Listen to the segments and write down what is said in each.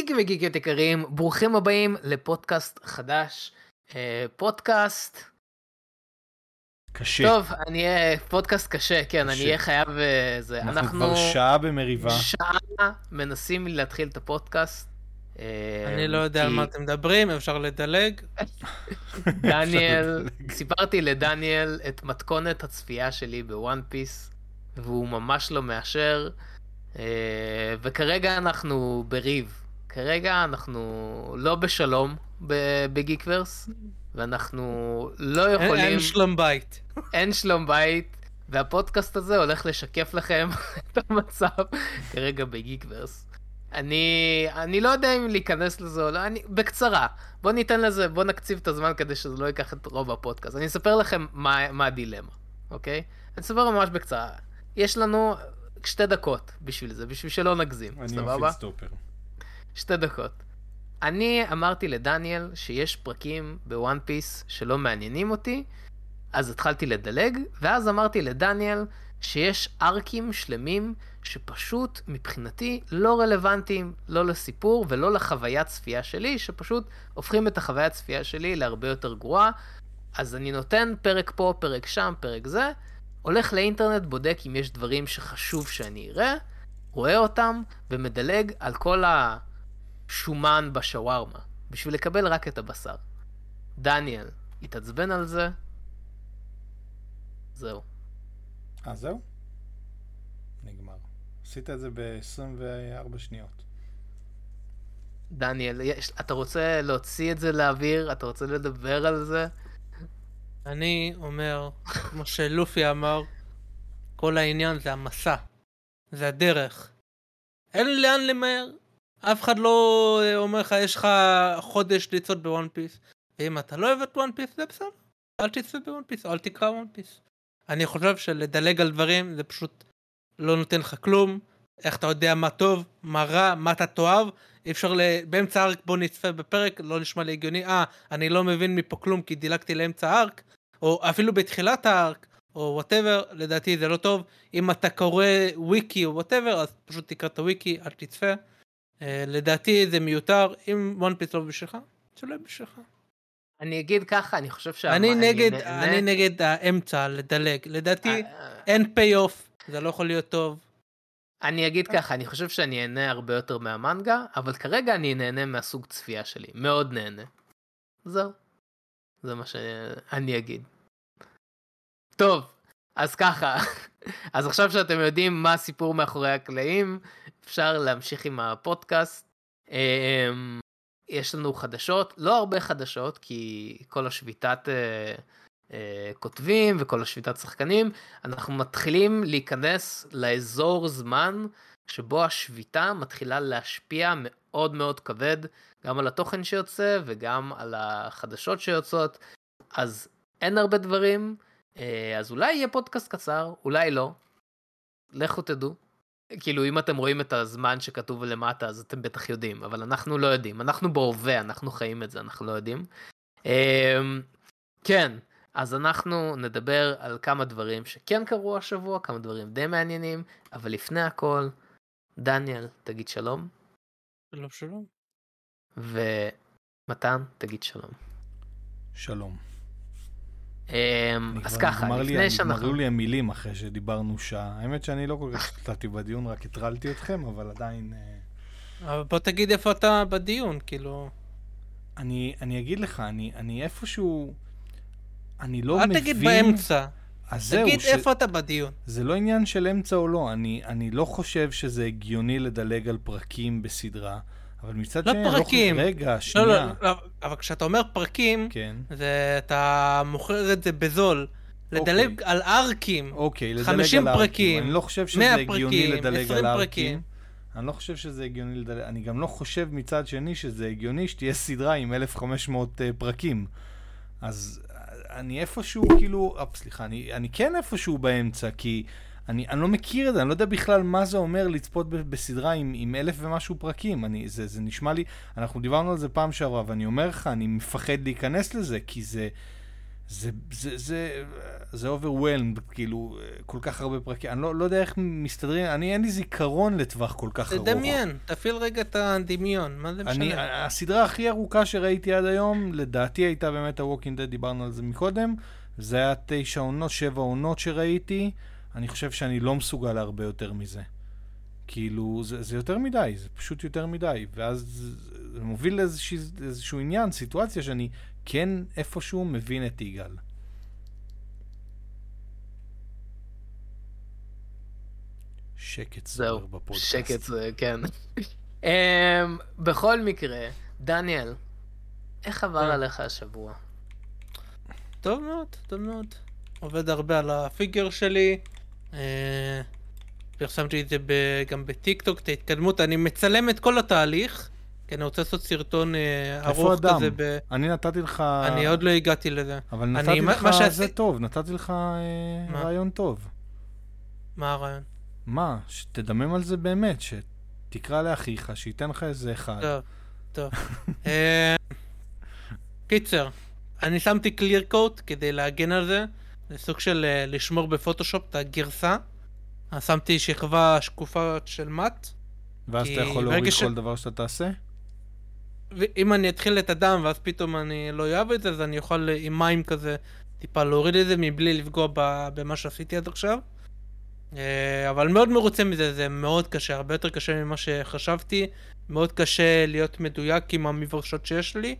גיקים וגיקיות יקרים, ברוכים הבאים לפודקאסט חדש. אה, פודקאסט, קשה. טוב, אני אהיה פודקאסט קשה, כן, אני קשה. אהיה חייב... אה, זה. אנחנו כבר שעה במריבה. שעה מנסים להתחיל את הפודקאסט. אה, אני לא יודע על מה אתם מדברים, אפשר לדלג. דניאל. סיפרתי לדניאל את מתכונת הצפייה שלי בוואן פיס, והוא ממש לא מאשר, וכרגע אנחנו בריב. כרגע אנחנו לא בשלום ב- בגיקוורס, ואנחנו לא אין- יכולים, אין שלום בית. אין שלום בית, והפודקאסט הזה הולך לשקף לכם את המצב כרגע בגיקוורס. אני, אני לא יודע אם להיכנס לזה או לא, אני, בקצרה, בוא ניתן לזה, בוא נקציב את הזמן כדי שזה לא ייקח את רוב הפודקאסט. אני אספר לכם מה, מה הדילמה, אוקיי? אני אספר ממש בקצרה. יש לנו שתי דקות בשביל זה, בשביל שלא נגזים, אני סבבה? מפעיל סטופר. שתי דקות. אני אמרתי לדניאל שיש פרקים בוואן פיס שלא מעניינים אותי, אז התחלתי לדלג, ואז אמרתי לדניאל שיש ארקים שלמים שפשוט מבחינתי לא רלוונטיים לא לסיפור ולא לחוויית צפייה שלי, שפשוט הופכים את החוויית צפייה שלי להרבה יותר גרועה. אז אני נותן פרק פה, פרק שם, פרק זה, הולך לאינטרנט, בודק אם יש דברים שחשוב שאני אראה, רואה אותם ומדלג על כל השומן בשווארמה, בשביל לקבל רק את הבשר. דניאל התעצבן על זה, זהו. אה, זהו? נגמר. עשית את זה ב-24 שניות. דניאל, יש, אתה רוצה להוציא את זה לאוויר? אתה רוצה לדבר על זה? אני אומר, כמו שלופי אמר, כל העניין זה המסע. זה הדרך. אין לאן למהר. אף אחד לא אה, אומר לך, יש לך חודש לצעוד בוואן פיס. ואם אתה לא אוהב את וואן פיס, זה בסדר. אל תצפה בוואן פיס, אל תקרא וואן פיס. אני חושב שלדלג על דברים זה פשוט לא נותן לך כלום. איך אתה יודע מה טוב, מה רע, מה אתה תאהב. אי אפשר ל... באמצע ה arc בוא נצפה בפרק, לא נשמע לי הגיוני. אה, אני לא מבין מפה כלום כי דילגתי לאמצע ה arc. או אפילו בתחילת ה arc, או whatever, לדעתי זה לא טוב. אם אתה קורא וויקי או whatever, אז פשוט תקרא את הוויקי, אל תצפה. אה, לדעתי זה מיותר, אם וואן פיס לא בשבילך, זה לא בשבילך. אני אגיד ככה, אני חושב שה... אני נגד, אני נגד האמצע, לדלג. לדעתי אה, אין פיי אוף, זה לא יכול להיות טוב. אני אגיד ככה, אני חושב שאני אהנה הרבה יותר מהמנגה, אבל כרגע אני נהנה מהסוג צפייה שלי, מאוד נהנה. זהו. זה מה שאני אגיד. טוב, אז ככה, אז עכשיו שאתם יודעים מה הסיפור מאחורי הקלעים, אפשר להמשיך עם הפודקאסט. אמ, יש לנו חדשות, לא הרבה חדשות, כי כל השביתת אה, אה, כותבים וכל השביתת שחקנים, אנחנו מתחילים להיכנס לאזור זמן שבו השביתה מתחילה להשפיע מאוד מאוד כבד גם על התוכן שיוצא וגם על החדשות שיוצאות. אז אין הרבה דברים, אה, אז אולי יהיה פודקאסט קצר, אולי לא. לכו תדעו. כאילו אם אתם רואים את הזמן שכתוב למטה אז אתם בטח יודעים, אבל אנחנו לא יודעים. אנחנו בהווה, אנחנו חיים את זה, אנחנו לא יודעים. אמ, כן, אז אנחנו נדבר על כמה דברים שכן קרו השבוע, כמה דברים די מעניינים, אבל לפני הכל, דניאל, תגיד שלום, לא שלום. ומתן, תגיד שלום. שלום. אמ, אז ככה, לפני שאנחנו... נגמרו לי המילים אחרי שדיברנו שעה. האמת שאני לא כל כך השתתפתי בדיון, רק הטרלתי אתכם, אבל עדיין... אה, אבל בוא תגיד איפה אתה בדיון, כאילו... אני, אני אגיד לך, אני, אני איפשהו... אני לא אל מבין... תגיד באמצע, אז זהו, תגיד ש... איפה אתה בדיון. זה לא עניין של אמצע או לא, אני, אני לא חושב שזה הגיוני לדלג על פרקים בסדרה, אבל מצד לא שני, פרקים. לא... רגע, לא, שנייה. לא, לא, אבל כשאתה אומר פרקים, כן, זה אתה מוכר את זה בזול. לדלג על ארקים, אוקיי, לדלג 50 על. פרקים, אני לא חושב שזה 100 הגיוני פרקים, לדלג 20 על. פרקים. אני לא חושב שזה הגיוני לדלג, אני גם לא חושב מצד שני שזה הגיוני שתהיה סדרה עם 1500 uh, פרקים. אז אה, אני איפשהו כאילו, אה, סליחה, אני, אני כן איפשהו באמצע, כי אני, אני לא מכיר את זה, אני לא יודע בכלל מה זה אומר לצפות ב- בסדרה עם, עם אלף ומשהו פרקים. אני, זה, זה נשמע לי, אנחנו דיברנו על זה פעם שעברה, ואני אומר לך, אני מפחד להיכנס לזה, כי זה, זה, זה, זה, זה overwhelmed, כאילו, כל כך הרבה פרקים. אני לא, לא יודע איך מסתדרים, אני אין לי זיכרון לטווח כל כך ארוך. תדמיין, תפעיל רגע את הדמיון, מה זה אני, משנה? הסדרה הכי ארוכה שראיתי עד היום, לדעתי הייתה באמת ה-Walking Dead, דיברנו על זה מקודם. זה היה תשע עונות, שבע עונות שראיתי. אני חושב שאני לא מסוגל להרבה יותר מזה. כאילו, זה, זה יותר מדי, זה פשוט יותר מדי. ואז זה מוביל לאיזשהו, לאיזשהו עניין, סיטואציה שאני כן איפשהו מבין את יגאל. שקט זהו, בפודקאסט. שקט זה, כן. אמ, בכל מקרה, דניאל, איך עבר כן. עליך השבוע? טוב מאוד, טוב מאוד. עובד הרבה על הפיגר שלי. אה, פרסמתי את זה ב- גם בטיקטוק, את ההתקדמות. אני מצלם את כל התהליך, כי אני רוצה לעשות סרטון אה, איפה ארוך? כזה. ב... אני נתתי לך... אני עוד לא הגעתי לזה. אבל נתתי לך, מה שעשי- זה טוב, נתתי לך אה, מה? רעיון טוב. מה הרעיון? מה? שתדמם על זה באמת, שתקרא לאחיך, שייתן לך איזה אחד. טוב, טוב. קיצר, אני שמתי קליר קוט כדי להגן על זה. זה סוג של אה, לשמור בפוטושופ את הגרסה. אז שמתי שכבה שקופה של מאט. ואז אתה יכול להוריד ש- כל דבר שאתה תעשה? ואם אני אתחיל את הדם ואז פתאום אני לא אוהב את זה, אז אני יכול אה, עם מים כזה טיפה להוריד את זה מבלי לפגוע במה שעשיתי עד עכשיו. אה, אבל מאוד מרוצה מזה, זה מאוד קשה, הרבה יותר קשה ממה שחשבתי. מאוד קשה להיות מדויק עם המברשות שיש לי.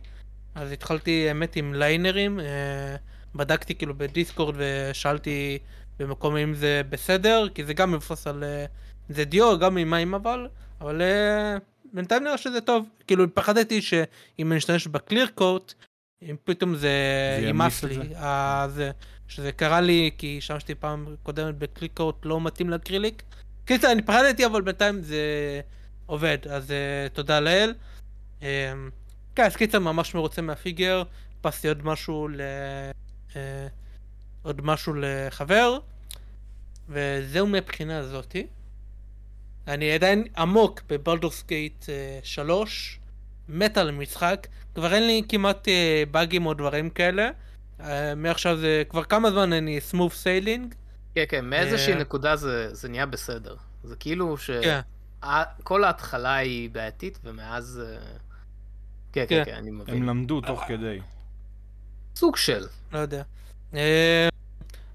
אז התחלתי האמת עם ליינרים, אה, בדקתי כאילו בדיסקורד ושאלתי במקום אם זה בסדר, כי זה גם מבוסס על... אה, זה דיו, גם עם מים אבל, אבל אה, בינתיים נראה שזה טוב. כאילו פחדתי שאם אני אשתמש בקליר קוט, אם פתאום זה ימאס לי, זה? אה, זה, שזה קרה לי כי השתמשתי פעם קודמת בקליר קוט לא מתאים לאקריליק. קיצר אני פחדתי אבל בינתיים זה עובד, אז תודה לאל. כן, אז קיצר ממש מרוצה מהפיגר, הדפסתי עוד משהו ל... אה, עוד משהו לחבר, וזהו מהבחינה הזאתי. אני עדיין עמוק בבלדורס גייט 3, מת על המשחק, כבר אין לי כמעט אה, באגים או דברים כאלה. אה, מעכשיו זה כבר כמה זמן אני smooth sailing. כן, כן, מאיזושהי אה. נקודה זה זה נהיה בסדר. זה כאילו ש... כן. כל ההתחלה היא בעייתית, ומאז... אה, כן, כן, כן. כן, אני הם מבין. למדו תוך כדי. סוג של. לא יודע. אה,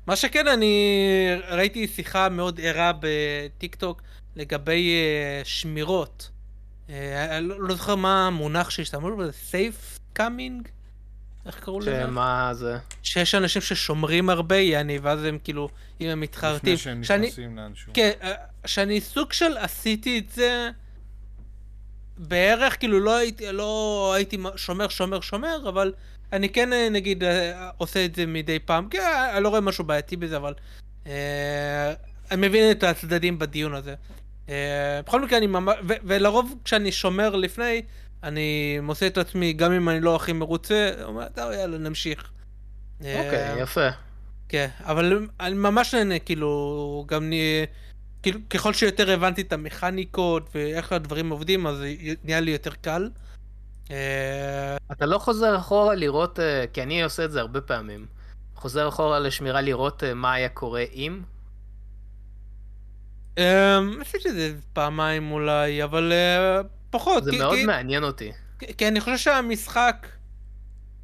מה שכן, אני ראיתי שיחה מאוד ערה בטיקטוק לגבי אה, שמירות. אה, לא לא זוכר מה המונח שהשתמשו בזה, save scumming? איך קראו לזה? שמה זה? שיש אנשים ששומרים הרבה, יעני, ואז הם כאילו, אם הם מתחרטים. לפני שהם שאני- נכנסים לאנשהו. כן, שאני סוג של עשיתי את זה בערך, כאילו לא הייתי, לא הייתי שומר, שומר, שומר, אבל אני כן אה, נגיד אה, עושה את זה מדי פעם, כי אה, אני לא רואה משהו בעייתי בזה, אבל אה, אני מבין את הצדדים בדיון הזה. אה, בכל מקרה, אני ממש, ו- ולרוב כשאני שומר לפני, אני מוצא את עצמי, גם אם אני לא הכי מרוצה, אומר, טוב, יאללה, נמשיך. אה, אוקיי, יפה. כן, אבל אני ממש נהנה, כאילו, גם נהיה, כאילו, ככל שיותר הבנתי את המכניקות ואיך הדברים עובדים, אז נהיה לי יותר קל. אה, אתה לא חוזר אחורה לראות, אה, כי אני עושה את זה הרבה פעמים. חוזר אחורה לשמירה לראות אה, מה היה קורה אם. אה, עשיתי את זה פעמיים אולי, אבל פחות. זה מאוד מעניין אותי. כי- אני חושב שהמשחק,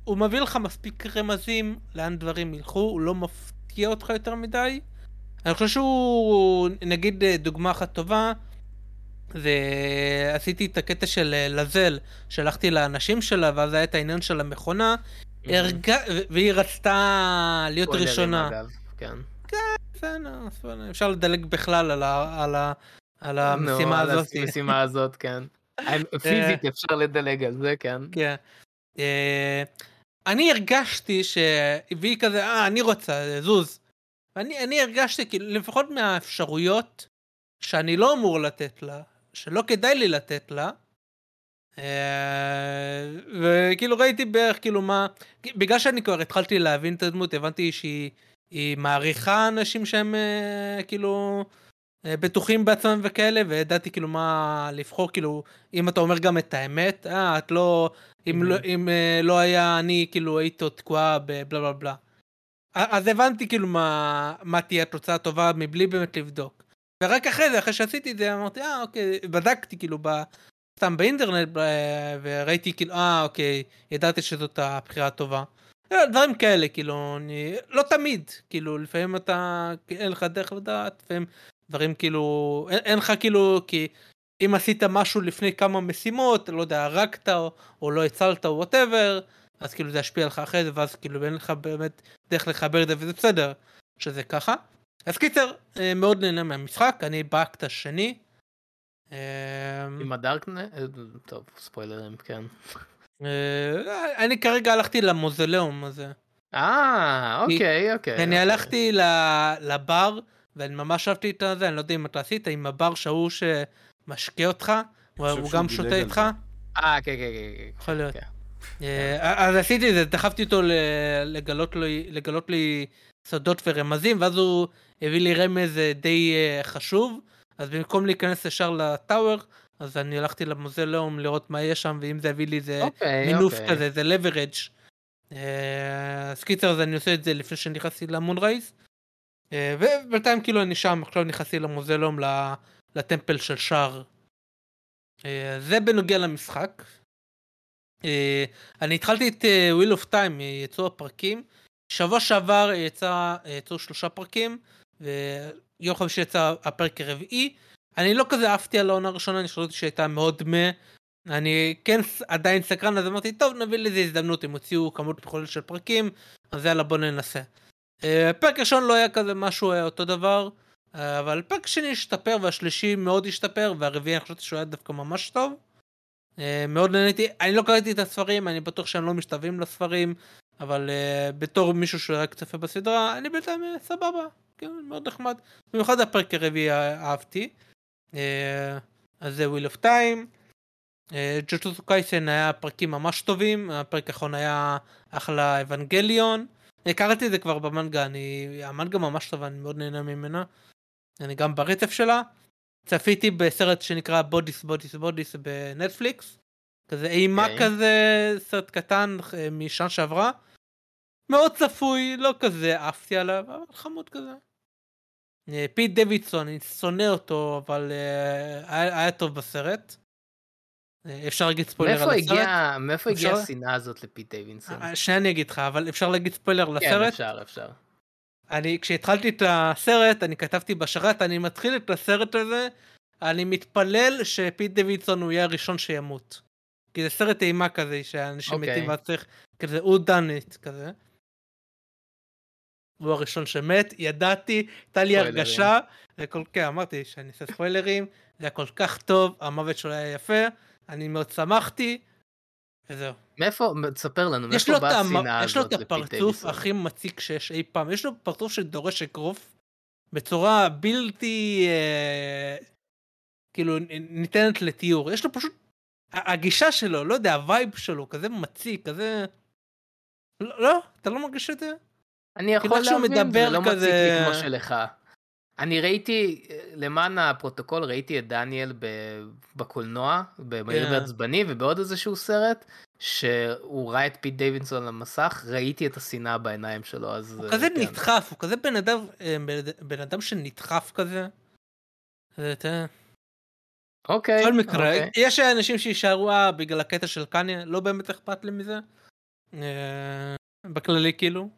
הוא מביא לך מספיק רמזים לאן דברים ילכו, הוא לא מפתיע אותך יותר מדי. אני חושב שהוא, נגיד דוגמה אחת טובה, זה עשיתי את הקטע של אה, לזל, שלחתי לאנשים שלה, ואז היה את העניין של המכונה, הרג... ו- והיא רצתה להיות ראשונה. אגב, כן. בסדר, אפשר לדלג בכלל על, ה... על, ה... על המשימה נו, על הזאת. המשימה הזאת, כן. פיזית אפשר לדלג על זה, כן. כן. אה, אני הרגשתי ש... והיא כזה, אה, אני רוצה, זוז. ואני אני הרגשתי, כאילו, לפחות מהאפשרויות שאני לא אמור לתת לה, שלא כדאי לי לתת לה, אה, וכאילו ראיתי בערך כאילו מה, בגלל שאני כבר התחלתי להבין את הדמות, הבנתי שהיא היא מעריכה אנשים שהם אה, כאילו אה, בטוחים בעצמם וכאלה, וידעתי כאילו מה לבחור, כאילו, אם אתה אומר גם את האמת, אה, את לא, אם, לא, אם לא היה אני, כאילו, היית תקועה בבלה בלה בלה. אז הבנתי כאילו מה, מה תהיה התוצאה הטובה מבלי באמת לבדוק. ורק אחרי זה, אחרי שעשיתי את זה, אמרתי, אה, אוקיי, בדקתי כאילו ב... סתם באינטרנט, ב- וראיתי כאילו, אה, אוקיי, ידעתי שזאת הבחירה הטובה. אה, דברים כאלה, כאילו, אני... לא תמיד, כאילו, לפעמים אתה, אין לך דרך לדעת, לפעמים דברים כאילו, אין, אין לך כאילו, כי אם עשית משהו לפני כמה משימות, לא יודע, הרגת או, או לא הצלת או whatever, אז כאילו זה ישפיע עליך אחרי זה, ואז כאילו אין לך באמת דרך לחבר את זה, וזה בסדר שזה ככה. אז קיצר, אה, מאוד נהנה מהמשחק, אני באקט השני. אה, עם הדארקנט? טוב, ספוילרים, כן. אה, אני כרגע הלכתי למאוזוליאום הזה. אה, אוקיי, אוקיי. אני אוקיי. הלכתי ל- לבר, ואני ממש אהבתי את זה, אני לא יודע אם אתה עשית, עם הבר שההוא שמשקה אותך, הוא שהוא גם שותה איתך. אה, כן, כן, כן, כן. יכול להיות. כן. אה, אז עשיתי את זה, דחפתי אותו ל- לגלות לי, לגלות לי סודות ורמזים, ואז הוא הביא לי רמז אה, די אה, חשוב, אז במקום להיכנס ישר לטאוור, אז אני הלכתי למוזיאום לראות מה יש שם, ואם זה הביא לי איזה אוקיי, מינוף אוקיי. כזה, זה leverage. אה, אז קיצר, אז אני עושה את זה לפני שנכנסתי למון רייס. אה, ובינתיים כאילו אני שם, עכשיו נכנסתי למוזיאום, לטמפל של שער. זה בנוגע למשחק. אני התחלתי את wheel of time, יצאו הפרקים. שבוע שעבר יצא, יצאו שלושה פרקים, ויום חמישי יצא הפרק הרביעי. אני לא כזה עפתי על העונה הראשונה, אני חשבתי שהייתה מאוד מה. אני כן עדיין סקרן, אז אמרתי, טוב, נביא לזה הזדמנות, הם הוציאו כמות מכולת של פרקים, אז יאללה, בוא ננסה. אה, פרק ראשון לא היה כזה משהו היה אותו דבר, אה, אבל פרק שני השתפר, והשלישי מאוד השתפר, והרביעי אני חשבתי שהוא היה דווקא ממש טוב. אה, מאוד נהניתי, אני לא קראתי את הספרים, אני בטוח שהם לא משתווים לספרים, אבל uh, בתור מישהו שרק צופה בסדרה, אני בינתיים אה, סבבה, כן, מאוד נחמד. במיוחד הפרק הרביעי אה, אהבתי. אה, אז זה Wheel of Time. ג'וג'וטסו קאיסן היה פרקים ממש טובים, הפרק האחרון היה אחלה אבנגליון. קראתי את זה כבר במנגה, אני... המנגה ממש טובה, אני מאוד נהנה ממנה. אני גם ברצף שלה. צפיתי בסרט שנקרא Bodies Bodies Bodies בנטפליקס. כזה אימה אוקיי. כזה, סרט קטן משנה שעברה. מאוד צפוי, לא כזה עפתי עליו, אבל חמוד כזה. אה, פיט דוידסון, אני שונא אותו, אבל אה, היה, היה טוב בסרט. אה, אפשר להגיד ספוילר על הסרט? מאיפה הגיעה? השנאה הזאת לפיט דוידסון? אה, שנייה אני אגיד לך, אבל אפשר להגיד ספוילר כן, לסרט? אפשר, אפשר. אני, כשהתחלתי את הסרט, אני כתבתי בשרת, אני מתחיל את הסרט הזה, אני מתפלל שפיט דוידסון הוא יהיה הראשון שימות. כי זה סרט אימה כזה, שאנשים אוקיי. מתים ואז צריך, כזה, הוא it כזה. הוא הראשון שמת, ידעתי, הייתה לי. הרגשה, וכל כן, אמרתי שאני אעשה ספוילרים, זה היה כל כך טוב, המוות שלו היה יפה, אני מאוד שמחתי, וזהו. מאיפה, תספר לנו, יש לו, מאיפה באה. השנאה יש לו הזאת את הפרצוף? הכי מציק שיש אי פעם. יש לו פרצוף שדורש אגרוף בצורה בלתי אה, כאילו ניתנת לתיאור. יש לו פשוט, הגישה שלו, לא יודע, ה vibe שלו, כזה מציק, כזה... לא, לא אתה לא מרגיש את זה? אני יכול כאילו שהוא להבין, זה מדבר לא מציק כזה- לי כמו שלך. אני ראיתי, למען הפרוטוקול, ראיתי את דניאל ב- בקולנוע, במהיר כן. ועצבני, ובעוד איזשהו סרט, שהוא ראה את פיט דוידסון על המסך, ראיתי את השנאה בעיניים שלו, אז... הוא אה, כזה כן. נדחף, הוא כזה בן אדם, אה, בן- אדם שנדחף כזה. זה, אתה- אוקיי, בכל מקרה, אוקיי. יש אנשים שיישארו אה, בגלל הקטע של קניה, לא באמת אכפת לי מזה. אה, בכללי כאילו.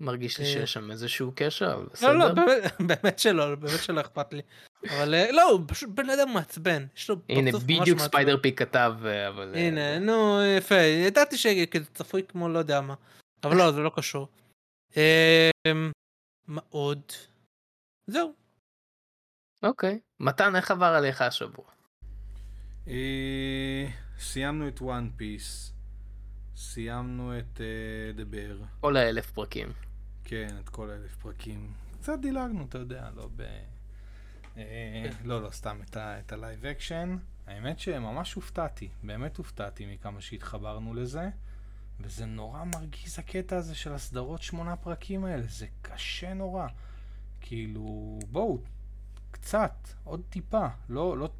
מרגיש לי אה, שיש שם איזשהו קשר, אבל בסדר. לא, לא, באמת- באמת שלא, באמת שלא אכפת לי. אבל אה, לא, הוא פשוט בן אדם מעצבן. יש לו הנה, פרצוף ממש בדיוק. ספיידר פיק כתב, אה, אבל... הנה, נו, יפה. ידעתי שכזה צפוי כמו לא יודע מה. אבל לא, זה לא קשור. אה, מה עוד? זהו. אוקיי. מתן, איך עבר עליך השבוע? סיימנו את One Piece, סיימנו את אה, The Bear, כל האלף פרקים. כן, את כל האלף פרקים. קצת דילגנו, אתה יודע, לא ב... אה, לא, לא, סתם את ה live action. האמת שממש הופתעתי, באמת הופתעתי מכמה שהתחברנו לזה. וזה נורא מרגיז הקטע הזה של הסדרות שמונה פרקים האלה, זה קשה נורא. כאילו, בואו, קצת, עוד טיפה. לא, לא,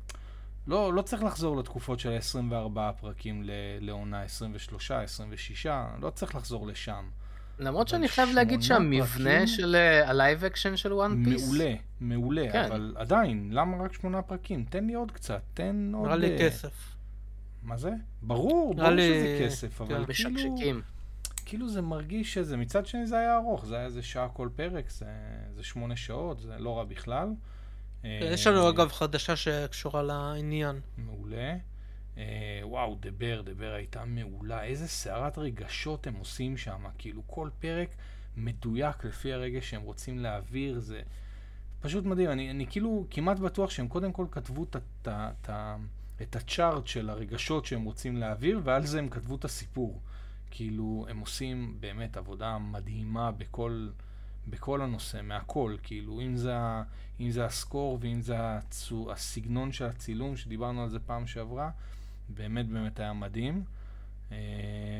לא, לא צריך לחזור לתקופות של 24 פרקים ל- לעונה 23, 26, לא צריך לחזור לשם. למרות שאני אבל חייב להגיד שהמבנה פרקים? של אה, ה live action של One Piece, מעולה, מעולה, כן. אבל עדיין, למה רק שמונה פרקים? תן לי עוד קצת, תן עוד... נראה לי אה, כסף. מה זה? ברור, ברור לי- שזה כסף, אבל כן. כאילו, משקשקים. כאילו זה מרגיש שזה, מצד שני זה היה ארוך, זה היה איזה שעה כל פרק, זה, זה שמונה שעות, זה לא רע בכלל. יש אה, לנו אגב חדשה שקשורה לעניין. מעולה. אה, וואו, דבר, דבר הייתה מעולה. איזה סערת רגשות הם עושים שם. כאילו, כל פרק מדויק לפי הרגש שהם רוצים להעביר. זה פשוט מדהים. אני, אני כאילו כמעט בטוח שהם קודם כל כתבו את, את, את, את הצ'ארט של הרגשות שהם רוצים להעביר, ועל זה הם כתבו את הסיפור. כאילו, הם עושים באמת עבודה מדהימה בכל, בכל הנושא, מהכל. כאילו, אם זה, אם זה הסקור ואם זה הצו, הסגנון של הצילום, שדיברנו על זה פעם שעברה, באמת באמת היה מדהים. אה,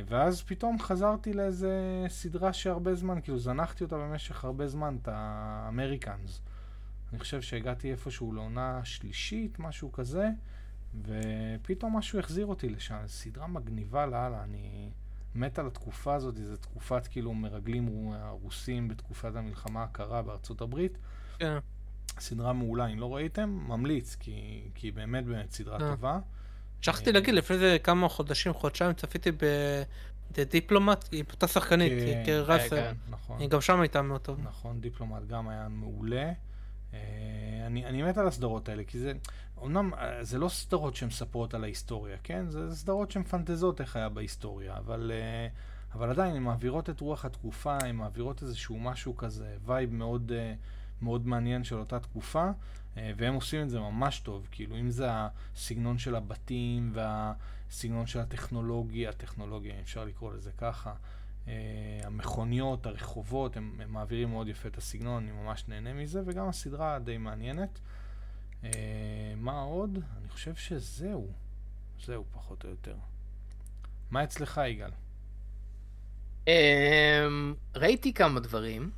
ואז פתאום חזרתי לאיזה סדרה שהרבה זמן, כאילו זנחתי אותה במשך הרבה זמן, את האמריקאנס. אני חושב שהגעתי איפשהו לעונה שלישית, משהו כזה, ופתאום משהו החזיר אותי לשם. סדרה מגניבה לאללה, אני מת על התקופה הזאת, זו תקופת כאילו מרגלים רו- הרוסים בתקופת המלחמה הקרה בארצות הברית. כן. סדרה מעולה, אם לא ראיתם, ממליץ, כי, כי היא באמת באמת סדרה אה. טובה. שכחתי להגיד, לפני זה כמה חודשים, חודשיים, צפיתי ב-The Diplomat, היא אותה שחקנית, כן, קרי ראסל. כן. נכון, היא גם שם הייתה מאוד טוב. נכון, דיפלומט גם היה מעולה. אה, אני, אני מת על הסדרות האלה, כי זה, אמנם אה, זה לא סדרות שמספרות על ההיסטוריה, כן? זה סדרות שמפנטזות איך היה בהיסטוריה, אבל, אה, אבל עדיין הן מעבירות את רוח התקופה, הן מעבירות איזשהו משהו כזה, וייב מאוד, מאוד מעניין של אותה תקופה, והם עושים את זה ממש טוב, כאילו אם זה הסגנון של הבתים והסגנון של הטכנולוגיה, הטכנולוגיה, אם אפשר לקרוא לזה ככה, אה, המכוניות, הרחובות, הם, הם מעבירים מאוד יפה את הסגנון, אני ממש נהנה מזה, וגם הסדרה די מעניינת. אה, מה עוד? אני חושב שזהו. זהו פחות או יותר. מה אצלך, יגאל? אמ, ראיתי כמה דברים.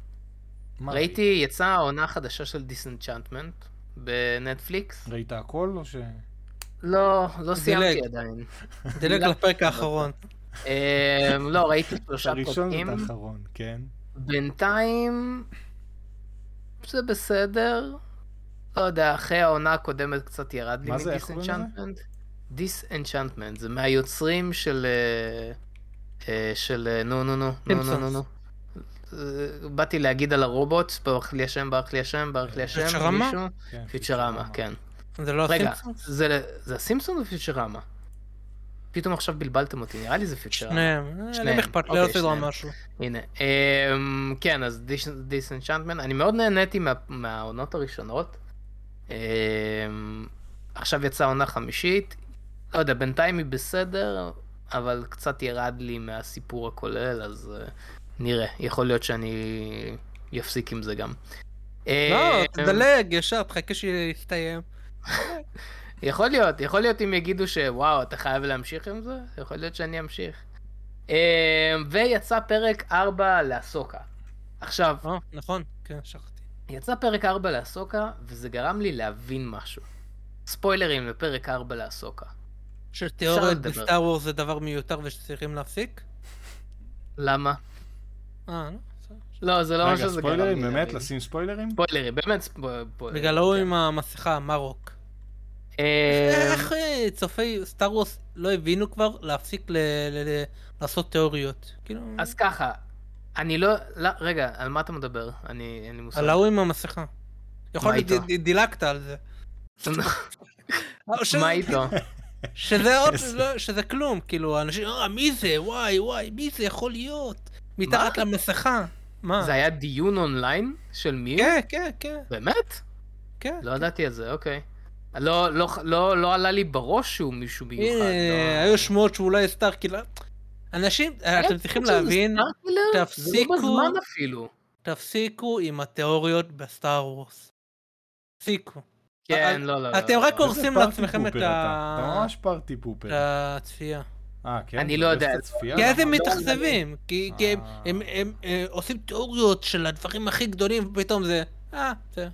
מה ראיתי, יצאה העונה החדשה של דיסנצ'אנטמנט בנטפליקס. ראית הכל או ש... לא, לא סיימתי. עדיין. דילג לפרק האחרון. אמ, לא, ראיתי שלושה הראשון פרקים. ואת האחרון, כן. בינתיים זה בסדר. לא יודע, אחרי העונה הקודמת קצת ירד לי? מדיסנצ'אנטמנט. דיסאנצ'אנטמנט, זה מהיוצרים של... אה, אה, של... אה, נו נו נו, נו נו נו. נו. באתי להגיד על הרובוט, ברח לי השם, ברח לי השם, ברח לי השם, פיוטרמה? מישהו? כן, פיוטרמה, כן. זה לא רגע, הסימפסונס? זה זה הסימפסון או פיוטרמה? פתאום עכשיו בלבלתם אותי, נראה לי זה פיוטרמה. שניהם. אה, שניהם, אכפת, לי אוקיי, לא סדרה שניהם. משהו. הנה, אמ, כן, אז דיסנצ'אנטמן, אני מאוד נהניתי מה, מהעונות הראשונות. אמ, עכשיו יצאה עונה חמישית, לא יודע, בינתיים היא בסדר, אבל קצת ירד לי מהסיפור הכולל, אז uh, נראה, יכול להיות שאני אפסיק עם זה גם. לא, אמ, תדלג ישר, תחכה שיסתיים. יכול להיות, יכול להיות אם יגידו שוואו, אתה חייב להמשיך עם זה, יכול להיות שאני אמשיך. אמ, ויצא פרק 4 לאסוקה. עכשיו, אה, נכון, כן, שכחתי. יצא פרק 4 לאסוקה, וזה גרם לי להבין משהו. ספוילרים לפרק 4 לאסוקה. שתיאוריות. בסטאר וורס זה דבר מיותר ושצריכים להפסיק? למה? אה. לא, זה לא מה רגע, שזה גרם לי ספוילרים, באמת? לשים ספוילרים? ספוילרים, באמת ספוילרים. בגלל ההוא עם המסכה, מרוק. אמ, איך אה, צופי סטאר וורס לא הבינו כבר להפסיק לעשות תיאוריות? כאילו, אז ככה, אני לא... לא, רגע, על מה אתה מדבר? אני אין לי מושג. על ההוא עם המסכה. יכול להיות דילגת על זה. ש- מה איתו? שזה עוד, לא- שזה כלום, כאילו, אנשים, אה, מי זה? וואי, וואי, מי זה יכול להיות? מתחת למסכה. מה? זה היה דיון אונליין של מי? כן, כן, כן, באמת? כן. לא ידעתי את זה, אוקיי. לא, לא, לא, לא עלה לי בראש שהוא מישהו מיוחד. הנה, לא... היו שמועות שאולי Starkiller. אנשים, אתם צריכים להבין, לא תפסיקו. תפסיקו עם התיאוריות ב Star Wars. תפסיקו. כן, לא, לא. אתם לא, רק לא. הורסים לעצמכם את pooper ה- אתה ממש party pooper. את הצפייה. אה, כן? אני לא יודע. כי אז הם מתאכזבים, כי כי הם- אה. אה, עושים תיאוריות של הדברים הכי גדולים, ופתאום זה, אה, זה.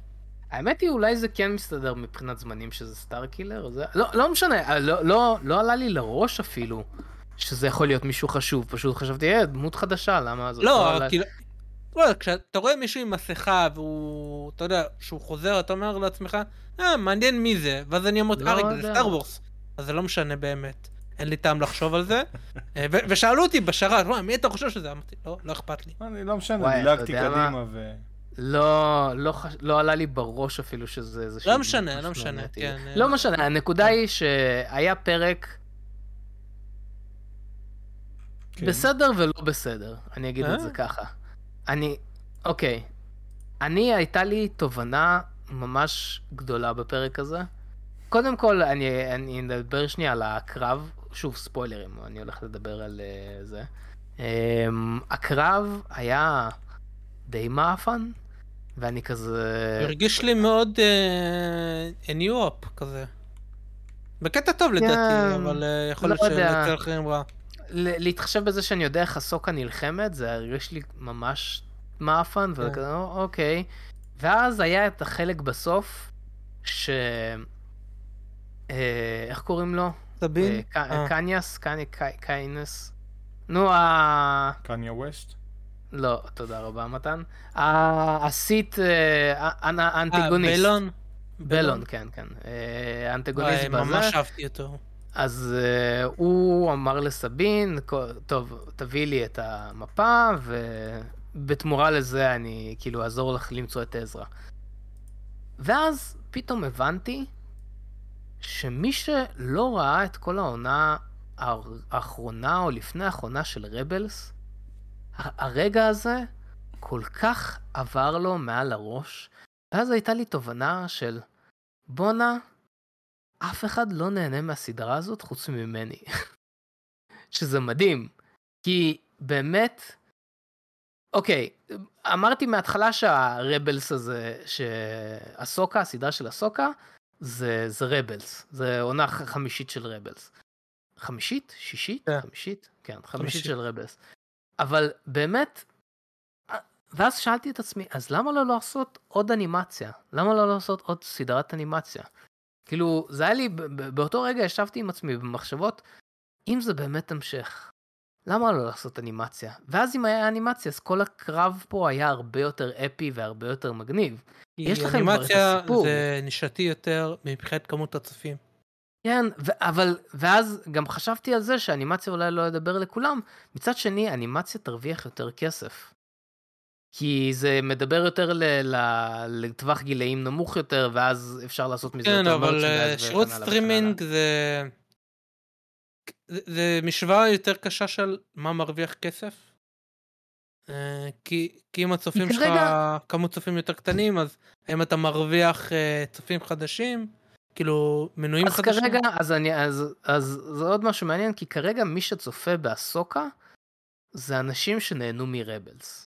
האמת היא, אולי זה כן מסתדר מבחינת זמנים שזה Starkiller. זה... לא, לא משנה, אה, לא, לא, לא עלה לי לראש אפילו שזה יכול להיות מישהו חשוב, פשוט חשבתי, אה, דמות חדשה, למה זאת לא, עלה- כאילו... לא, כשאתה רואה מישהו עם מסכה והוא, אתה יודע, שהוא חוזר, אתה אומר לעצמך, אה, מעניין מי זה, ואז אני אמרתי, לא אה, זה. Star Wars. אז זה לא משנה באמת, אין לי טעם לחשוב על זה. אה, ושאלו אותי בשרת, "מה, מי אתה חושב שזה? אמרתי, לא, לא אכפת לי. אני לא משנה, דילגתי? קדימה ו... לא, לא, חש... לא עלה לי בראש אפילו שזה איזה לא משנה, לא משנה, כן. לא משנה, הנקודה היא שהיה פרק כן. בסדר ולא בסדר, אני אגיד את אה? זה ככה. אני, אוקיי, אני הייתה לי תובנה ממש גדולה בפרק הזה. קודם כל, אני, אני אדבר שנייה על הקרב, שוב ספוילרים, אני הולך לדבר על uh, זה. Um, הקרב היה די מאפן, ואני כזה... הרגיש לי מאוד אה, ניו-אפ כזה. בקטע טוב לדעתי, אבל אה, יכול לא להיות יודע. שלאצל אחרים רע. להתחשב בזה שאני יודע איך הסוקה נלחמת, זה הרגיש לי ממש מאפן, כן. וכזה, "א- אוקיי. ואז היה את החלק בסוף, ש... אה, איך קוראים לו? סבין? אה, ק- אה. קניאס? קני- קי- קיינס? נו, ה... קניה ווסט? לא, תודה רבה, מתן. ה- הסיט, אה, אה, האנטגוניסט. בלון? בלון, כן, כן. אה, האנטגוניסט וואי, בזה. ממש אהבתי אותו. אז uh, הוא אמר לסבין, "כל- טוב, תביאי לי את המפה, ובתמורה לזה אני כאילו אעזור לך למצוא את עזרא. ואז פתאום הבנתי שמי שלא ראה את כל העונה האחרונה או לפני האחרונה של רבלס, הרגע הזה כל כך עבר לו מעל הראש, ואז הייתה לי תובנה של בואנה, אף אחד לא נהנה מהסדרה הזאת חוץ ממני. שזה מדהים. כי באמת, אוקיי, אמרתי מההתחלה שהרבלס הזה, שהסוקה, הסדרה של הסוקה, זה, זה רבלס. זה עונה חמישית של רבלס. חמישית? שישית? כן. חמישית? כן, חמישית חמישית. של רבלס. אבל באמת, ואז שאלתי את עצמי, אז למה לא לעשות עוד אנימציה? למה לא לעשות עוד סדרת אנימציה? כאילו, זה היה לי, באותו רגע ישבתי עם עצמי במחשבות, אם זה באמת המשך, למה לא לעשות אנימציה? ואז אם היה אנימציה, אז כל הקרב פה היה הרבה יותר אפי והרבה יותר מגניב. יש לכם כבר את אנימציה הסיפור. זה נישתי יותר מבחינת כמות הצופים. כן, ו- אבל, ואז גם חשבתי על זה שאנימציה אולי לא ידבר לכולם, מצד שני, אנימציה תרוויח יותר כסף. כי זה מדבר יותר ל- ל- לטווח גילאים נמוך יותר, ואז אפשר לעשות מזה כן, יותר אבל merchandise אה, וכן שירות הלאה וכן סטרימינג הלאה. זה... זה- זה משוואה יותר קשה של מה מרוויח כסף. אה, כי כי אם הצופים שלך כרגע- כמות צופים יותר קטנים אז האם אתה מרוויח אה, צופים חדשים כאילו מנויים אז חדשים. כרגע, אז אני, אז, אז זה עוד משהו מעניין, כי כרגע מי שצופה באסוקה, זה אנשים שנהנו מ Rebels.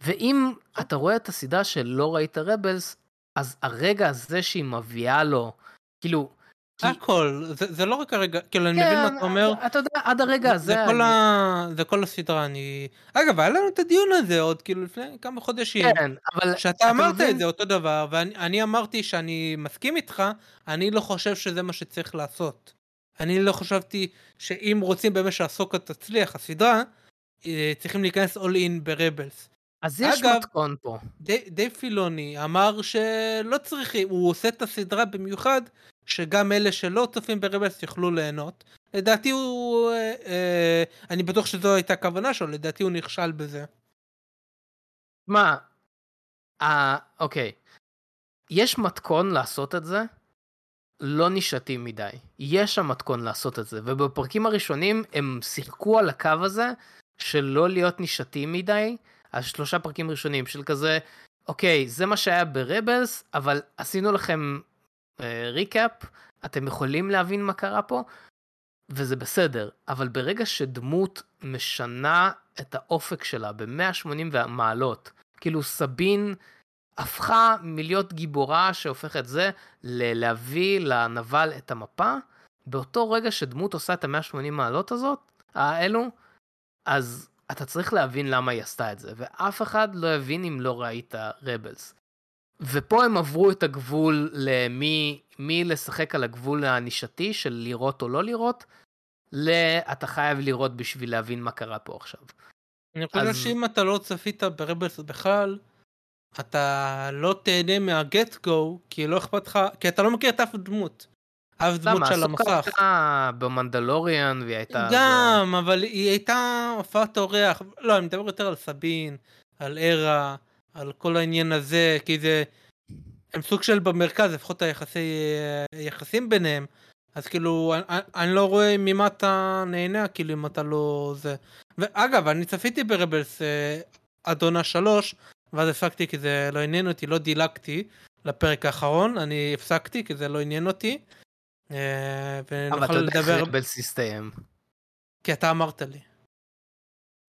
ואם אתה רואה את הסדרה שלא ראית Rebels, אז הרגע הזה שהיא מביאה לו, כאילו, הכל זה, זה לא רק הרגע כאילו אני מבין מה אתה אומר. אתה יודע, עד הרגע זה, הזה, זה, כל אני- ה... זה כל הסדרה אני אגב היה לנו את הדיון הזה עוד כאילו לפני כמה חודשים. כן, אבל שאתה אתה אמרת מבין? את זה אותו דבר ואני אני אמרתי שאני מסכים איתך אני לא חושב שזה מה שצריך לעשות. אני לא חשבתי שאם רוצים באמת שהסוקה תצליח הסדרה אה, צריכים להיכנס all in ברבלס. אז יש אגב- מתכון פה. די- דייב פילוני אמר שלא צריכים הוא עושה את הסדרה במיוחד שגם אלה שלא צופים ברבלס יוכלו ליהנות. לדעתי הוא אה, אה, אני בטוח שזו הייתה הכוונה שלו לדעתי הוא נכשל בזה. מה, אה, אוקיי, יש מתכון לעשות את זה, לא נישתי מדי. יש שם מתכון לעשות את זה, ובפרקים הראשונים הם שיחקו על הקו הזה של לא להיות נישתי מדי, על שלושה פרקים ראשונים של כזה, אוקיי, זה מה שהיה ברבלס, אבל עשינו לכם ריקאפ, אתם יכולים להבין מה קרה פה, וזה בסדר, אבל ברגע שדמות משנה את האופק שלה ב-180 מעלות, כאילו סבין הפכה מלהיות גיבורה שהופכת זה ל- להביא לנבל את המפה, באותו רגע שדמות עושה את ה-180 מעלות הזאת, האלו, אז אתה צריך להבין למה היא עשתה את זה, ואף אחד לא יבין אם לא ראית רבלס. ופה הם עברו את הגבול למי מי לשחק על הגבול הנישתי של לראות או לא לראות, ל... אתה חייב לראות בשביל להבין מה קרה פה עכשיו. אני חושב אז- שאם אתה לא צפית ברבלס בכלל, אתה לא תהנה מהגט גו, כי לא אכפת לך, כי אתה לא מכיר את אף דמות. אף דמות למה, של המסך. הייתה במנדלוריאן והיא הייתה... גם, אבל היא הייתה הופעת אורח, לא, אני מדבר יותר על סבין, על ארה, על כל העניין הזה, כי זה, הם סוג של במרכז, לפחות היחסי, היחסים ביניהם, אז כאילו, אני, אני לא רואה ממה אתה נהנה, כאילו, אם אתה לא זה. ואגב, אני צפיתי ברבלס אה, עד עונה שלוש, ואז הפסקתי כי זה לא עניין אותי, לא דילגתי לפרק האחרון, אני הפסקתי כי זה לא עניין אותי. אה, אבל אתה יודע איך רבלס הסתיים. כי אתה אמרת לי.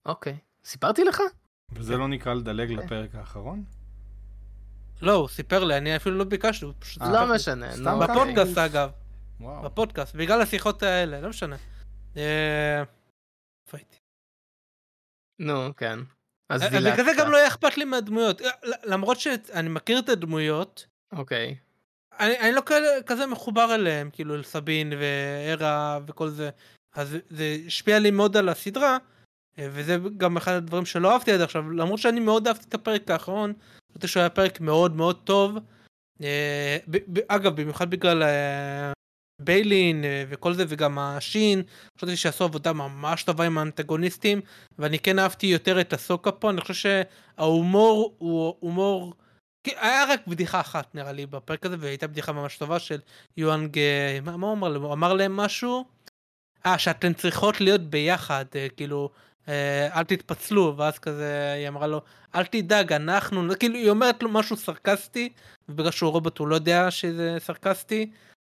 אוקיי. סיפרתי לך? וזה לא נקרא לדלג אוקיי. לפרק האחרון? לא, הוא סיפר לי, אני אפילו לא ביקשתי, הוא פשוט אה, לא. משנה. סתם. בפודקאסט אגב. בפודקאסט, בגלל השיחות האלה, לא משנה. אה, איפה הייתי? נו, כן. אז אה, דילגת. בגלל זה גם לא היה אכפת לי מהדמויות, למרות שאני מכיר את הדמויות, אוקיי. אני, אני לא כזה מחובר אליהם, כאילו אל סבין וארה וכל זה, אז זה השפיע לי מאוד על הסדרה, וזה גם אחד הדברים שלא אהבתי עד עכשיו, למרות שאני מאוד אהבתי את הפרק האחרון, חשבתי שהוא היה פרק מאוד מאוד טוב. אה, אגב, במיוחד בגלל אה, ביילין אה, וכל זה, וגם השין, חשבתי שעשו עבודה ממש טובה עם האנטגוניסטים, ואני כן אהבתי יותר את הסוקה פה, אני חושב שההומור הוא הומור... היה רק בדיחה אחת נראה לי בפרק הזה והייתה בדיחה ממש טובה של יואנג אה, מה, מה הוא אמר להם? הוא אמר להם משהו? אה שאתן צריכות להיות ביחד אה, כאילו אה, אל תתפצלו ואז כזה היא אמרה לו אל תדאג אנחנו כאילו היא אומרת לו משהו סרקסטי ובגלל שהוא רובוט הוא לא יודע שזה סרקסטי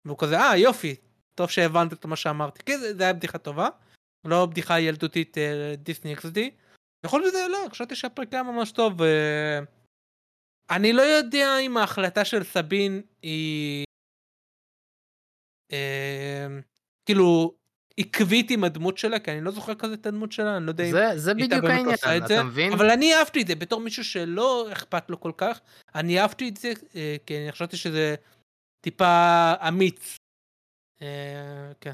והוא כזה אה יופי טוב שהבנת את מה שאמרתי כי זה, זה היה בדיחה טובה לא בדיחה ילדותית אה, דיסני XD. בכל זאת לא חשבתי שהפרק היה ממש טוב. אה, אני לא יודע אם ההחלטה של סבין היא אה, כאילו עקבית עם הדמות שלה כי אני לא זוכר כזה את הדמות שלה אני לא יודע אם זה- זה היא הייתה בדיוק העניין, עושה את זה, אתה מבין? אבל אני אהבתי את זה בתור מישהו שלא אכפת לו כל כך אני אהבתי את זה אה, כי אני חשבתי שזה טיפה אמיץ. אה, כן.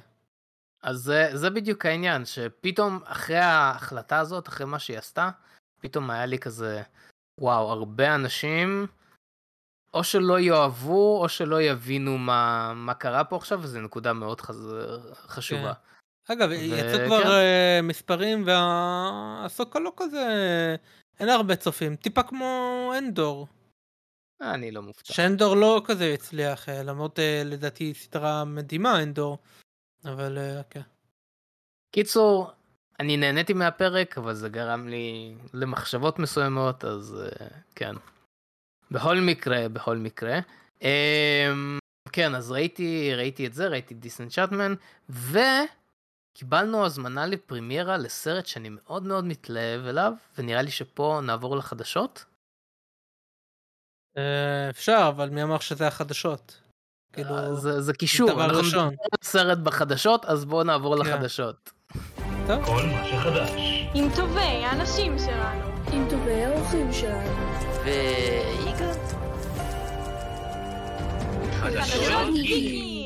אז זה, זה בדיוק העניין, שפתאום אחרי ההחלטה הזאת, אחרי מה שהיא עשתה, פתאום היה לי כזה, וואו, הרבה אנשים או שלא יאהבו, או שלא יבינו מה, מה קרה פה עכשיו, וזו נקודה מאוד חז... חשובה. אגב, ו- יצאו כן. כבר אה, מספרים והסוקה לא כזה, אין הרבה צופים, טיפה כמו אנדור. אני לא מופתע. שאנדור לא כזה הצליח, אה, למרות אה, לדעתי סדרה מדהימה אנדור, אבל כן. קיצור, אני נהניתי מהפרק, אבל זה גרם לי למחשבות מסוימות, אז כן. בכל מקרה, בכל מקרה. אמ, כן, אז ראיתי, ראיתי את זה, ראיתי דיסנצ'טמן, וקיבלנו הזמנה לפרימיירה לסרט שאני מאוד מאוד מתלהב אליו, ונראה לי שפה נעבור לחדשות. אה, אפשר, אבל מי אמר שזה החדשות? כאילו, אה, זה, זה קישור, דבר אנחנו ראשון. על סרט בחדשות, אז בואו נעבור כן. לחדשות. כל מה שחדש. עם טובי האנשים שלנו. עם טובי האורחים שלנו. ויגאל? חדשות גיקים!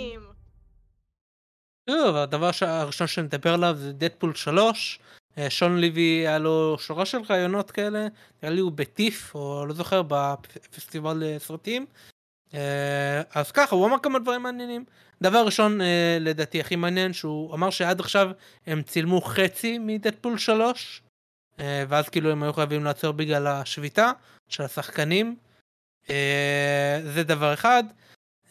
טוב, הדבר הראשון שנדבר עליו זה דדפול 3. אה, שון ליבי היה לו שורה של רעיונות כאלה, נראה לי הוא בטיף, או לא זוכר, בפסטיבל אה, סרטים. אה, אז ככה, הוא אמר כמה דברים מעניינים. דבר ראשון, לדעתי הכי מעניין, שהוא אמר שעד עכשיו הם צילמו חצי מדדפול 3, אה, ואז כאילו הם היו חייבים לעצור בגלל השביתה של השחקנים. זה דבר אחד.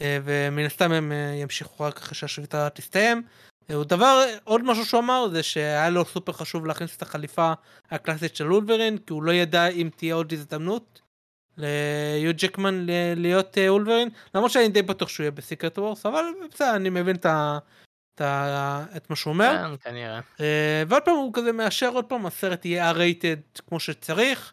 אה, ומן הסתם הם אה, ימשיכו רק אחרי שהשביתה תסתיים. אה, הוא דבר, עוד משהו שהוא אמר זה שהיה לו סופר חשוב להכניס את החליפה הקלאסית של אולברין כי הוא לא ידע אם תהיה עוד הזדמנות ליו ג'קמן להיות אולברין למרות שאני די בטוח שהוא יהיה בסיקרט וורס אבל בסדר אני מבין את, ה, את, ה, את מה שהוא אומר. כן, כנראה. אה, ועוד פעם הוא כזה מאשר עוד פעם הסרט יהיה R-rated כמו שצריך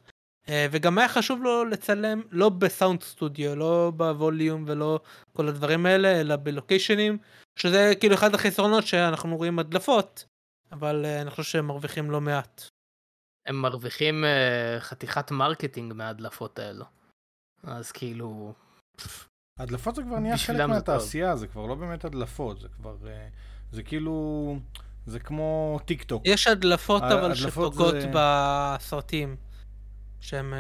וגם היה חשוב לו לצלם לא ב sound studio לא ב Volume ולא כל הדברים האלה אלא בלוקיישנים שזה כאילו אחד החסרונות שאנחנו רואים הדלפות אבל אה, אני חושב שהם מרוויחים לא מעט. הם מרוויחים אה, חתיכת marketing מההדלפות האלו. אז כאילו, הדלפות זה כבר נהיה חלק. מהתעשייה, זה כבר לא באמת הדלפות, זה כבר... אה, זה כאילו... זה כמו טיק טוק. יש הדלפות אבל הדלפות שפוגעות זה- בסרטים. שהן אה,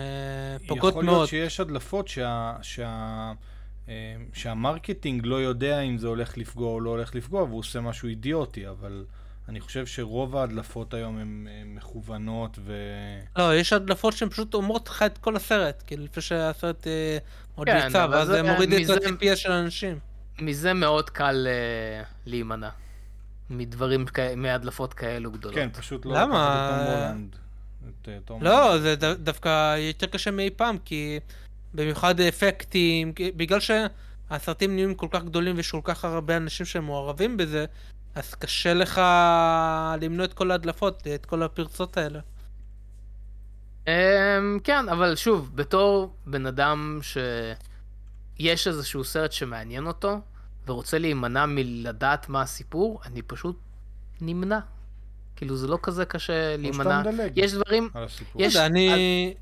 פוגעות יכול מאוד. להיות שיש הדלפות שה, שה, אה, שהמרקטינג לא יודע אם זה הולך לפגוע או לא הולך לפגוע, והוא עושה משהו אידיוטי, אבל אני חושב שרוב ההדלפות היום הן אה, מכוונות ו... לא, יש הדלפות שהן פשוט אומרות לך את כל הסרט, כאילו לפני שהסרט אה, עוד כן, יצא, ואז זה- מוריד את הציפייה של האנשים. מזה מאוד קל אה, להימנע. מדברים, מהדלפות כאלו גדולות. כן, פשוט לא למה? את אה, תום לא. זה ד- דווקא יותר קשה מאי פעם, כי במיוחד אפקטים, בגלל שהסרטים נהיים כל כך גדולים ויש כל כך הרבה אנשים שמעורבים בזה, אז קשה לך למנוע את כל ההדלפות, את כל הפרצות האלה. אמ, כן, אבל שוב, בתור בן אדם שיש איזשהו סרט שמעניין אותו, ורוצה להימנע מלדעת מה הסיפור, אני פשוט נמנע. כאילו, זה לא כזה קשה להימנע. יש דברים, על הסיפור. יש- לא אני...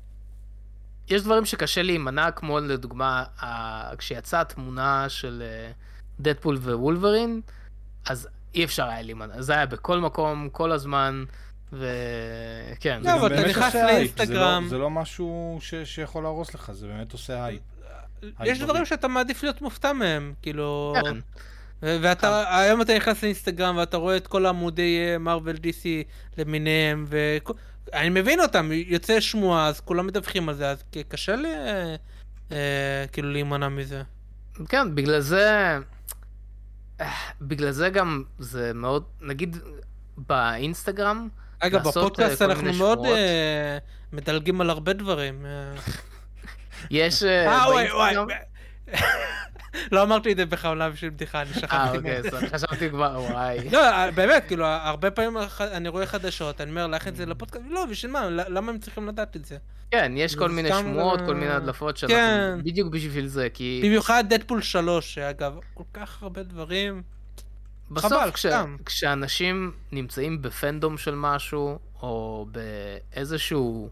יש דברים שקשה להימנע, כמו לדוגמה, ה- כשיצאה התמונה של דדפול ווולברין, אז אי אפשר היה להימנע. זה היה בכל מקום, כל הזמן, וכן. לא, אבל זה אתה נכנס עושה הייפ, לאינסטגרם. לא- זה לא משהו ש- שיכול להרוס לך, זה באמת עושה הייפ. יש. דברים שאתה מעדיף להיות מופתע מהם, כאילו... ואתה, היום אתה נכנס לאינסטגרם ואתה רואה את כל העמודי מרוויל DC למיניהם, ואני מבין אותם, יוצא שמועה, אז כולם מדווחים על זה, אז קשה לי אה, כאילו להימנע מזה. כן, בגלל זה... אה, בגלל זה גם זה מאוד, נגיד באינסטגרם, אגב, בפודקאסט אה, אנחנו מאוד. אה, מדלגים על הרבה דברים. יש אה, וואי, וואי. לא אמרתי את זה בכוונה בשביל בדיחה, אני אה, שכחתי. אוקיי, אז חשבתי כבר, וואי. לא, אה, באמת, כאילו, הרבה פעמים אני רואה חדשות, אני אומר, לך את זה לפודקאסט, לא, בשביל מה? למה הם צריכים לדעת את זה? כן, יש כל מיני שמועות, אה, כל מיני הדלפות כן. שאנחנו בדיוק בשביל זה, כי במיוחד דדפול 3, שאגב, כל כך הרבה דברים. בסוף. כשאנשים נמצאים בפנדום של משהו, או באיזשהו...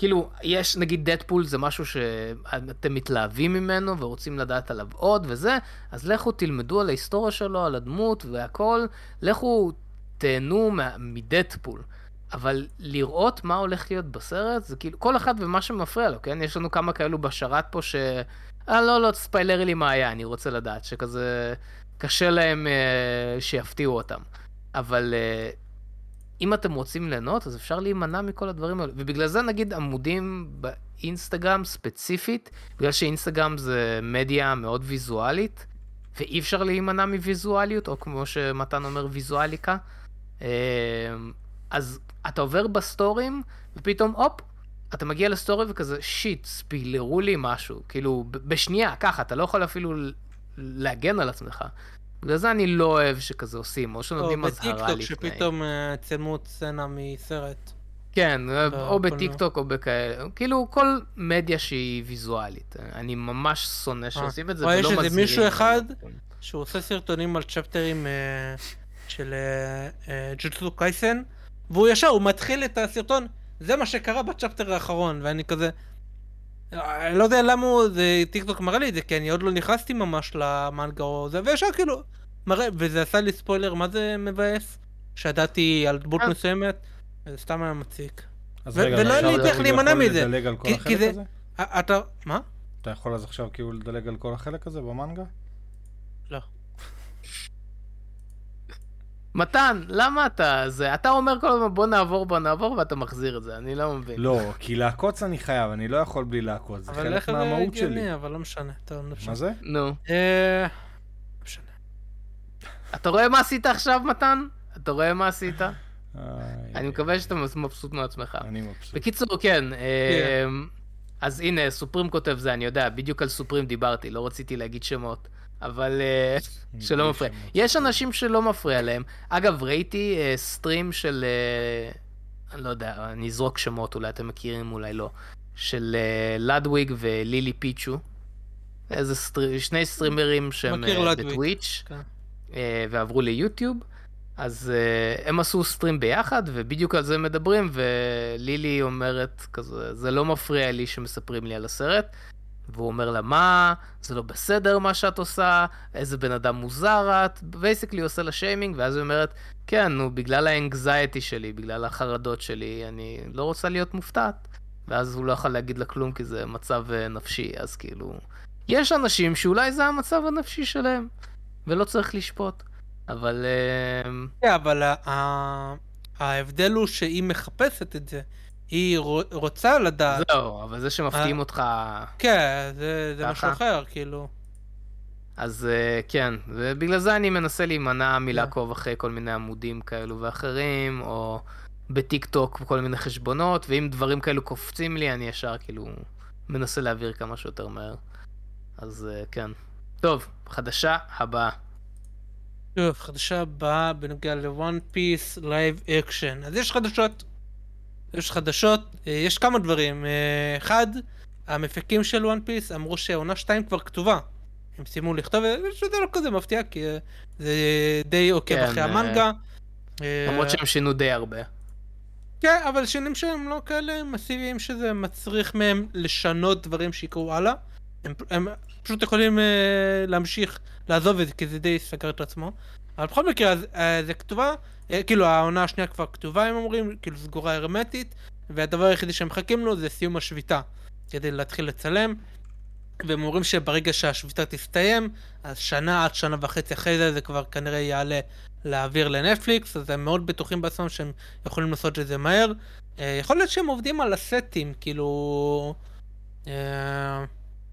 כאילו, יש, נגיד דדפול זה משהו שאתם מתלהבים ממנו ורוצים לדעת עליו עוד וזה, אז לכו תלמדו על ההיסטוריה שלו, על הדמות והכל, לכו תהנו מדדפול. אבל לראות מה הולך להיות בסרט, זה כאילו, כל אחד ומה שמפריע לו, כן? יש לנו כמה כאלו בשרת פה ש... אה, לא, לא, תספיילרי לי מה היה, אני רוצה לדעת, שכזה קשה להם אה, שיפתיעו אותם. אבל אה, אם אתם רוצים ליהנות, אז אפשר להימנע מכל הדברים האלה. ובגלל זה נגיד עמודים באינסטגרם ספציפית, בגלל שאינסטגרם זה מדיה מאוד ויזואלית, ואי אפשר להימנע מוויזואליות, או כמו שמתן אומר, ויזואליקה. אה, אז אתה עובר בסטורים, ופתאום, הופ, אתה מגיע לסטורי וכזה, שיט, ספילרו לי משהו. כאילו, בשנייה, ככה, אתה לא יכול אפילו להגן על עצמך. בגלל זה אני לא אוהב שכזה עושים, או או שנותנים אזהרה בטיקטוק, לפני. שפתאום אה, צלמו סצנה מסרט. כן, או בקולנוע. בטיקטוק או בכאלה, כאילו כל מדיה שהיא ויזואלית. אני ממש שונא שעושים את זה או יש ולא איזה מזהירים. מישהו אחד שהוא עושה סרטונים על chapter ים אה, של אה, אה, Jujutsu Kaisen, והוא ישר, הוא מתחיל את הסרטון, זה מה שקרה ב chapter האחרון, ואני כזה... אה, אני לא יודע למה הוא, זה טיקטוק מראה לי את זה, כי אני עוד לא נכנסתי ממש למנגה או זה, וישר כאילו, מראה, וזה עשה לי ספוילר, מה זה מבאס? שידעתי על דמות אה. מסוימת, זה סתם היה מציק. אז רגע, ולא היה לי כאילו להימנע מזה. לדלג על כל החלק זה- הזה? אה, אתה, מה? אתה יכול אז עכשיו כאילו לדלג על כל החלק הזה במנגה? לא. מתן, למה אתה זה? אתה אומר כל הזמן בוא נעבור בוא נעבור ואתה מחזיר את זה, אני לא מבין. לא, כי לעקוץ אני חייב, אני לא יכול בלי לעקוץ, זה אבל חלק איך זה מהמהות שלי. הגיוני, אבל לא משנה, טוב, לא משנה. מה זה? נו. אה, לא משנה. אתה רואה מה עשית עכשיו מתן? אתה רואה מה עשית? אני מקווה שאתה מבסוט מעצמך. אני מבסוט. בקיצור, כן, אמ, אז הנה, סופרים כותב זה, אני יודע, בדיוק על סופרים דיברתי, לא רציתי להגיד שמות, אבל אה, שלא מפריע. יש אנשים שלא מפריע להם. אגב, ראיתי אה, סטרים של, אה, אני לא יודע, אני אזרוק שמות, אולי אתם מכירים, אולי לא, של Ludwig ו LilyPichu. איזה סטר... שני סטרימרים שהם. בטוויץ', כן. ועברו ליוטיוב. אז uh, הם עשו stream ביחד, ובדיוק על זה מדברים, ולילי אומרת כזה, זה לא מפריע לי שמספרים לי על הסרט, והוא אומר לה, מה, זה לא בסדר מה שאת עושה, איזה בן אדם מוזר את, basically עושה לה שיימינג, ואז היא אומרת, כן, נו, בגלל ה anxiety שלי, בגלל החרדות שלי, אני לא רוצה להיות מופתעת. ואז הוא לא יכול להגיד לה כלום כי זה מצב אה, נפשי, אז כאילו... יש אנשים שאולי זה המצב הנפשי שלהם, ולא צריך לשפוט. אבל... אה, כן, אבל ה- ה- ההבדל הוא שהיא מחפשת את זה. היא רו- רוצה לדעת. זהו, אבל זה שמפתיעים אותך... כן, זה זה. משהו אחר, כאילו. אז אה, כן, ובגלל זה אני מנסה להימנע מלעקוב אחרי כל מיני עמודים כאלו ואחרים, או בטיק טוק כל מיני חשבונות, ואם דברים כאלו קופצים לי, אני ישר כאילו מנסה להעביר כמה שיותר מהר. אז אה, כן. טוב, חדשה הבאה. טוב, חדשה הבאה בנוגע ל One Piece live action. אז יש חדשות. יש חדשות, אה, יש כמה דברים. אה, אחד, המפיקים של One Piece אמרו שעונה 2 כבר כתובה. הם סיימו לכתוב, אה, שזה לא כזה מפתיע, כי אה, זה די עוקב כן, אחרי אה, המנגה. אה, למרות שהם שינו די הרבה. כן, אבל שינויים שהם לא כאלה מסיביים שזה מצריך מהם לשנות דברים שיקרו הלאה. הם, הם פשוט יכולים uh, להמשיך לעזוב את זה כי זה די סגר את עצמו. אבל בכל מקרה אז, uh, זה כתובה, uh, כאילו העונה השנייה כבר כתובה הם אומרים, כאילו סגורה הרמטית, והדבר היחידי שהם מחכים לו זה סיום השביתה כדי להתחיל לצלם. והם אומרים שברגע שהשביתה תסתיים, אז שנה עד שנה וחצי אחרי זה זה כבר כנראה יעלה להעביר לנטפליקס, אז הם מאוד בטוחים בעצמם שהם יכולים לעשות את זה מהר. אה, יכול להיות שהם עובדים על הסטים, כאילו...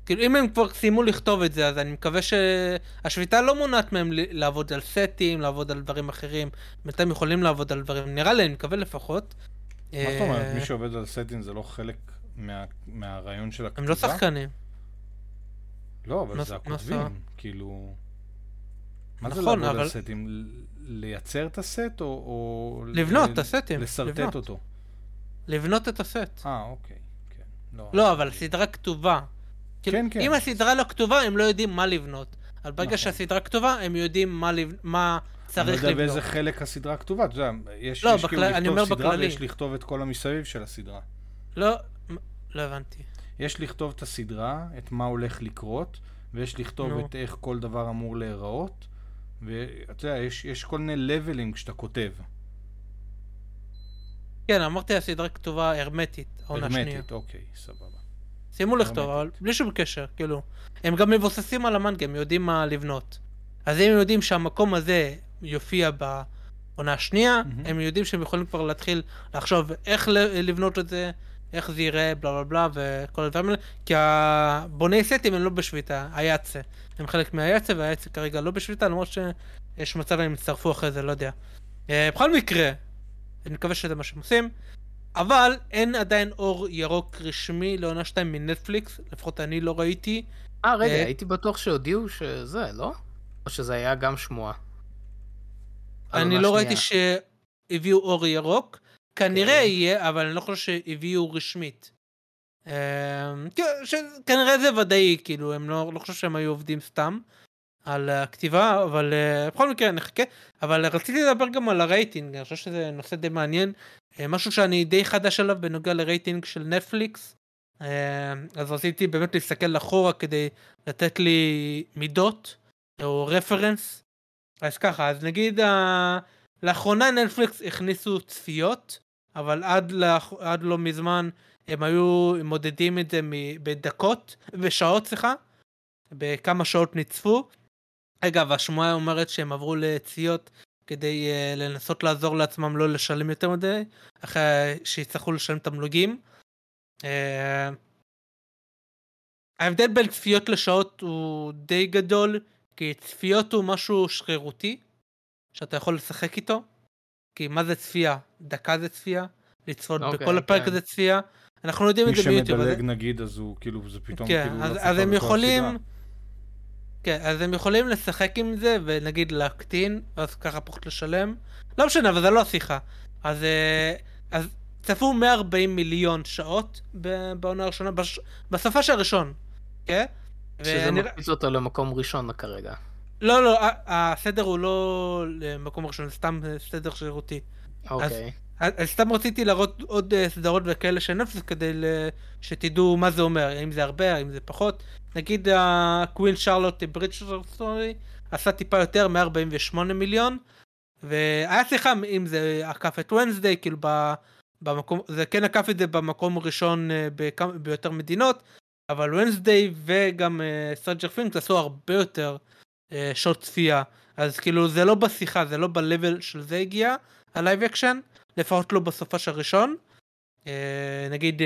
כאילו אם הם כבר סיימו לכתוב את זה, אז אני מקווה שהשביתה לא מונעת מהם לעבוד על סטים, לעבוד על דברים אחרים. בינתיים יכולים לעבוד על דברים, נראה לי, אני מקווה לפחות. מה זאת אומרת? אה, מי שעובד על סטים זה לא חלק מה- מהרעיון של הכתיבה? הם לא שחקנים. לא, אבל זה הכותבים, כאילו... מה זה נכון, לעבוד על סטים? לייצר את הסט או... לבנות את הסטים, לשרטט. אותו. לבנות את הסט. אה, אוקיי. כן. לא, לא, אבל הסדרה כתובה. כאילו, כן, כן. אם הסדרה לא כתובה, הם לא יודעים מה לבנות. אבל ברגע נכון. שהסדרה כתובה, הם יודעים מה, לב... מה אני צריך לא לבנות. יודע באיזה חלק הסדרה כתובה, אתה יודע, יש, לא, יש כאילו בכלל- אני לכתוב אומר סדרה בכללי. ויש לכתוב את כל המסביב של הסדרה. לא, לא הבנתי. יש לכתוב את הסדרה, את מה הולך לקרות, ויש לכתוב נו. את איך כל דבר אמור להיראות, ואתה יודע, יש, יש כל מיני לבלים כשאתה כותב. כן, אמרתי הסדרה כתובה הרמטית, העונה השנייה. הרמטית, אוקיי, סבבה. סיימו לכתוב, אבל. בלי שום קשר, כאילו. הם גם מבוססים על המנגה, הם יודעים מה לבנות. אז אם הם יודעים שהמקום הזה יופיע בעונה השנייה, מהמם. הם יודעים שהם יכולים כבר להתחיל לחשוב איך לבנות את זה, איך זה ייראה, בלה בלה בלה, וכל הדברים האלה, כי הבוני סטים הם לא בשביתה, היאצה. הם חלק מהיאצה, והיאצה כרגע לא בשביתה, למרות שיש מצב הם יצטרפו אחרי זה, לא יודע. אה, בכל מקרה, אני מקווה שזה מה שהם עושים. אבל אין עדיין אור ירוק רשמי לעונה 2 מנטפליקס, לפחות אני לא ראיתי. אה, רגע, אה, הייתי בטוח שהודיעו שזה, לא? או שזה היה גם שמועה? אני לא ראיתי. שהביאו אור ירוק. כנראה אוקיי. יהיה, אבל אני לא חושב שהביאו רשמית. אמ, כן, ש- כנראה זה ודאי, כאילו, הם לא, לא חושב שהם היו עובדים סתם על הכתיבה, אבל אה, בכל מקרה נחכה. אבל רציתי לדבר גם על הרייטינג, אני חושב שזה נושא די מעניין. אה, משהו שאני די חדש עליו בנוגע לרייטינג של נטפליקס. אה, אז רציתי באמת להסתכל אחורה כדי לתת לי מידות או רפרנס. אז ככה, אז נגיד ה... לאחרונה נטפליקס הכניסו צפיות, אבל עד, לאח... עד לא מזמן הם היו מודדים את זה. בדקות, בשעות סליחה, בכמה שעות נצפו. אגב, השמועה אומרת שהם עברו לצפיות כדי uh, לנסות לעזור לעצמם לא לשלם יותר מדי, אחרי שיצטרכו לשלם תמלוגים. Uh, ההבדל בין צפיות לשעות הוא די גדול, כי צפיות הוא משהו שרירותי, שאתה יכול לשחק איתו. כי מה זה צפייה? דקה זה צפייה, לצפות אוקיי, בכל הפרק כן. זה צפייה. אנחנו יודעים מי את זה ביוטיוב. אז- שמדלג נגיד, אז הוא כאילו, זה פתאום כן, כאילו... אז, לא אז הם יכולים... הסדרה. כן, אז הם יכולים לשחק עם זה ונגיד להקטין, אז ככה פחות לשלם. לא משנה, אבל זה לא השיחה. אז, אה, אז צפו 140 מיליון שעות בעונה הראשונה, בש... בסופה של הראשון, כן? שזה ואני- מקפיץ אותו למקום ראשון כרגע. לא, לא, הסדר הוא לא למקום ראשון, זה סתם סדר שירותי. אוקיי. אז סתם רציתי להראות עוד אה, סדרות וכאלה של נטפליקס כדי שתדעו מה זה אומר, האם זה הרבה, האם זה פחות. נגיד הקווין שרלוט ברידג'ר סטורי עשה טיפה יותר, 148 מיליון, והיה שיחה אם זה עקף את Wednesday, כאילו ב... במקום, זה כן עקף את זה במקום הראשון אה, ביותר מדינות, אבל Wednesday וגם Stranger Things עשו הרבה יותר אה, שעות צפייה, אז כאילו זה לא בשיחה, זה לא ב-level של זה הגיע, ה live action, לפחות לא בסופש הראשון. אה, נגיד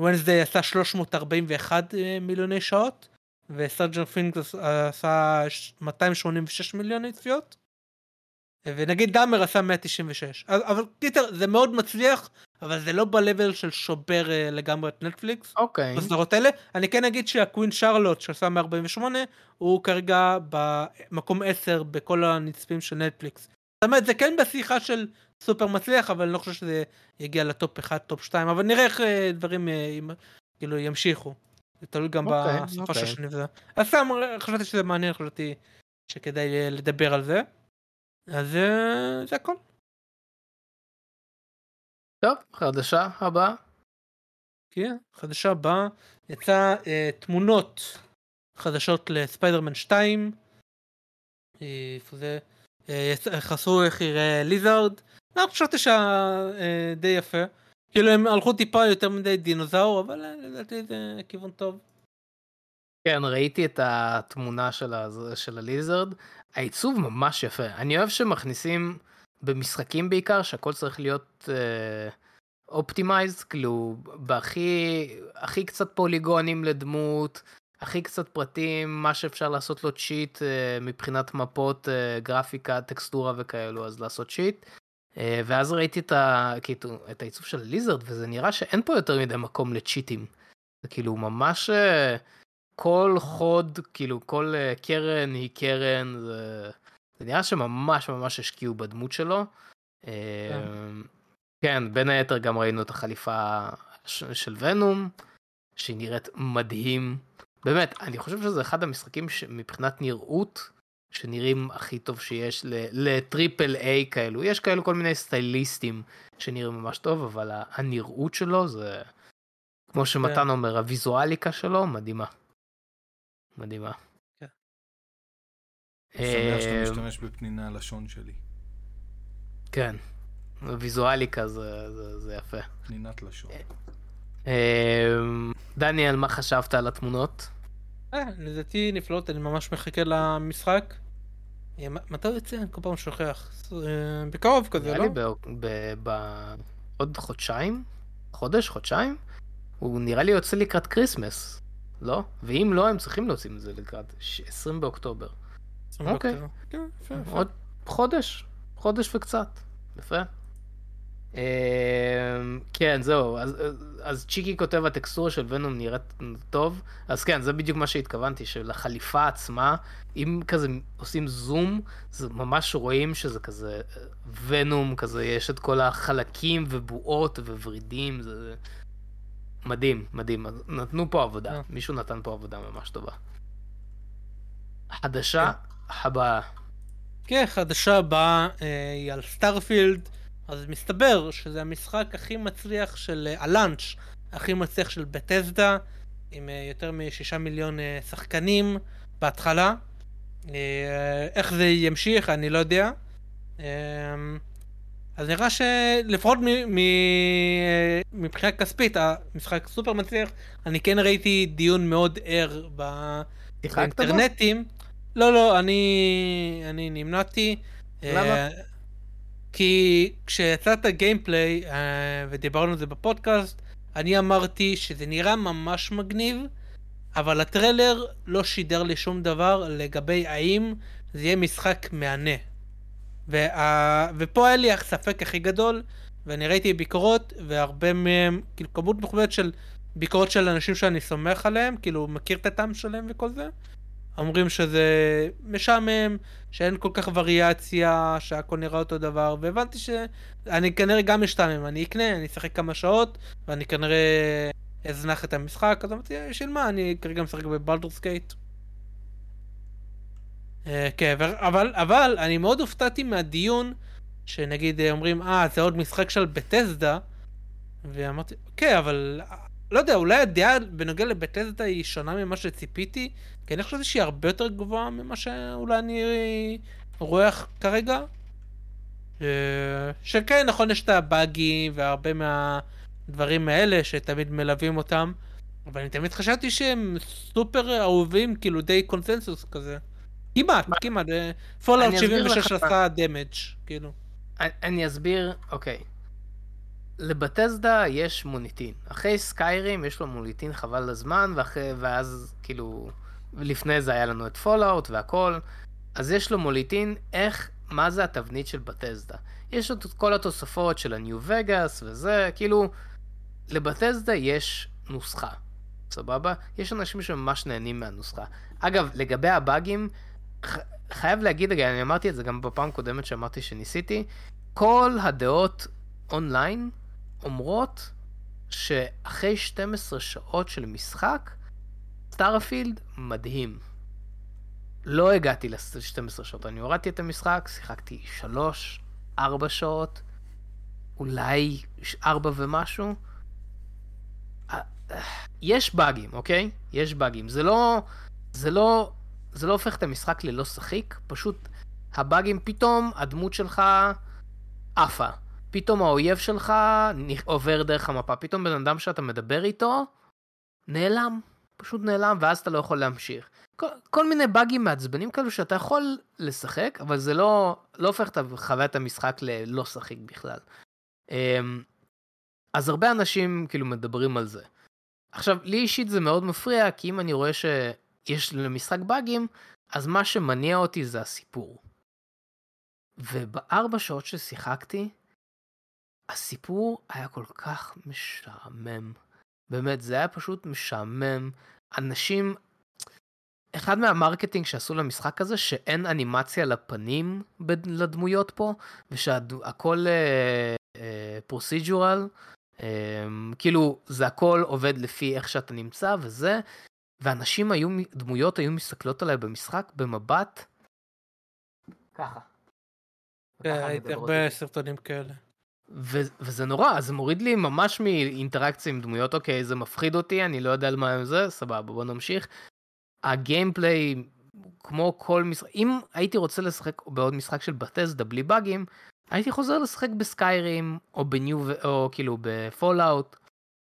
Wednesday עשה 341 אה, מיליוני שעות, ו Stranger Things עשה 286 מיליוני צפיות. ונגיד Dahmer עשה 196 אז- אבל קיצר זה מאוד מצליח אבל זה לא ב-level של שובר אה, לגמרי את נטפליקס אוקיי. בסדרות האלה אני כן אגיד שה Queen Charlotte שעשה 148 הוא כרגע במקום 10 בכל הנצפים של נטפליקס. זאת אומרת זה כן בשיחה של סופר מצליח אבל אני לא חושב שזה יגיע ל top 1 top 2 אבל נראה איך אה, דברים אה, כאילו ימשיכו. זה תלוי גם בסופו אוקיי. של שני וזה. אז סתם אה, חשבתי שזה מעניין חשבתי שכדאי לדבר על זה. אז זה הכל. טוב, חדשה הבאה. כן, חדשה הבאה, יצא אה, תמונות חדשות לספיידרמן 2. אה, איפה זה? אה, חשפו איך יראה ליזארד. לא, חשבתי שהיה אה, די יפה. כאילו הם הלכו טיפה יותר מדי דינוזאור, אבל אה, לדעתי זה כיוון טוב. כן, ראיתי את התמונה של, ה... של ה Lizard. העיצוב ממש יפה. אני אוהב שמכניסים במשחקים בעיקר, שהכל צריך להיות optimized, כאילו, בהכי הכי קצת פוליגונים לדמות, הכי קצת פרטים, מה שאפשר לעשות לו cheat אה, מבחינת מפות, אה, גרפיקה, טקסטורה וכאלו, אז לעשות cheat. אה, ואז ראיתי את, ה... כאילו, את העיצוב של הליזרד, וזה נראה שאין פה יותר מדי מקום לצ'יטים. זה כאילו ממש... אה, כל חוד, כאילו כל אה, קרן היא קרן, זה, זה נראה שממש ממש השקיעו בדמות שלו. אה, כן, בין היתר גם ראינו את החליפה של ונום, שהיא נראית מדהים. באמת, אני חושב שזה אחד המשחקים שמבחינת נראות, שנראים הכי טוב שיש ל- לטריפל איי כאלו. יש כאלו כל מיני סטייליסטים שנראים ממש טוב, אבל הנראות שלו זה, כמו שמתן אומר, הוויזואליקה שלו מדהימה. מדהימה. כן. אני שמח שאתה אה, משתמש בפניני הלשון שלי. כן. ויזואליקה זה, זה, זה יפה. פנינת לשון. אה, דניאל, מה חשבת על התמונות? אה, לדעתי נפלאות, אני ממש מחכה למשחק. אה, מתי הוא יוצא? כל פעם שוכח. אה, בקרוב כזה, נראה לא? לי ב- ב- ב- עוד חודשיים? חודש? חודשיים? הוא נראה לי יוצא לקראת Christmas, לא? ואם לא, הם צריכים להוציא את זה לקראת ש- 20 באוקטובר. אוקיי. כן, יפה, יפה. עוד חודש, חודש וקצת. יפה. אמ, כן זהו אז, אז צ'יקי כותב הטקסטורה של ונום נראית טוב אז כן זה בדיוק מה שהתכוונתי שלחליפה עצמה אם כזה עושים זום זה ממש רואים שזה כזה ונום כזה יש את כל החלקים ובועות וורידים זה מדהים מדהים נתנו פה עבודה אה. מישהו נתן פה עבודה ממש טובה. חדשה הבאה. כן, חדשה הבאה אה, היא על Starfield, אז מסתבר שזה המשחק הכי מצליח של, אה, ה launch הכי מצליח של Bethesda, עם אה, יותר משישה מיליון אה, שחקנים בהתחלה. איך זה ימשיך אני לא יודע. אה, אז נראה שלפחות מ- מ- מבחינה כספית המשחק סופר מצליח, אני כן ראיתי דיון מאוד ער? באינטרנטים. לא, לא, אני, אני נמנעתי. למה? כי כשיצא את הגיימפליי, אה, ודיברנו על זה בפודקאסט, אני אמרתי שזה נראה ממש מגניב, אבל הטריילר לא שידר לי שום דבר לגבי האם זה יהיה משחק מהנה. וה... ופה היה לי הספק הכי גדול, ואני ראיתי ביקורות, והרבה מהם, כאילו כמות מכובדת של ביקורות של אנשים שאני סומך עליהם, כאילו מכיר את הטעם שלהם וכל זה. אומרים שזה משעמם, שאין כל כך וריאציה, שהכל נראה אותו דבר, והבנתי שאני כנראה גם משתעמם, אני אקנה, אני אשחק כמה שעות, ואני כנראה אזנח את המשחק, אז אמרתי, בשביל מה, אני כרגע משחק בבלדורס קייט. אה, כן, אבל, אבל אני מאוד הופתעתי מהדיון שנגיד אה, אומרים, אה, זה עוד משחק של בטסדה, ואמרתי, אוקיי, אבל לא יודע, אולי הדעה בנוגע ל Bethesda היא שונה ממה שציפיתי, כי אני חושב שהיא הרבה יותר גבוהה ממה שאולי אני רואה כרגע. אה, שכן, נכון, יש את הבאגים והרבה מהדברים האלה שתמיד מלווים אותם, אבל אני תמיד חשבתי שהם סופר אהובים, כאילו די קונסנזוס כזה. כמעט, כמעט. Fallout 76 עשה damage, כאילו. אני, אני אסביר, אוקיי. ל Bethesda יש מוניטין. אחרי Skyrim יש לו מוניטין חבל על הזמן, ואחרי, ואז כאילו, לפני זה היה לנו את Fallout והכל. אז יש לו מוניטין איך, מה זה התבנית של Bethesda. יש את כל התוספות של ה New Vegas וזה, כאילו, ל Bethesda יש נוסחה. סבבה? יש אנשים שממש נהנים מהנוסחה. אגב, לגבי הבאגים, ח... חייב להגיד, רגע, אני אמרתי את זה גם בפעם הקודמת שאמרתי שניסיתי, כל הדעות אונליין אומרות שאחרי 12 שעות של משחק, Starfield מדהים. לא הגעתי ל-12 שעות, אני הורדתי את המשחק, שיחקתי 3, 4 שעות, אולי 4 ומשהו. יש באגים, אוקיי? יש באגים. זה לא... זה לא... זה לא הופך את המשחק ללא שחיק, פשוט הבאגים פתאום, הדמות שלך עפה. פתאום האויב שלך עובר דרך המפה, פתאום בן אדם שאתה מדבר איתו נעלם, פשוט נעלם, ואז אתה לא יכול להמשיך. כל, כל מיני באגים מעצבנים כאלו שאתה יכול לשחק, אבל זה לא, לא הופך את חוויית המשחק ללא שחיק בכלל. אמ, אז הרבה אנשים כאילו מדברים על זה. עכשיו, לי אישית זה מאוד מפריע, כי אם אני רואה שיש למשחק באגים, אז מה שמניע אותי זה הסיפור. ובארבע שעות ששיחקתי, הסיפור היה כל כך משעמם. באמת, זה היה פשוט משעמם. אנשים... אחד מהמרקטינג שעשו למשחק הזה, שאין אנימציה לפנים לדמויות פה, ושהכל פרוסיג'ורל, uh, uh, Um, כאילו זה הכל עובד לפי איך שאתה נמצא וזה, ואנשים היו, דמויות היו מסתכלות עליי במשחק במבט ככה. כן, ראיתי הרבה סרטונים כאלה. ו- וזה נורא, זה מוריד לי ממש מאינטראקציה עם דמויות, אוקיי, זה מפחיד אותי, אני לא יודע על מה זה, סבבה, בוא נמשיך. ה gameplay, כמו כל משחק, אם הייתי רוצה לשחק בעוד משחק של Bethesda בלי באגים, הייתי חוזר לשחק ב Skyrim, או ב New, או כאילו ב Fallout,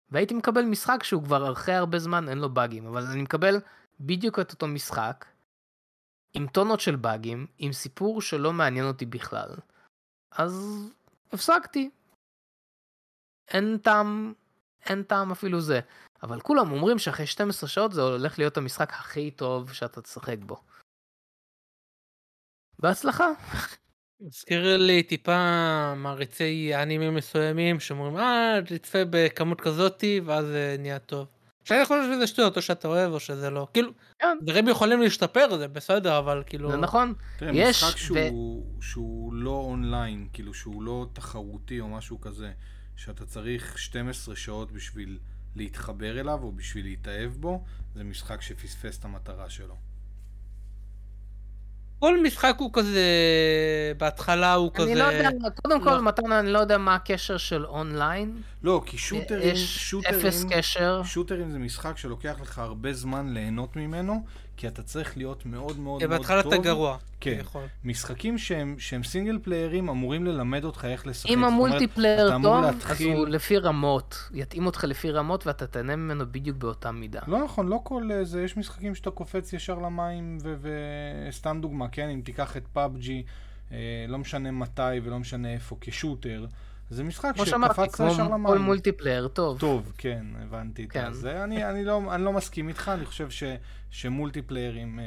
והייתי מקבל משחק שהוא כבר אחרי הרבה זמן אין לו באגים, אבל אני מקבל בדיוק את אותו משחק, עם טונות של באגים, עם סיפור שלא מעניין אותי בכלל. אז הפסקתי. אין טעם, אין טעם אפילו זה. אבל כולם אומרים שאחרי 12 שעות זה הולך להיות המשחק הכי טוב שאתה תשחק בו. בהצלחה. הזכיר לי טיפה מעריצי אנימים מסוימים שאומרים אה תצפה בכמות כזאתי ואז נהיה טוב. שאני חושב שזה שטויות או שאתה אוהב או שזה לא כאילו כן. דברים יכולים להשתפר זה בסדר אבל כאילו זה נכון תראה, יש משחק שהוא, ו- שהוא לא אונליין, כאילו שהוא לא תחרותי או משהו כזה, שאתה צריך 12 שעות בשביל להתחבר אליו או בשביל להתאהב בו, זה משחק שפספס את המטרה שלו. כל משחק הוא כזה בהתחלה הוא כזה אני לא יודע, קודם כל לא. מתן אני לא יודע מה הקשר של אונליין. לא, כי shooter ים, יש shooter ים, אפס קשר. shooter ים זה משחק שלוקח לך הרבה זמן ליהנות ממנו, כי אתה צריך להיות מאוד מאוד מאוד בהתחלה טוב. אתה גרוע. כן. משחקים שהם, שהם single player ים אמורים ללמד אותך איך לשחק. אם ה multiplayer טוב, אז להתחיל- הוא לפי רמות. יתאים אותך לפי רמות ואתה תהנה ממנו בדיוק באותה מידה. לא נכון, לא כל אה, זה, יש משחקים שאתה קופץ ישר למים, וסתם דוגמה, כן, אם תיקח את PUBG, אה, לא משנה מתי ולא משנה איפה, shooter, זה משחק כמו שאמרתי, שקפצת כמו ישר כל למים. multiplayer טוב. טוב, כן, הבנתי את כן. זה. אני, אני, לא, אני לא מסכים איתך, אני חושב ש, ש multiplayer ים אה,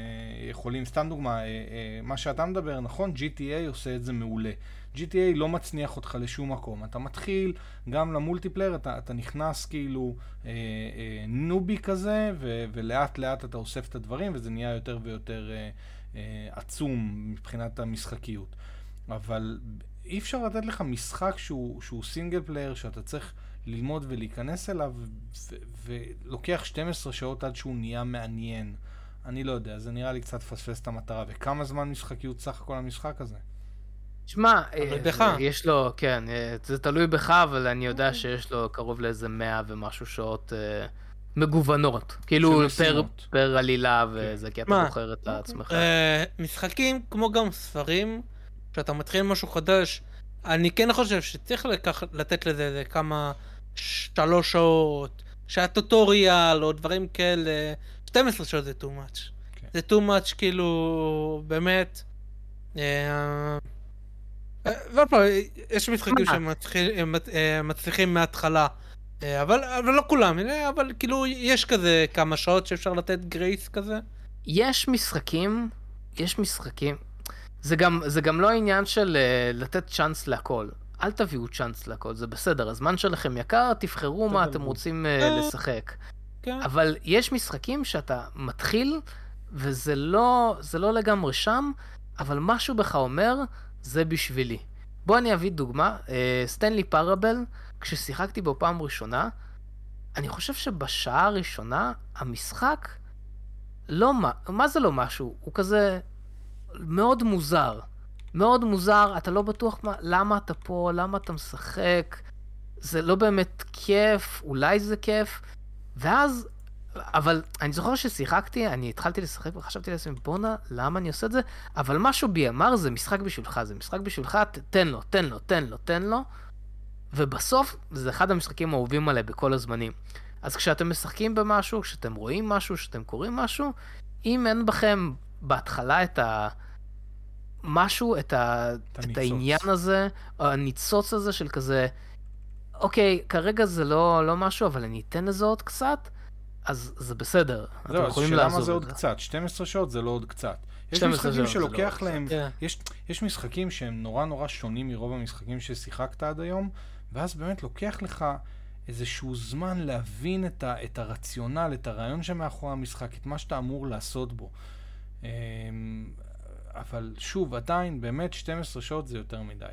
יכולים, סתם דוגמה, אה, אה, מה שאתה מדבר, נכון, GTA עושה את זה מעולה. GTA לא מצניח אותך לשום מקום. אתה מתחיל, גם ל multiplayer, אתה, אתה נכנס כאילו אה, אה, newbie כזה, ו, ולאט לאט אתה אוסף את הדברים, וזה נהיה יותר ויותר אה, אה, עצום מבחינת המשחקיות. אבל אי אפשר לתת לך משחק שהוא, שהוא single player, שאתה צריך ללמוד ולהיכנס אליו, ו- ולוקח 12 שעות עד שהוא נהיה מעניין. אני לא יודע, זה נראה לי קצת פספס את המטרה. וכמה זמן משחקיות סך הכל המשחק הזה? שמע, אה, בך. יש לו, כן, אה, זה תלוי בך, אבל אני יודע שיש לו קרוב לאיזה 100 ומשהו שעות אה, מגוונות. כאילו פר. פר עלילה וזה, כי אתה מה? בוחר את עצמך. אה, משחקים, כמו גם ספרים, כשאתה מתחיל משהו חדש, אני כן חושב שצריך לקח, לתת לזה איזה כמה שלוש שעות, שהטוטוריאל או דברים כאלה, 12 שעות זה too much. כן. זה too much כאילו, באמת. אה, אה, ועוד פעם, יש משחקים? שמצליחים מההתחלה. אה, אבל, אבל לא כולם, אבל כאילו יש כזה כמה שעות שאפשר לתת גרייס כזה. יש משחקים, יש משחקים, זה גם, זה גם לא עניין של uh, לתת צ'אנס להכל. אל תביאו צ'אנס להכל, זה בסדר, הזמן שלכם יקר, תבחרו מה אתם. רוצים אה. uh, לשחק. כן. אבל יש משחקים שאתה מתחיל, וזה לא, זה לא לגמרי שם, אבל משהו בך אומר, זה בשבילי. בוא אני אביא דוגמה, אה, סטנלי פארבל, כששיחקתי בו פעם ראשונה, אני חושב שבשעה הראשונה, המשחק, לא מה, מה זה לא משהו? הוא כזה מאוד מוזר. מאוד מוזר, אתה לא בטוח מה, למה אתה פה, למה אתה משחק, זה לא באמת כיף, אולי זה כיף, ואז, אבל אני זוכר ששיחקתי, אני התחלתי לשחק וחשבתי לעצמי, בואנה, למה אני עושה את זה? אבל משהו בי אמר, זה משחק בשבילך, זה משחק בשבילך, ת- תן לו, תן לו, תן לו, תן לו. ובסוף, זה אחד המשחקים האהובים עליי בכל הזמנים. אז כשאתם משחקים במשהו, כשאתם רואים משהו, כשאתם קוראים משהו, אם אין בכם בהתחלה את ה... משהו, את, ה... את. העניין הזה, הניצוץ הזה של כזה, אוקיי, כרגע זה לא, לא משהו, אבל אני אתן לזה עוד קצת, אז זה בסדר. אתם זהו, אז יכולים שאלה מה לעזוב זה עוד קצת? 12 שעות זה לא עוד קצת. יש 12 משחקים לא שלוקח עוד להם, כן. יש, יש משחקים שהם נורא נורא שונים מרוב המשחקים ששיחקת עד היום, ואז באמת לוקח לך איזשהו זמן להבין את, ה, את הרציונל, את הרעיון שמאחורי המשחק, את מה שאתה אמור לעשות בו. אמ, אבל שוב, עדיין, באמת 12 שעות זה יותר מדי.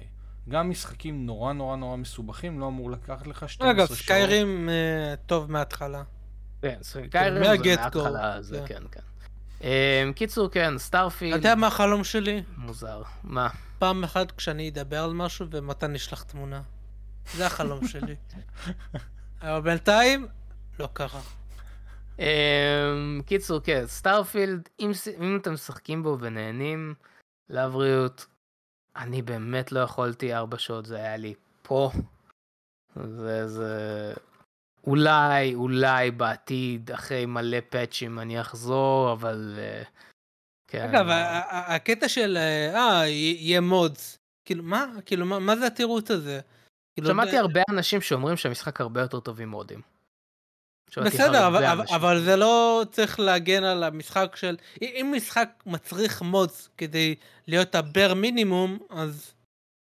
גם משחקים נורא נורא נורא מסובכים לא אמור לקחת לך 12 אגב, שעות. סקיירים אה, טוב מההתחלה. כן, Skyrim מה-get go מההתחלה, זה כן. כן, כן. אמ, קיצור, כן, אתה Starfield, יודע מה החלום שלי? מוזר. מה? פעם אחת כשאני אדבר על משהו ומתן ישלח תמונה. זה החלום שלי. אבל בינתיים, לא קרה. אמ, קיצור, כן, Starfield, אם אם אתם משחקים בו ונהנים, לבריאות, אני באמת לא יכולתי ארבע שעות, זה היה לי פה. זה, זה... אולי, אולי בעתיד, אחרי מלא פאצ'ים אני אחזור, אבל... אה, כן. אגב, הקטע של, אה, אה, יהיה mods. כאילו, מה? כאילו, מה- מה זה התירוץ הזה? כאילו, שמעתי הרבה אנשים שאומרים שהמשחק הרבה יותר טוב עם מודים. בסדר, אבל, אבל. אבל זה לא צריך להגן על המשחק של... אם משחק מצריך מודס כדי להיות הבר מינימום, אז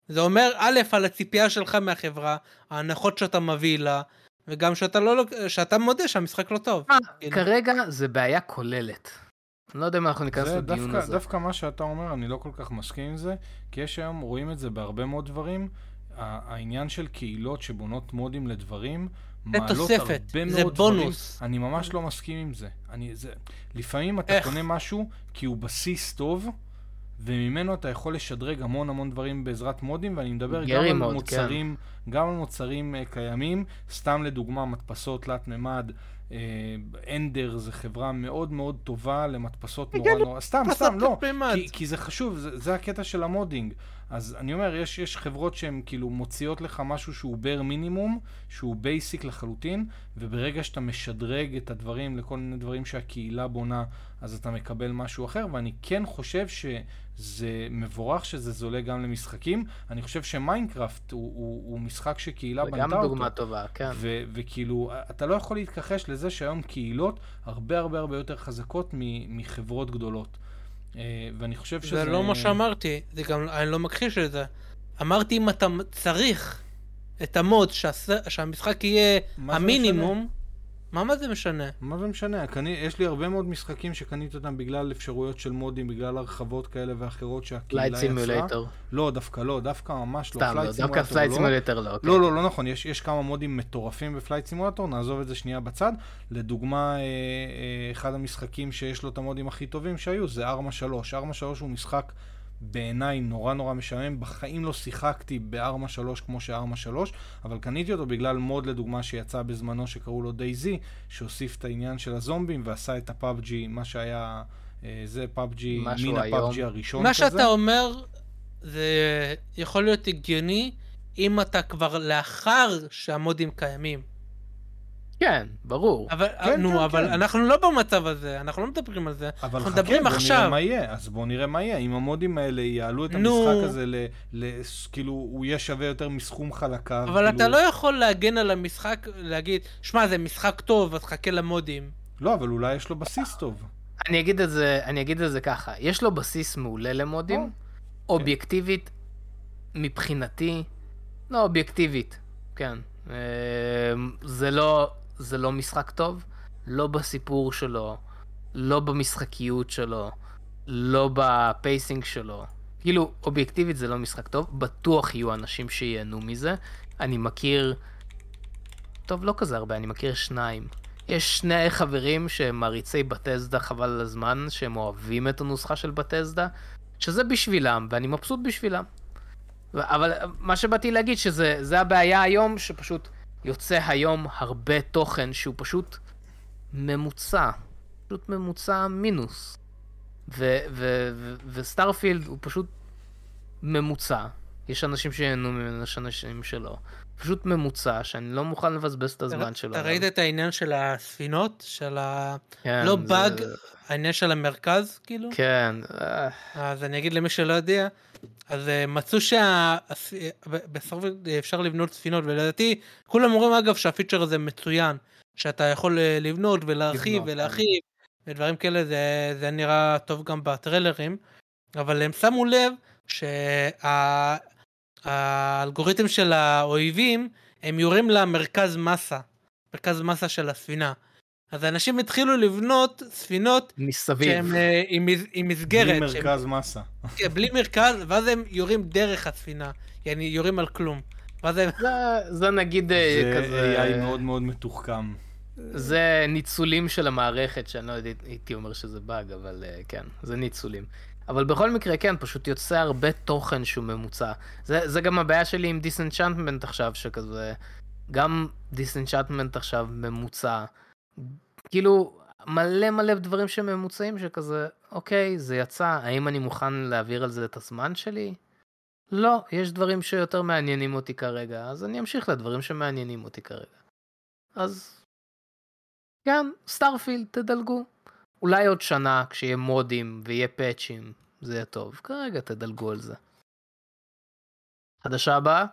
זה אומר א', על הציפייה שלך מהחברה, ההנחות שאתה מביא לה, וגם שאתה לא, שאתה מודה שהמשחק לא טוב. אה, כאילו. כרגע זה בעיה כוללת. אני לא יודע אם אנחנו ניכנס לדיון דווקא, הזה. דווקא מה שאתה אומר, אני לא כל כך מסכים עם זה, כי יש היום, רואים את זה בהרבה מאוד דברים, העניין של קהילות שבונות מודים לדברים, זה תוספת, זה מאוד דברים. בונוס. אני ממש לא מסכים עם זה. אני, זה. לפעמים אתה איך? קונה משהו כי הוא בסיס טוב, וממנו אתה יכול לשדרג המון המון דברים בעזרת מודים, ואני מדבר גם גרי על מוד, מוצרים, גם על מוצרים uh, קיימים, סתם לדוגמה מדפסות תלת מימד. אנדר זה חברה מאוד מאוד טובה למדפסות נורא נורא, סתם, סתם, לא. כי, כי זה חשוב, זה, זה הקטע של ה modding. אז אני אומר, יש, יש חברות שהן כאילו מוציאות לך משהו שהוא bare minimum, שהוא basic לחלוטין, וברגע שאתה משדרג את הדברים לכל מיני דברים שהקהילה בונה, אז אתה מקבל משהו אחר, ואני כן חושב שזה מבורך שזה זולג גם למשחקים. אני חושב ש Minecraft הוא, הוא, הוא משחק שקהילה זה בנתה גם אותו. דוגמה טובה, כן. ו- וכאילו, אתה לא יכול להתכחש לזה שהיום קהילות הרבה הרבה הרבה יותר חזקות מחברות גדולות. אה, ואני חושב שזה... זה לא מה שאמרתי, זה גם, אני לא מכחיש את זה. אמרתי אם אתה צריך את ה mod שהמשחק יהיה המינימום, מה מה זה משנה? מה זה משנה? קני, יש לי הרבה מאוד משחקים שקניתי אותם בגלל אפשרויות של מודים, בגלל הרחבות כאלה ואחרות שהקהילה Flight יצרה. סימולטור. לא, דווקא לא, דווקא ממש לא. סתם, לא, דווקא Flight לא. סימולטור לא. אוקיי. לא, לא, לא נכון, יש, יש כמה מודים מטורפים ב Flight Simulator, נעזוב את זה שנייה בצד. לדוגמה, אה, אה, אחד המשחקים שיש לו את המודים הכי טובים שהיו זה Arma 3. Arma 3 הוא משחק בעיניי נורא נורא משעמם. בחיים לא שיחקתי ב Arma 3 כמו ש Arma 3, אבל קניתי אותו בגלל mod לדוגמה שיצא בזמנו שקראו לו DayZ, שהוסיף את העניין של הזומבים ועשה את ה PUBG, מה שהיה, אה, זה PUBG, מן. ה PUBG הראשון מה כזה. שאתה אומר, זה יכול להיות הגיוני אם אתה כבר לאחר שהמודים קיימים. כן, ברור. אבל, כן, נו, כן, אבל כן. אנחנו לא במצב הזה, אנחנו לא מדברים על זה. אבל אנחנו חכה, מדברים בוא נראה עכשיו. מה יהיה. אז בוא נראה מה יהיה. אם המודים האלה יעלו את נו. המשחק הזה ל... ל... כאילו, הוא יהיה שווה יותר מסכום חלקיו. אבל כאילו... אתה לא יכול להגן על המשחק, להגיד, שמע, זה משחק טוב, אז חכה למודים. לא, אבל אולי יש לו בסיס טוב. אני אגיד את זה, אני אגיד את זה ככה, יש לו בסיס מעולה למודים, אובייקטיבית, מבחינתי, לא אובייקטיבית, כן. אה, זה לא, זה לא משחק טוב, לא בסיפור שלו, לא במשחקיות שלו, לא בפייסינג שלו. כאילו, אובייקטיבית זה לא משחק טוב, בטוח יהיו אנשים שייהנו מזה. אני מכיר, טוב, לא כזה הרבה, אני מכיר שניים. יש שני חברים שהם מעריצי בטזדה חבל על הזמן, שהם אוהבים את הנוסחה של בטזדה, שזה בשבילם, ואני מבסוט בשבילם. אבל מה שבאתי להגיד שזה זה הבעיה היום, שפשוט יוצא היום הרבה תוכן שהוא פשוט ממוצע. פשוט ממוצע מינוס. וסטארפילד הוא פשוט ממוצע. יש אנשים שיהנו ממנו, יש אנשים שלא. פשוט ממוצע, שאני לא מוכן לבזבז את הזמן שלו. אתה. ראית את העניין של הספינות? של ה... כן, לא זה- באג, העניין של המרכז, כאילו? כן, אה, אז אני אגיד למי שלא יודע, אז אה, מצאו שבסוף אפשר לבנות ספינות, ולדעתי, כולם אומרים אגב שהפיצ'ר הזה מצוין, שאתה יכול אה, לבנות ולהרחיב לבנות, ולהרחיב, ודברים כאלה, זה, זה נראה טוב גם בטריילרים, אבל הם שמו לב שהאלגוריתם של האויבים, הם יורים למרכז מסה, מרכז מסה של הספינה. אז אנשים התחילו לבנות ספינות מסביב. שהם אה, עם, עם מסגרת, בלי שהם- מרכז מסה. כן, בלי מרכז, ואז הם יורים דרך הספינה, יעני יורים על כלום. ואז הם... זה, זה נגיד אה, זה כזה, AI מאוד מאוד מתוחכם. זה ניצולים של המערכת, שאני לא יודע, הייתי אומר שזה באג, אבל אה, כן, זה ניצולים. אבל בכל מקרה, כן, פשוט יוצא הרבה תוכן שהוא ממוצע. זה, זה גם הבעיה שלי עם דיסנצ'נטמנט עכשיו, שכזה, גם Disenchantment עכשיו ממוצע. כאילו, מלא מלא דברים שממוצעים שכזה, אוקיי, זה יצא, האם אני מוכן להעביר על זה את הזמן שלי? לא, יש דברים שיותר מעניינים אותי כרגע, אז אני אמשיך לדברים שמעניינים אותי כרגע. אז כן, Starfield, תדלגו. אולי עוד שנה, כשיהיה מודים ויהיה פאצ'ים, זה יהיה טוב. כרגע תדלגו על זה. חדשה הבאה?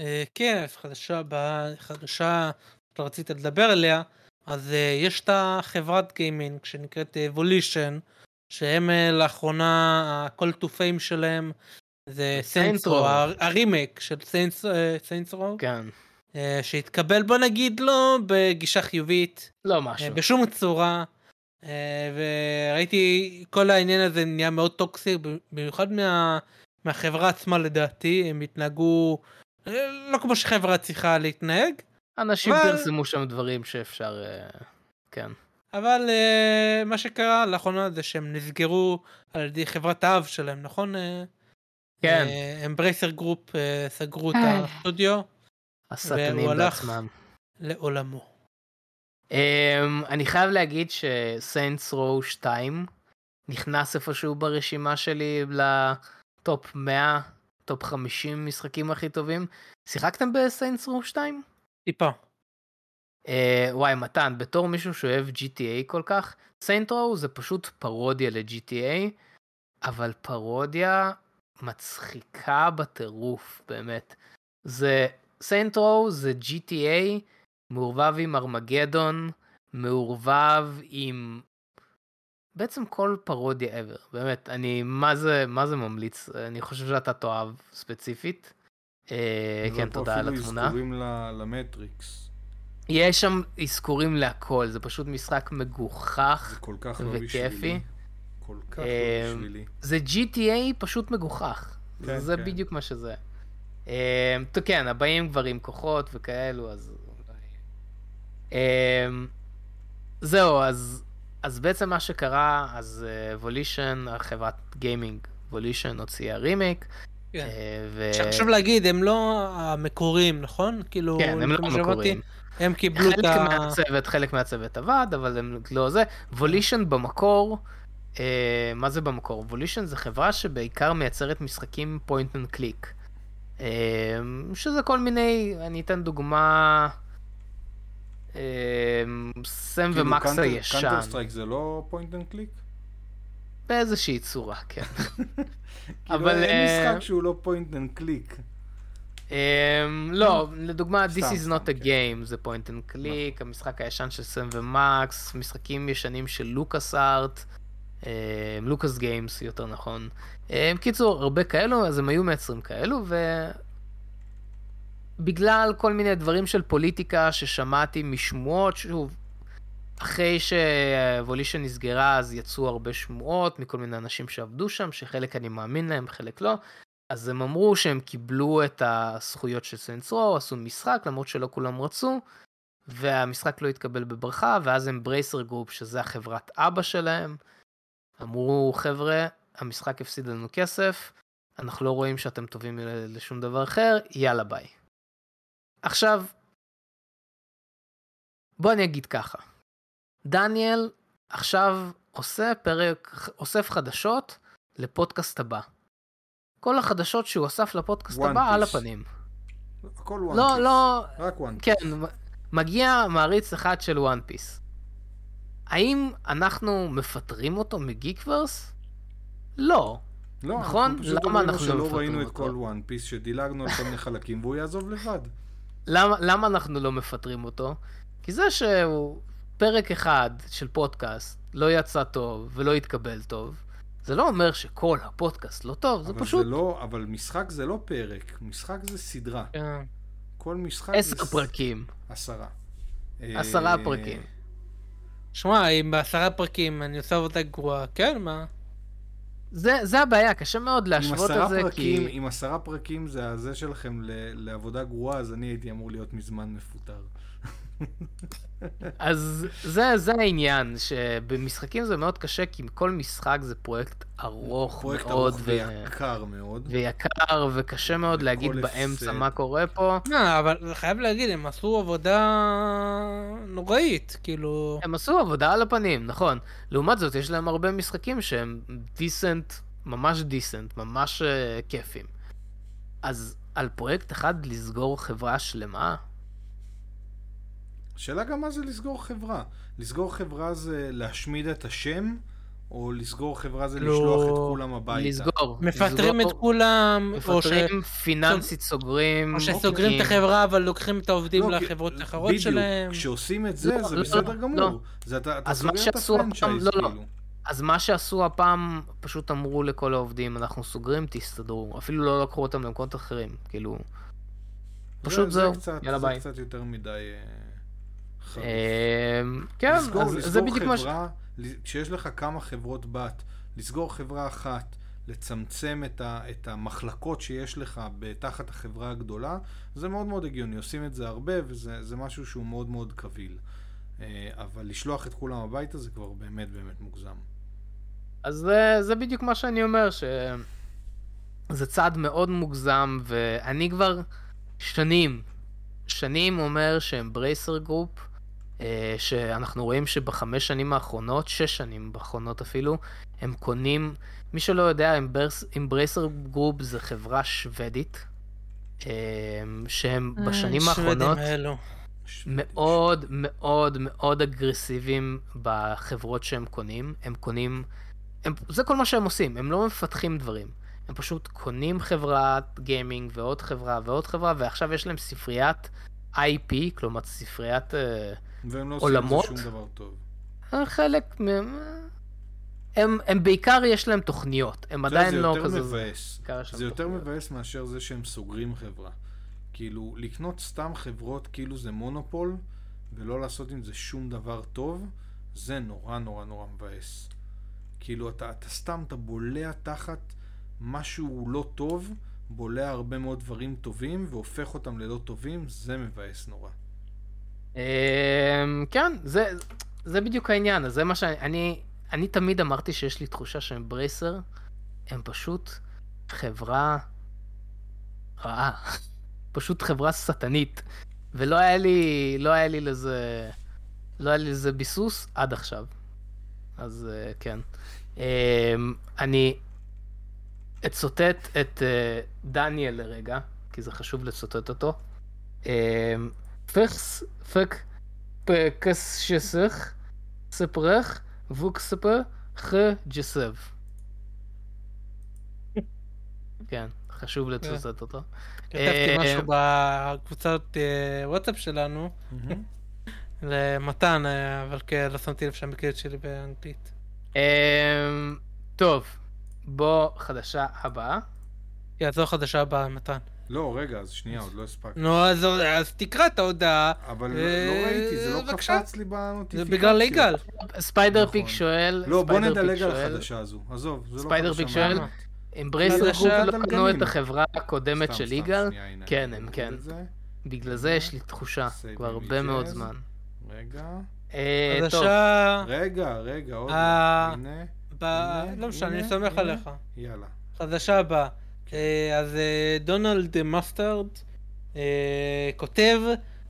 אה, כן, חדשה הבאה, חדשה שאתה רצית לדבר עליה, אז אה, יש את החברת gaming שנקראת Volition, שהם אה, לאחרונה, ה-call to fame שלהם זה Saints Row. הרימייק של Saints Row, כן. שהתקבל בוא נגיד לו בגישה חיובית. לא משהו. בשום צורה. אה, וראיתי כל העניין הזה נהיה מאוד toxic במיוחד מה, מהחברה עצמה לדעתי הם התנהגו אה, לא כמו שחברה צריכה להתנהג אנשים אבל- פרסמו שם דברים שאפשר... אה, כן. אבל מה שקרה לאחרונה זה שהם נסגרו על ידי חברת האב שלהם נכון? כן. Embracer Group סגרו את. הסטודיו השטנים והוא הלך- בעצמם. לעולמו. Um, אני חייב להגיד ש Saints Row 2 נכנס איפשהו ברשימה שלי ל top 100, top 50 משחקים הכי טובים. שיחקתם ב Saints Row 2? טיפה. Uh, וואי מתן, בתור מישהו שאוהב GTA כל כך, Saints Row זה פשוט פרודיה ל-GTA, אבל פרודיה מצחיקה בטירוף, באמת. זה, Saints Row זה GTA מעורבב עם ארמגדון, מעורבב עם בעצם כל פרודיה ever, באמת, אני מה זה, מה זה ממליץ, אני חושב שאתה תאהב ספציפית. אה, כן, תודה על התמונה. אפילו אזכורים למטריקס. יש שם אזכורים להכל, זה פשוט משחק מגוחך, זה כל כך לא וכיפי. כל כך לא אה, בשבילי. זה GTA פשוט מגוחך. כן, זה כן. בדיוק מה שזה. אה, כן, הבאים כבר עם כוחות וכאלו, אז... אה, זהו, אז, אז בעצם מה שקרה, אז Volition, החברת gaming Volition הוציאה רימייק. כן. אה, ו... להגיד, הם לא המקוריים, נכון? כאילו, כן, הם לא המקוריים. הם קיבלו את חלק ה... מהצוות, חלק מהצוות עבד, אבל הם לא זה. וולישן במקור, אה, מה זה במקור? Volition זה חברה שבעיקר מייצרת משחקים point and click. אה, שזה כל מיני, אני אתן דוגמה, אה, סם כאילו, ומקס Counter- הישן, Counter Strike זה לא point and click? באיזושהי צורה, כן. כאילו אבל, אין אה, משחק שהוא לא point and click. לא, לדוגמה, This is not a כן. game, זה point and click, המשחק הישן של Sam ו Max, משחקים ישנים של LucasArts, לוקאס גיימס יותר נכון. Um, קיצור, הרבה כאלו, אז הם היו מייצרים כאלו, ובגלל כל מיני דברים של פוליטיקה ששמעתי משמועות, שוב, אחרי Volition נסגרה, אז יצאו הרבה שמועות מכל מיני אנשים שעבדו שם, שחלק אני מאמין להם, חלק לא. אז הם אמרו שהם קיבלו את הזכויות של Saints Row, עשו משחק, למרות שלא כולם רצו, והמשחק לא התקבל בברכה, ואז Embracer Group, שזה החברת אבא שלהם, אמרו, חבר'ה, המשחק הפסיד לנו כסף, אנחנו לא רואים שאתם טובים לשום דבר אחר, יאללה ביי. עכשיו, בוא אני אגיד ככה, דניאל עכשיו עושה פרק, אוסף חדשות לפודקאסט הבא. כל החדשות שהוא אסף לפודקאסט הבא על One Piece. הפנים. הכל וואן לא, לא, רק וואן כן, מגיע מעריץ אחד של וואן פיס. האם אנחנו מפטרים אותו מגיקוורס? לא. לא, נכון? אנחנו פשוט למה אומרים לא שלא ראינו את? כל וואן פיס, שדילגנו על כל מיני חלקים והוא יעזוב לבד. למה, למה אנחנו לא מפטרים אותו? כי זה שהוא פרק אחד של פודקאסט לא יצא טוב ולא התקבל טוב, זה לא אומר שכל הפודקאסט לא טוב, זה פשוט זה לא, אבל משחק זה לא פרק, משחק זה סדרה. כן. כל משחק עשר זה... פרקים. עשרה. עשרה אה, פרקים. שמע, אם בעשרה פרקים אני עושה עבודה גרועה, כן, מה? זה, זה הבעיה, קשה מאוד להשוות את זה, פרקים, כי... עם עשרה פרקים זה הזה שלכם ל- לעבודה גרועה, אז אני הייתי אמור להיות מזמן מפוטר. אז זה, זה העניין, שבמשחקים זה מאוד קשה, כי כל משחק זה פרויקט ארוך פרויקט מאוד, ארוך ו... ויקר מאוד. ויקר, וקשה מאוד להגיד וכל באמצע. מה קורה פה. לא, אבל חייב להגיד, הם עשו עבודה נוראית, כאילו... הם עשו עבודה על הפנים, נכון. לעומת זאת, יש להם הרבה משחקים שהם דיסנט, ממש דיסנט, ממש uh, כיפים. אז על פרויקט אחד לסגור חברה שלמה? השאלה גם מה זה לסגור חברה. לסגור חברה זה להשמיד את השם, או לסגור חברה זה לא. לשלוח את כולם הביתה. לסגור. מפטרים לסגור, את כולם, או ש- מפטרים, פיננסית סוגרים. או שסוגרים את חוקים. החברה, אבל לוקחים את העובדים לא, לחברות האחרות בדיוק, שלהם. כשעושים את זה, לא, זה לא, בסדר לא, גמור. לא. זה אתה אתה אז מה סוגר את שעשו הפעם- הפרנצ'ייז, לא, לא. כאילו. אז מה שעשו הפעם, פשוט אמרו לכל העובדים, אנחנו סוגרים, תסתדרו. אפילו לא לקחו אותם למקומות אחרים, כאילו... פשוט זה- זהו, זה קצת- יאללה זה ביי. קצת יותר מדי... חריף. אמ, כן, לסגור, אז לסגור זה בדיוק מה ש... כשיש לך כמה חברות בת, לסגור חברה אחת, לצמצם את, ה, את המחלקות שיש לך בתחת החברה הגדולה, זה מאוד מאוד הגיוני. עושים את זה הרבה, וזה זה משהו שהוא מאוד מאוד קביל. אה, אבל לשלוח את כולם הביתה זה כבר באמת באמת מוגזם. אז זה, זה בדיוק מה שאני אומר, שזה צעד מאוד מוגזם, ואני כבר שנים, שנים אומר ש-Embracer Group, שאנחנו רואים שבחמש שנים האחרונות, שש שנים האחרונות אפילו, הם קונים, מי שלא יודע, Embracer Group זה חברה שוודית, אה, שהם בשנים אה, השוודים האחרונות... האלו. מאוד מאוד מאוד אגרסיביים בחברות שהם קונים. הם קונים, הם, זה כל מה שהם עושים, הם לא מפתחים דברים. הם פשוט קונים חברת גיימינג ועוד חברה ועוד חברה, ועכשיו יש להם ספריית IP, כלומר ספריית אה, והם לא עושים עולמות? זה שום דבר טוב. אה, חלק מהם... הם, הם בעיקר יש להם תוכניות, הם יודע, עדיין לא זה כזה... יותר מבאס. זה יותר. מבאס מאשר זה שהם סוגרים חברה. כאילו, לקנות סתם חברות כאילו זה מונופול, ולא לעשות עם זה שום דבר טוב, זה נורא נורא נורא מבאס. כאילו, אתה, אתה סתם, אתה בולע תחת משהו לא טוב, בולע הרבה מאוד דברים טובים, והופך אותם ללא טובים, זה מבאס נורא. אמ, כן, זה, זה בדיוק העניין, זה מה שאני, אני, אני תמיד אמרתי שיש לי תחושה שהם ברייסר, הם פשוט חברה רעה. פשוט חברה שטנית. ולא היה לי, לא היה לי לזה, לא היה לי לזה ביסוס עד עכשיו. אז אה, כן. אה, אני אצוטט את אה, דניאל לרגע, כי זה חשוב לצוטט אותו. פקס, פק, פקס שסך, ספרך, ווקספה, ח ג'סב. כן, חשוב לצוטט אותו. כתבתי אה, משהו בקבוצת אה, וואטסאפ שלנו, למתן, אה, אבל כן, לא שמתי לב שהמקלט שלי באנגלית. טוב, בוא, חדשה הבאה. יאללה חדשה הבאה, מתן. לא, רגע, אז שנייה, עוד לא הספקתי. נו, אז אז תקרא את ההודעה. אבל לא אה, לא ראיתי, זה לא. קפץ לי זה בנוטיפיקציות. בגלל יגאל. ספיידר נכון. פיק שואל, לא, בוא נדלג על החדשה הזו. עזוב, זה לא ספיידר פיק שואל. Embracer Group לא קנו. את החברה הקודמת סתם, של יגאל, הנה, כן, הם כן. זה. בגלל זה יש לי תחושה, כבר הרבה מאוד. זמן. רגע, אה, טוב, חדשה, רגע, רגע, עוד אה, לא. הנה, לא משנה, אני סומך. עליך. יאללה. חדשה הבאה. אה, אז אה, Donald Mustard אה, כותב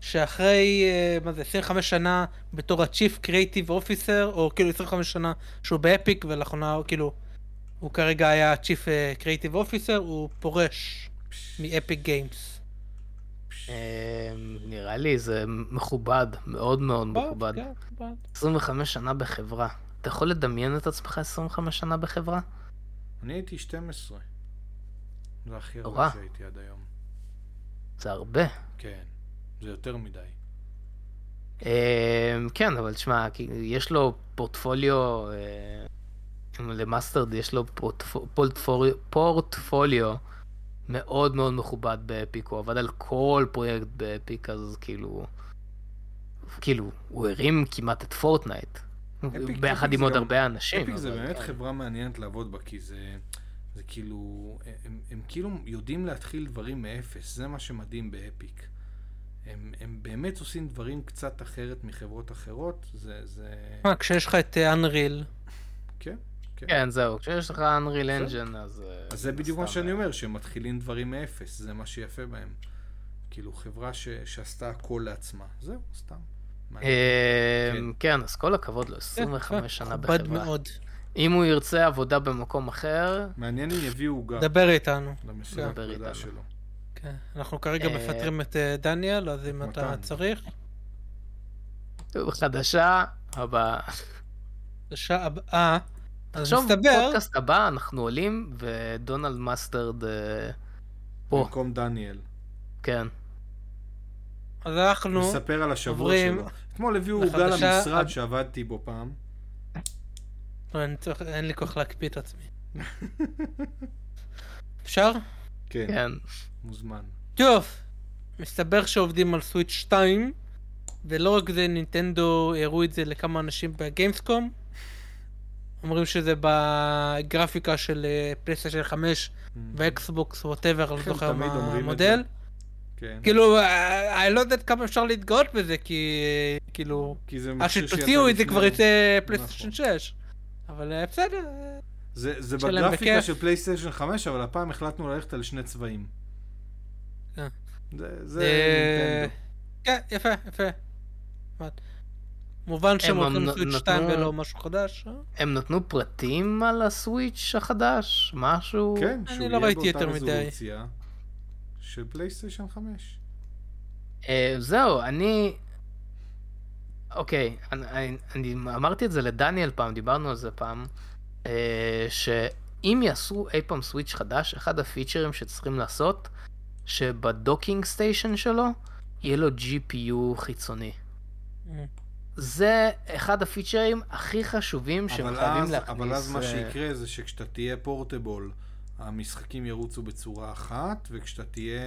שאחרי, מה זה, 25 שנה בתור ה-Chief Creative Officer, או כאילו 25 שנה שהוא ב-Epic, ולאחרונה הוא כאילו, הוא כרגע היה Chief Creative Officer, הוא פורש מ-Epic Games. אה, נראה לי זה מכובד, מאוד מאוד מכובד. כן, 25 שנה בחברה. אתה יכול לדמיין את עצמך 25 שנה בחברה? אני הייתי 12. זה הכי. הרבה שהייתי עד היום. זה הרבה. כן, זה יותר מדי. אה, כן, אבל תשמע, יש לו פורטפוליו, אה, ל-Mustard יש לו פורטפ- פורטפוליו, פורטפוליו מאוד מאוד מכובד ב-Epic, הוא עבד על כל פרויקט ב-Epic, אז כאילו, כאילו, הוא הרים כמעט את Fortnite, Epic- ביחד Epic עם עוד גם- הרבה אנשים. Epic זה באמת כן. חברה מעניינת לעבוד בה, כי זה, זה כאילו, הם, הם כאילו יודעים להתחיל דברים מאפס, זה מה שמדהים ב-Epic. הם, הם באמת עושים דברים קצת אחרת מחברות אחרות, זה, זה, מה, כשיש לך את אה, Unreal, כן, כן. כן, זהו, כשיש לך Unreal בסדר. Engine, אז... אה, אז זה בדיוק מה שאני אה, אומר, שהם מתחילים דברים מאפס, זה מה שיפה בהם. כאילו, חברה ש, שעשתה הכל לעצמה. זהו, סתם. אה, כן. כן, אז כל הכבוד לו, 25 שנה מכובד בחברה. מאוד. אם הוא ירצה עבודה במקום אחר, מעניין אם יביאו עוגה דבר איתנו. דבר איתנו. כן, אנחנו כרגע אה, מפטרים את אה, דניאל, אז אם אתה. צריך. חדשה הבאה. שעה הבאה. אז מסתבר, בפודקאסט הבא אנחנו עולים ו Donald Mustard אה, פה, במקום דניאל. כן. אז אנחנו, מספר על השבוע עוברים שלו. אתמול הביאו עוגה לחדשה למשרד שעבדתי בו פעם. לא, אני צריך- אין לי כוח להקפיא את עצמי. אפשר? כן, כן. מוזמן. טוב, מסתבר שעובדים על Switch 2, ולא רק זה, נינטנדו הראו את זה לכמה אנשים ב-Gamescom. אומרים שזה בגרפיקה של אה, פלייסטיישן 5 ואקסבוקס whatever, אני לא כן, זוכר מה המודל. כן. כאילו, אה, אני לא יודעת כמה אפשר להתגאות בזה, כי אה, כאילו, כי זה אז מכשיר שתוציאו את זה לפני- כבר יצא פלייסטיישן נכון. 6. אבל אה, בסדר, זה, זה בגרפיקה בכיף. של פלייסטיישן 5, אבל הפעם החלטנו ללכת על שני צבעים. זה, זה נינטנדו. כן, יפה, יפה. מובן שהם הם הולכים לסוויץ' נתנו- 2 ולא משהו חדש. הם נתנו פרטים על הסוויץ' החדש? משהו? כן, אני שהוא לא יהיה ראיתי באותה יותר מדי. רזולוציה של פלייסטיישן 5. אה, זהו, אני... אוקיי, אני, אני, אני אמרתי את זה לדניאל פעם, דיברנו על זה פעם, אה, שאם יעשו אי פעם סוויץ' חדש, אחד הפיצ'רים שצריכים לעשות, שב-docking station שלו, יהיה לו GPU חיצוני. זה אחד הפיצ'רים הכי חשובים שהם אבל חייבים להכניס. אבל אז מה אה, שיקרה זה שכשאתה תהיה portable, המשחקים ירוצו בצורה אחת, וכשאתה תהיה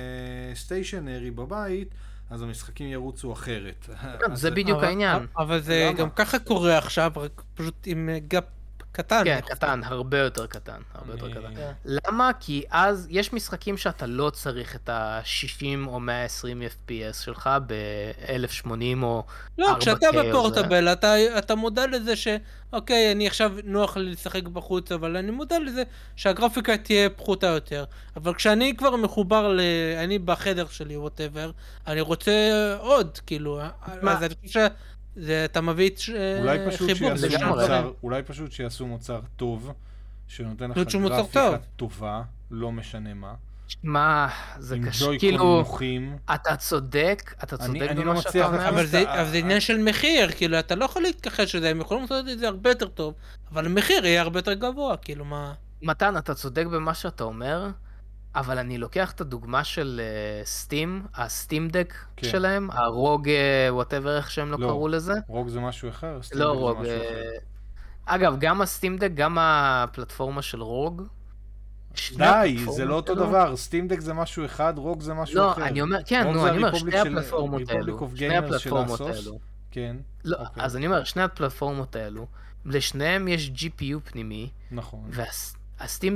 stationary בבית, אז המשחקים ירוצו אחרת. זה בדיוק העניין. אבל זה? גם ככה קורה עכשיו, רק פשוט עם gap קטן. כן. קטן, הרבה יותר קטן, הרבה יותר קטן. כן. למה? כי אז יש משחקים שאתה לא צריך את ה-60 או 120 FPS שלך ב-1080 או... לא, 4K כשאתה או זה. בפורטבל, אתה, אתה מודע לזה ש... אוקיי, אני עכשיו נוח לי לשחק בחוץ, אבל אני מודע לזה שהגרפיקה תהיה פחותה יותר. אבל כשאני כבר מחובר ל... אני בחדר שלי, ווטאבר, אני רוצה עוד, כאילו, מה? אז אני חושב שאתה מביא את פשוט חיבור, זה אולי פשוט שיעשו מוצר טוב, שנותן לך גרפיקה טוב. טובה, לא משנה מה. מה, זה קשה, כאילו, נוחים. אתה צודק, אתה צודק אני במה לא שאתה אומר. אבל זה, אתה- אבל זה עניין של מחיר, כאילו, אתה לא יכול להתכחש לזה, הם יכולים לעשות את זה הרבה יותר טוב, אבל המחיר יהיה הרבה יותר גבוה, כאילו, מה... מתן, אתה צודק במה שאתה אומר, אבל אני לוקח את הדוגמה של Steam, ה-Steam Deck כן. שלהם, ה-ROG, whatever איך שהם לא לא. קראו לזה. ROG זה משהו אחר? Steam לא Deck זה ROG. משהו אה, אחר. אגב, גם ה-Steam Deck, גם הפלטפורמה של ROG. די, זה לא אותו דבר, סטים דק זה משהו אחד, רוג זה משהו לא, אחר. אני אומר, כן, רוג נו, אני אומר, שני הפלטפורמות האלו. שני הפלטפורמות. האלו. כן, לא, אוקיי. אז אני אומר, שני הפלטפורמות האלו, לשניהם יש GPU פנימי, נכון. והסטים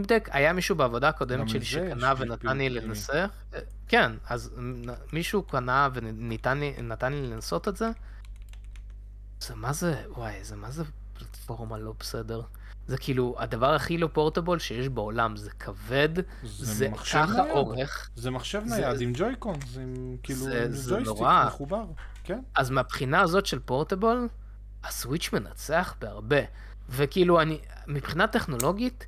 דק, היה מישהו בעבודה הקודמת שלי שקנה ונתן לי. לנסח. אה, כן, אז מישהו קנה ונתן לי לנסות את זה. זה מה זה, וואי, זה מה זה פלטפורמה לא בסדר. זה כאילו הדבר הכי לא פורטבול שיש בעולם, זה כבד, זה ככה. אורך. זה מחשב נייד עם ג'ויקון, זה עם כאילו זה- עם זה ג'ויסטיק נורא. מחובר, כן. אז מהבחינה הזאת של פורטבול, הסוויץ' מנצח בהרבה. וכאילו, אני, מבחינה טכנולוגית,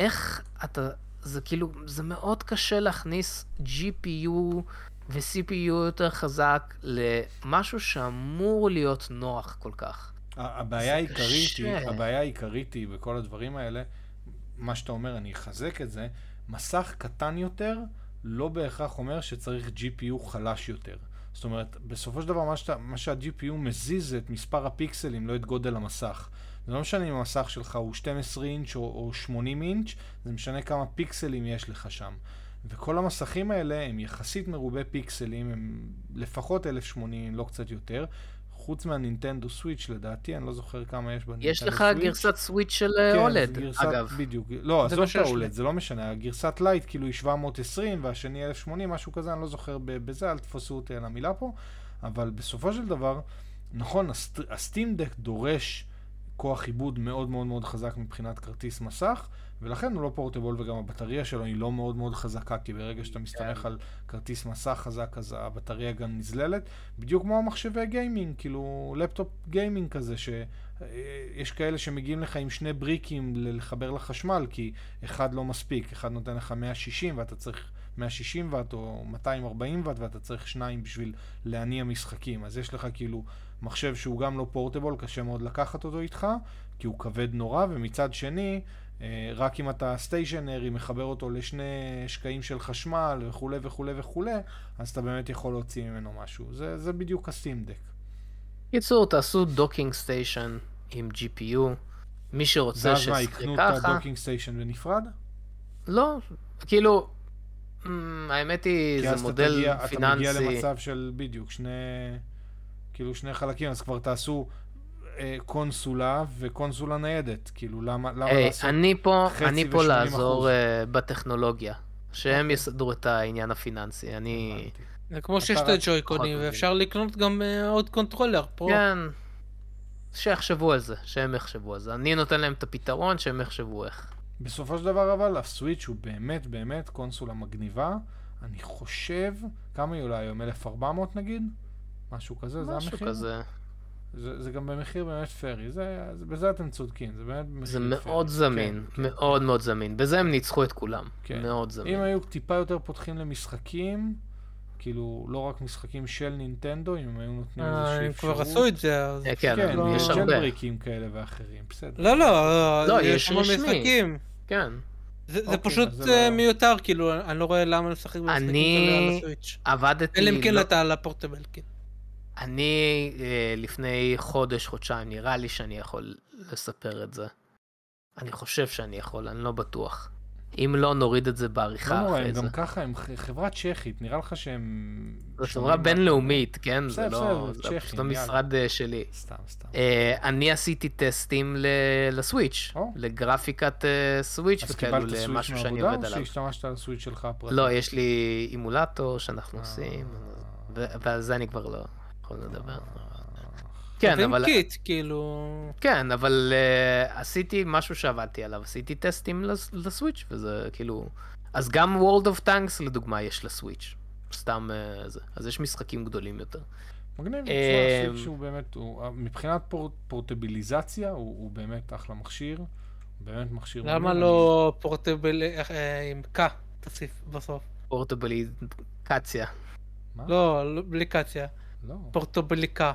איך אתה, זה כאילו, זה מאוד קשה להכניס GPU ו-CPU יותר חזק למשהו שאמור להיות נוח כל כך. הבעיה העיקרית היא. הבעיה העיקרית היא בכל הדברים האלה, מה שאתה אומר, אני אחזק את זה, מסך קטן יותר לא בהכרח אומר שצריך GPU חלש יותר. זאת אומרת, בסופו של דבר מה, שאתה, מה שה-GPU מזיז זה את מספר הפיקסלים, לא את גודל המסך. זה לא משנה אם המסך שלך הוא 12 אינץ' או, או 80 אינץ', זה משנה כמה פיקסלים יש לך שם. וכל המסכים האלה הם יחסית מרובי פיקסלים, הם לפחות 1080, לא קצת יותר. חוץ מהנינטנדו סוויץ' לדעתי, אני לא זוכר כמה יש בנינטנדו יש סוויץ'. לך גרסת סוויץ' של כן, OLED, זה גרסת, אגב. בדיוק. לא, זה עזוב מה את שיש לי. ה-OLED, זה לא משנה. הגרסת Lite כאילו היא 720 והשני 1080, משהו כזה, אני לא זוכר בזה, אל תפסו אותי על המילה פה. אבל בסופו של דבר, נכון, הסט- ה-Steam Deck דורש כוח עיבוד מאוד מאוד מאוד חזק מבחינת כרטיס מסך, ולכן הוא לא portable וגם הבטריה שלו היא לא מאוד מאוד חזקה, כי ברגע שאתה מסתמך על כרטיס מסך חזק, אז הבטריה גם נזללת. בדיוק כמו המחשבי gaming, כאילו laptop gaming כזה, שיש כאלה שמגיעים לך עם שני בריקים לחבר לחשמל, כי אחד לא מספיק, אחד נותן לך 160 ואתה צריך 160 ואט או 240 ואט ואתה צריך שניים בשביל להניע משחקים. אז יש לך כאילו מחשב שהוא גם לא portable, קשה מאוד לקחת אותו איתך, כי הוא כבד נורא, ומצד שני, אה, רק אם אתה stationary, מחבר אותו לשני שקעים של חשמל וכולי וכולי וכולי, אז אתה באמת יכול להוציא ממנו משהו. זה, זה בדיוק ה-Steam Deck. קיצור, תעשו docking station עם GPU. מי שרוצה ואז מה, יקנו את ככה, ה-docking station בנפרד? לא, כאילו, אמ, האמת היא, כי זה אז אתה מודל תגיע, אתה מגיע פיננסי. למצב של בדיוק שני, כאילו שני חלקים, אז כבר תעשו אה, קונסולה וקונסולה ניידת, כאילו למה, למה היי, לעשות... אני פה, חצי אני פה ו- 80%? לעזור אה, בטכנולוגיה. שהם אוקיי. יסדרו את העניין הפיננסי. אני... הבנתי. זה כמו שיש את ה-Joy-Conים, ואפשר לקנות גם אה, עוד controller pro. כן, שיחשבו על זה, שהם יחשבו על זה. אני נותן להם את הפתרון, שהם יחשבו איך. בסופו של דבר אבל הסוויץ' הוא באמת באמת קונסולה מגניבה. אני חושב, כמה היא עולה היום? 1400 נגיד? משהו כזה, זה משהו המחיר? כזה. זה, זה גם במחיר באמת פרי, זה, זה, בזה אתם צודקים, זה באמת במחיר זה פרי. מאוד זמין, כן, מאוד מאוד זמין. בזה הם ניצחו את כולם. כן. מאוד זמין. אם היו טיפה יותר פותחים למשחקים, כאילו לא רק משחקים של נינטנדו, אם הם היו נותנים אה, איזושהי הם אפשרות. כבר עשו את זה, אז... אה, כן, כן, לא- יש הרבה. ג'לבריקים כאלה ואחרים, בסדר. לא, לא, לא, יש יש רשמי. משחקים. כן. זה זה אוקיי, פשוט אז זה אה, לא- מיותר, כאילו, אני לא רואה למה לשחק במשחקים אני- כאלה על הסוויץ'. עבדתי... אלא אם כן לא- אתה על הפורטבל, כן. אני אה, לפני חודש, חודשיים, נראה לי שאני יכול לספר את זה. אני חושב שאני יכול, אני לא בטוח. אם לא, נוריד את זה לא בעריכה נורא, אחרי הם זה. גם ככה, הם חברה צ'כית, נראה לך שהם... זו חברה בינלאומית, כן? זה לא... זה פשוט. המשרד אה, שלי. סתם, סתם. אה, אני עשיתי טסטים לסוויץ', או. לגרפיקת סוויץ' אז וכאלו קיבלת סוויץ' למשהו שאני עובד או עליו. שהשתמשת על הסוויץ' שלך הפרטי? לא, יש לי אימולטור שאנחנו. עושים, ועל זה אני כבר לא יכול לדבר. כן, אבל... קיט, כאילו... כן, אבל uh, עשיתי משהו שעבדתי עליו, עשיתי טסטים לס- לסוויץ', וזה כאילו... אז גם World of Tanks לדוגמה יש לסוויץ', סתם uh, זה. אז יש משחקים גדולים יותר. מגניב, אה, תשמע, הסוויץ' הוא באמת, הוא- מבחינת פור- פורטביליזציה, הוא הוא באמת אחלה מכשיר. הוא באמת מכשיר... למה מגניב, לא פורטבל אה, עם ק תוסיף בסוף? פורטבליזציה. לא, לא, בלי קציה. לא. פורטובליקה.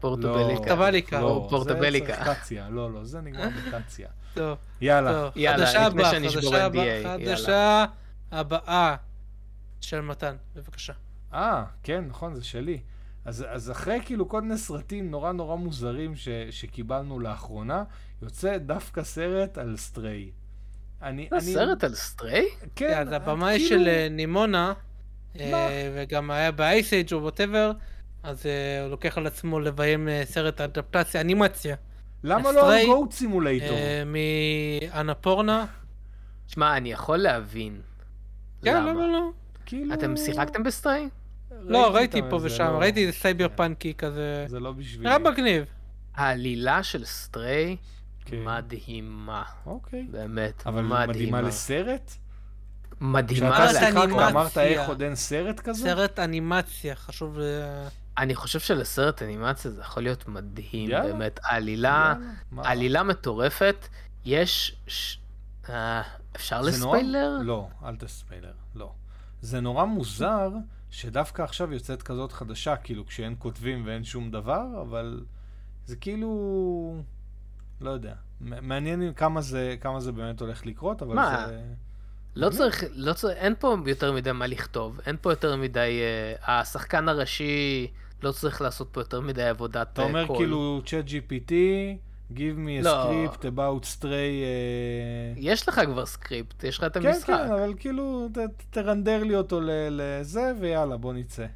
פורטבליקה. פורטבליקה. לא, פורטבליקה. זה צריך קציה, לא, לא, זה נגמר בקציה. טוב, יאללה. יאללה, חדשה לפני שאני אשבור הבאה, יאללה. חדשה הבאה של מתן, בבקשה. אה, כן, נכון, זה שלי. אז, אז אחרי כאילו כל מיני סרטים נורא נורא מוזרים ש, שקיבלנו לאחרונה, יוצא דווקא סרט על Stray. אני, זה אני... סרט על Stray? כן, אז הבמאי כאילו- של אה, Nimona, אה, וגם היה ב-Ice Age או whatever, אז אה, הוא לוקח על עצמו לביים אה, סרט אדפטציה, אנימציה, למה לא על Goat Simulator? אה, מ-Annapurna. שמע, אני יכול להבין. כן, למה לא? כאילו... אתם שיחקתם ב-Stray? לא, ראיתי פה ושם, לא- ראיתי איזה סייבר כן, punkי כזה. זה לא בשבילי. נראה מגניב. העלילה של סטריי כן. מדהימה. אוקיי. באמת, אבל מדהימה. מדהימה לסרט? מדהימה כשאתה סרט שיחקת. אמרת איך עוד אין סרט כזה? סרט אנימציה, חשוב... אני חושב שלסרט אנימציה זה יכול להיות מדהים, יאללה. באמת. העלילה, יאללה? עלילה מטורפת. יש... ש... אה, אפשר זה נורא- לספיילר? לא, אל תספיילר, לא. זה נורא מוזר שדווקא עכשיו יוצאת כזאת חדשה, כאילו כשאין כותבים ואין שום דבר, אבל זה כאילו... לא יודע. מעניין כמה זה, כמה זה באמת הולך לקרות, אבל מה? זה... לא צריך, לא צריך, אין פה יותר מדי מה לכתוב, אין פה יותר מדי, אה, השחקן הראשי לא צריך לעשות פה יותר מדי עבודת אתה אה, אומר קול. כאילו, צ'אט GPT, give me a לא. script about stray... אה, יש לך כבר script, יש לך את כן, המשחק. כן, אבל כאילו, ת, תרנדר לי אותו ל- לזה, ויאללה, בוא נצא.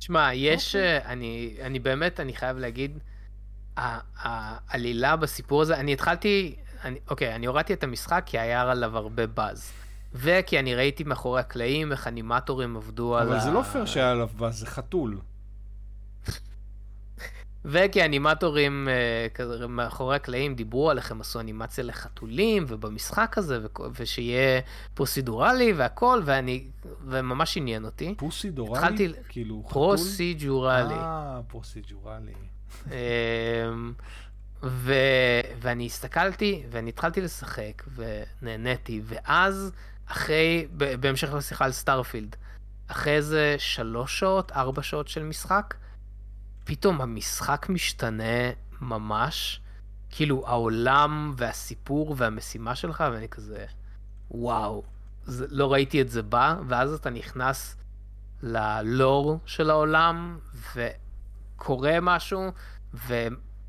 שמע, יש, אוקיי. אה, אני, אני באמת, אני חייב להגיד, העלילה בסיפור הזה, אני התחלתי, אני, אוקיי, אני הורדתי את המשחק כי היה עליו הרבה באז. וכי אני ראיתי מאחורי הקלעים איך אנימטורים עבדו על אבל ה... זה לא פייר שהיה עליו באז, זה חתול. וכי אנימטורים אה, כזה מאחורי הקלעים דיברו על איך הם עשו אנימציה לחתולים ובמשחק הזה ושיהיה פרוסידורלי והכל ואני וממש עניין אותי. Pussy דורלי? התחלתי- כאילו, חתול? פרוסידורלי. אה, פרוסידורלי. אמ, ו... ואני הסתכלתי ואני התחלתי לשחק ונהניתי ואז אחרי בהמשך לשיחה על Starfield אחרי איזה שלוש שעות ארבע שעות של משחק פתאום המשחק משתנה ממש כאילו העולם והסיפור והמשימה שלך ואני כזה וואו זה, לא ראיתי את זה בא ואז אתה נכנס ללור של העולם וקורה משהו ו...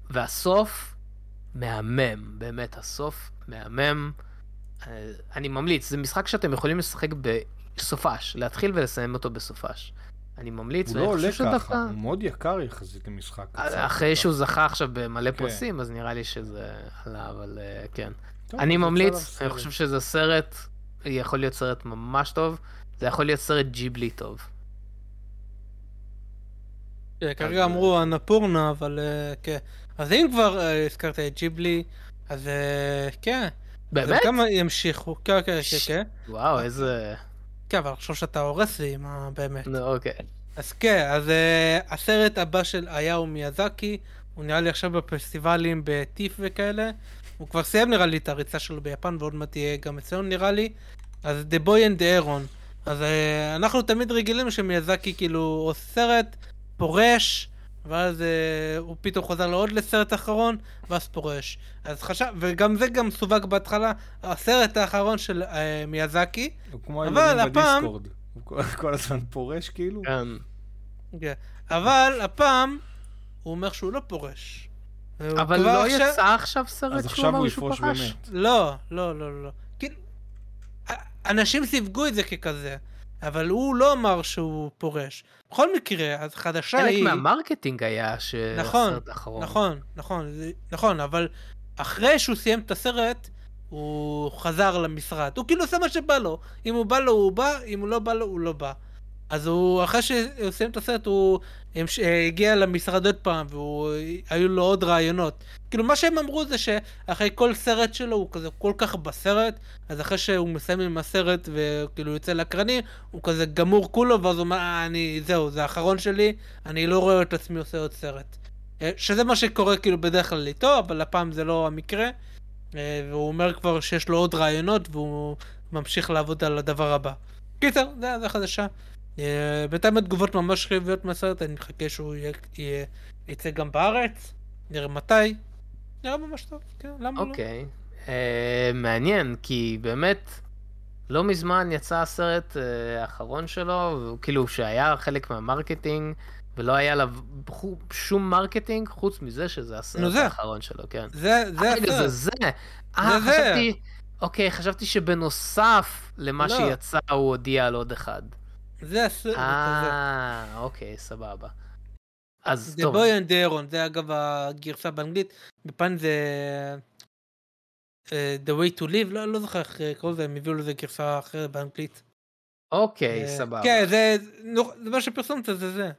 והסוף מהמם, באמת, הסוף מהמם. אה, אני ממליץ, זה משחק שאתם יכולים לשחק בסופש, להתחיל ולסיים אותו בסופש. אני ממליץ, הוא לא עולה ככה, שדווקא... הוא מאוד יקר יחסית למשחק קצר. אחרי שהוא זכה עכשיו במלא כן. פרסים, אז נראה לי שזה עלה, אבל אה, כן. טוב, אני אז ממליץ, אני. חושב שזה סרט, יכול להיות סרט ממש טוב, זה יכול להיות סרט ג'יבלי טוב. כן, כרגע אמרו אנפורנה, אבל אה, כן. אז אם כבר אה, הזכרת את ג'יבלי, אז אה, כן. באמת? כמה ימשיכו? כן, כן, כן, כן. וואו, איזה... כן, אבל עכשיו שאתה הורס לי, מה באמת. נו, אוקיי. אז כן, אז uh, הסרט הבא של אייאו מיאזקי, הוא נראה לי עכשיו בפסטיבלים בטיף וכאלה. הוא כבר סיים נראה לי את הריצה שלו ביפן, ועוד מעט תהיה גם אצלנו נראה לי. אז The Boy and the Aaron. אז uh, אנחנו תמיד רגילים שמיאזקי כאילו עושה סרט, פורש, ואז uh, הוא פתאום חוזר לעוד לסרט אחרון, ואז פורש. אז חשב, וגם זה גם סווג בהתחלה, הסרט האחרון של uh, מיאזקי. הוא כמו אבל הילדים הפעם- בדיסקורד. הוא כל- כל הזמן פורש כאילו. כן. כן. אבל הפעם הוא אומר שהוא לא פורש. אבל לא עכשיו- יצא עכשיו סרט אז שהוא עכשיו אמר הוא שהוא יפרוש? באמת. לא, לא, לא, לא. כאילו, אנשים סיווגו את זה ככזה, אבל הוא לא אמר שהוא פורש. בכל מקרה, אז חדשה חלק היא... מהמרקטינג היה נכון, שהסרט האחרון. נכון, נכון, נכון, אבל אחרי שהוא סיים את הסרט, הוא חזר למשרד. הוא כאילו עושה מה שבא לו. אם הוא בא לו, הוא בא, אם הוא לא בא לו, הוא לא בא. אז הוא, אחרי שהוא סיים את הסרט, הוא המש- הגיע למשרד עוד פעם, והיו לו עוד רעיונות. כאילו, מה שהם אמרו זה שאחרי כל סרט שלו, הוא כזה כל כך בסרט, אז אחרי שהוא מסיים עם הסרט וכאילו יוצא לאקרנים, הוא כזה גמור כולו, ואז הוא אומר, "אה, אני, זהו, זה האחרון שלי, אני לא רואה את עצמי עושה עוד סרט. אה, שזה מה שקורה כאילו בדרך כלל איתו, אבל הפעם זה לא המקרה. אה, והוא אומר כבר שיש לו עוד רעיונות, והוא ממשיך לעבוד על הדבר הבא. קיצר, זה, זה חדשה. אה, בינתיים התגובות ממש חיוביות מהסרט, אני מחכה שהוא יצא גם בארץ, נראה מתי. נראה ממש טוב, כן, למה לא? אוקיי. אה, מעניין, כי באמת, לא מזמן יצא הסרט אה, האחרון שלו, כאילו שהיה חלק מה-marketing, ולא היה עליו חו- שום marketing, חוץ מזה שזה הסרט. האחרון שלו, כן. זה, זה רגע, זה הסרט. זה. אה. חשבתי... אוקיי, חשבתי שבנוסף למה לא. שיצא הוא הודיע על עוד אחד. זה הסרט הזה. אה, אוקיי, סבבה. אז The טוב, Boy and the Aaron, זה אגב הגרסה באנגלית, בפן זה אה, The way to live, לא, לא זוכר איך קוראים לזה, הם הביאו לזה גרסה אחרת באנגלית. אוקיי, אה, סבבה. כן, זה, נו, זה מה שפרסמת, זה זה.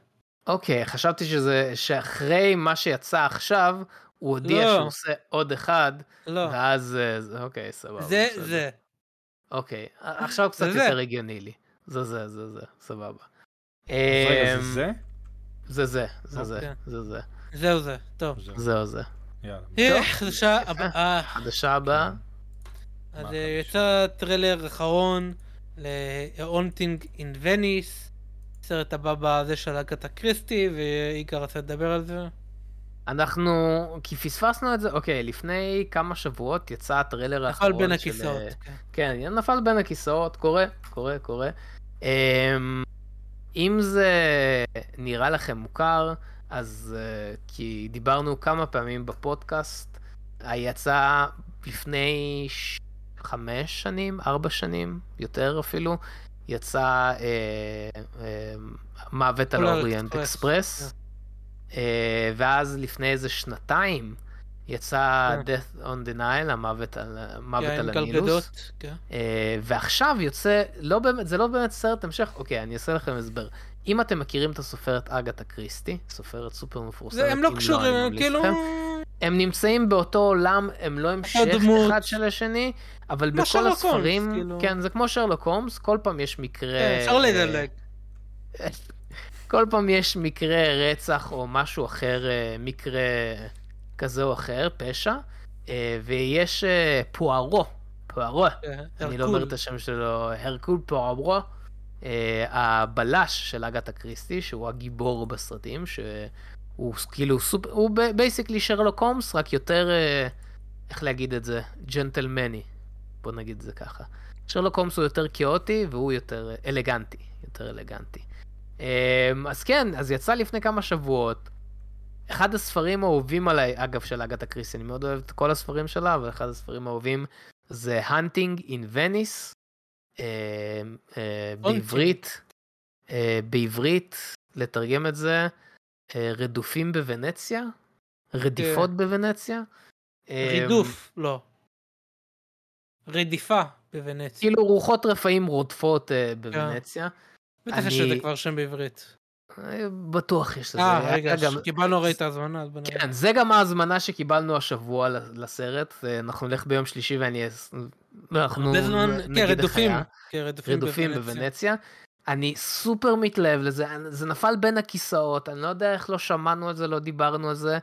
אוקיי, חשבתי שזה, שאחרי מה שיצא עכשיו, הוא הודיע לא. שהוא עושה עוד אחד, לא, ואז, אה, זה- אוקיי, סבבה. זה בסדר. זה. אוקיי, עכשיו קצת זה זה. יותר הגיוני לי. זה זה, זה זה, סבבה. אז רגע, אמ, זה זה? זה זה, זה זה, אוקיי. זה זה. זהו זה, טוב. זהו. זה. יאללה. אה, חדשה הבאה, חדשה הבאה, אז אה? יצא טריילר אחרון ל-Haunting in Venice, סרט הבא בזה של אגתה קריסטי, ויגאל רצה לדבר על זה. אנחנו, כי פספסנו את זה, אוקיי, לפני כמה שבועות יצא הטריילר נפל האחרון בין של, הכיסאות. אה, כן. כן, נפל בין הכיסאות, קורה, קורה, קורה. אמ, אם זה נראה לכם מוכר, אז אה, כי דיברנו כמה פעמים בפודקאסט, יצא לפני ש... חמש שנים, ארבע שנים, יותר אפילו, יצא אה, אה, מוות על פולאר האוריינט אקספרס, אקספרס, אה, ואז לפני איזה שנתיים יצא כן. Death on the Nile, המוות על, המוות כן, על הנילוס. גדות, כן. אה, ועכשיו יוצא, לא באמת, זה לא באמת סרט המשך, אוקיי, אני אעשה לכם הסבר. אם אתם מכירים את הסופרת אגתה קריסטי, סופרת סופר מפורסמת, זה, הם לא קשורים, ממליץ כאילו... לכם, הם נמצאים באותו עולם, הם לא המשך דמות. אחד של השני, אבל בכל הספרים, הולמס, כאילו. כן, זה כמו שרלוק הולמס, כל פעם יש מקרה... כן, אפשר אה, לדלג. כל פעם יש מקרה רצח או משהו אחר, אה, מקרה כזה או אחר, פשע, אה, ויש אה, פוארו, פוארו, כן, אני לא. אומר את השם שלו, הרקול פוארו, אה, הבלש של אגתה קריסטי, שהוא הגיבור בסרטים, שהוא כאילו סופר, הוא basically שרלוק הולמס, רק יותר, אה, איך להגיד את זה, ג'נטלמני, בוא נגיד את זה ככה. שרלוק הומס הוא יותר כאוטי והוא יותר אה, אלגנטי, יותר אלגנטי. אז כן, אז יצא לפני כמה שבועות. אחד הספרים האהובים עליי, אגב, של אגתה קריסטי, אני מאוד אוהב את כל הספרים שלה, אבל אחד הספרים האהובים זה Hunting in Venice, אה, אה, בעברית, אה, בעברית, לתרגם את זה, אה, רדופים בוונציה, רדיפות בוונציה. אה, רידוף, לא. רדיפה בוונציה. כאילו רוחות רפאים רודפות אה, בוונציה. בטח יש לזה כבר שם בעברית. אה, בטוח יש לזה. אה, רגע, גם- קיבלנו הרי את ההזמנה, אז בוא נראה. כן, זה גם ההזמנה שקיבלנו השבוע לסרט. אה, אנחנו נלך ביום שלישי ואני... אנחנו כן, נגיד רדופים. היה. כן, רדופים רדופים בוונציה. אני סופר מתלהב לזה, זה נפל בין הכיסאות, אני לא יודע איך לא שמענו על זה, לא דיברנו על זה.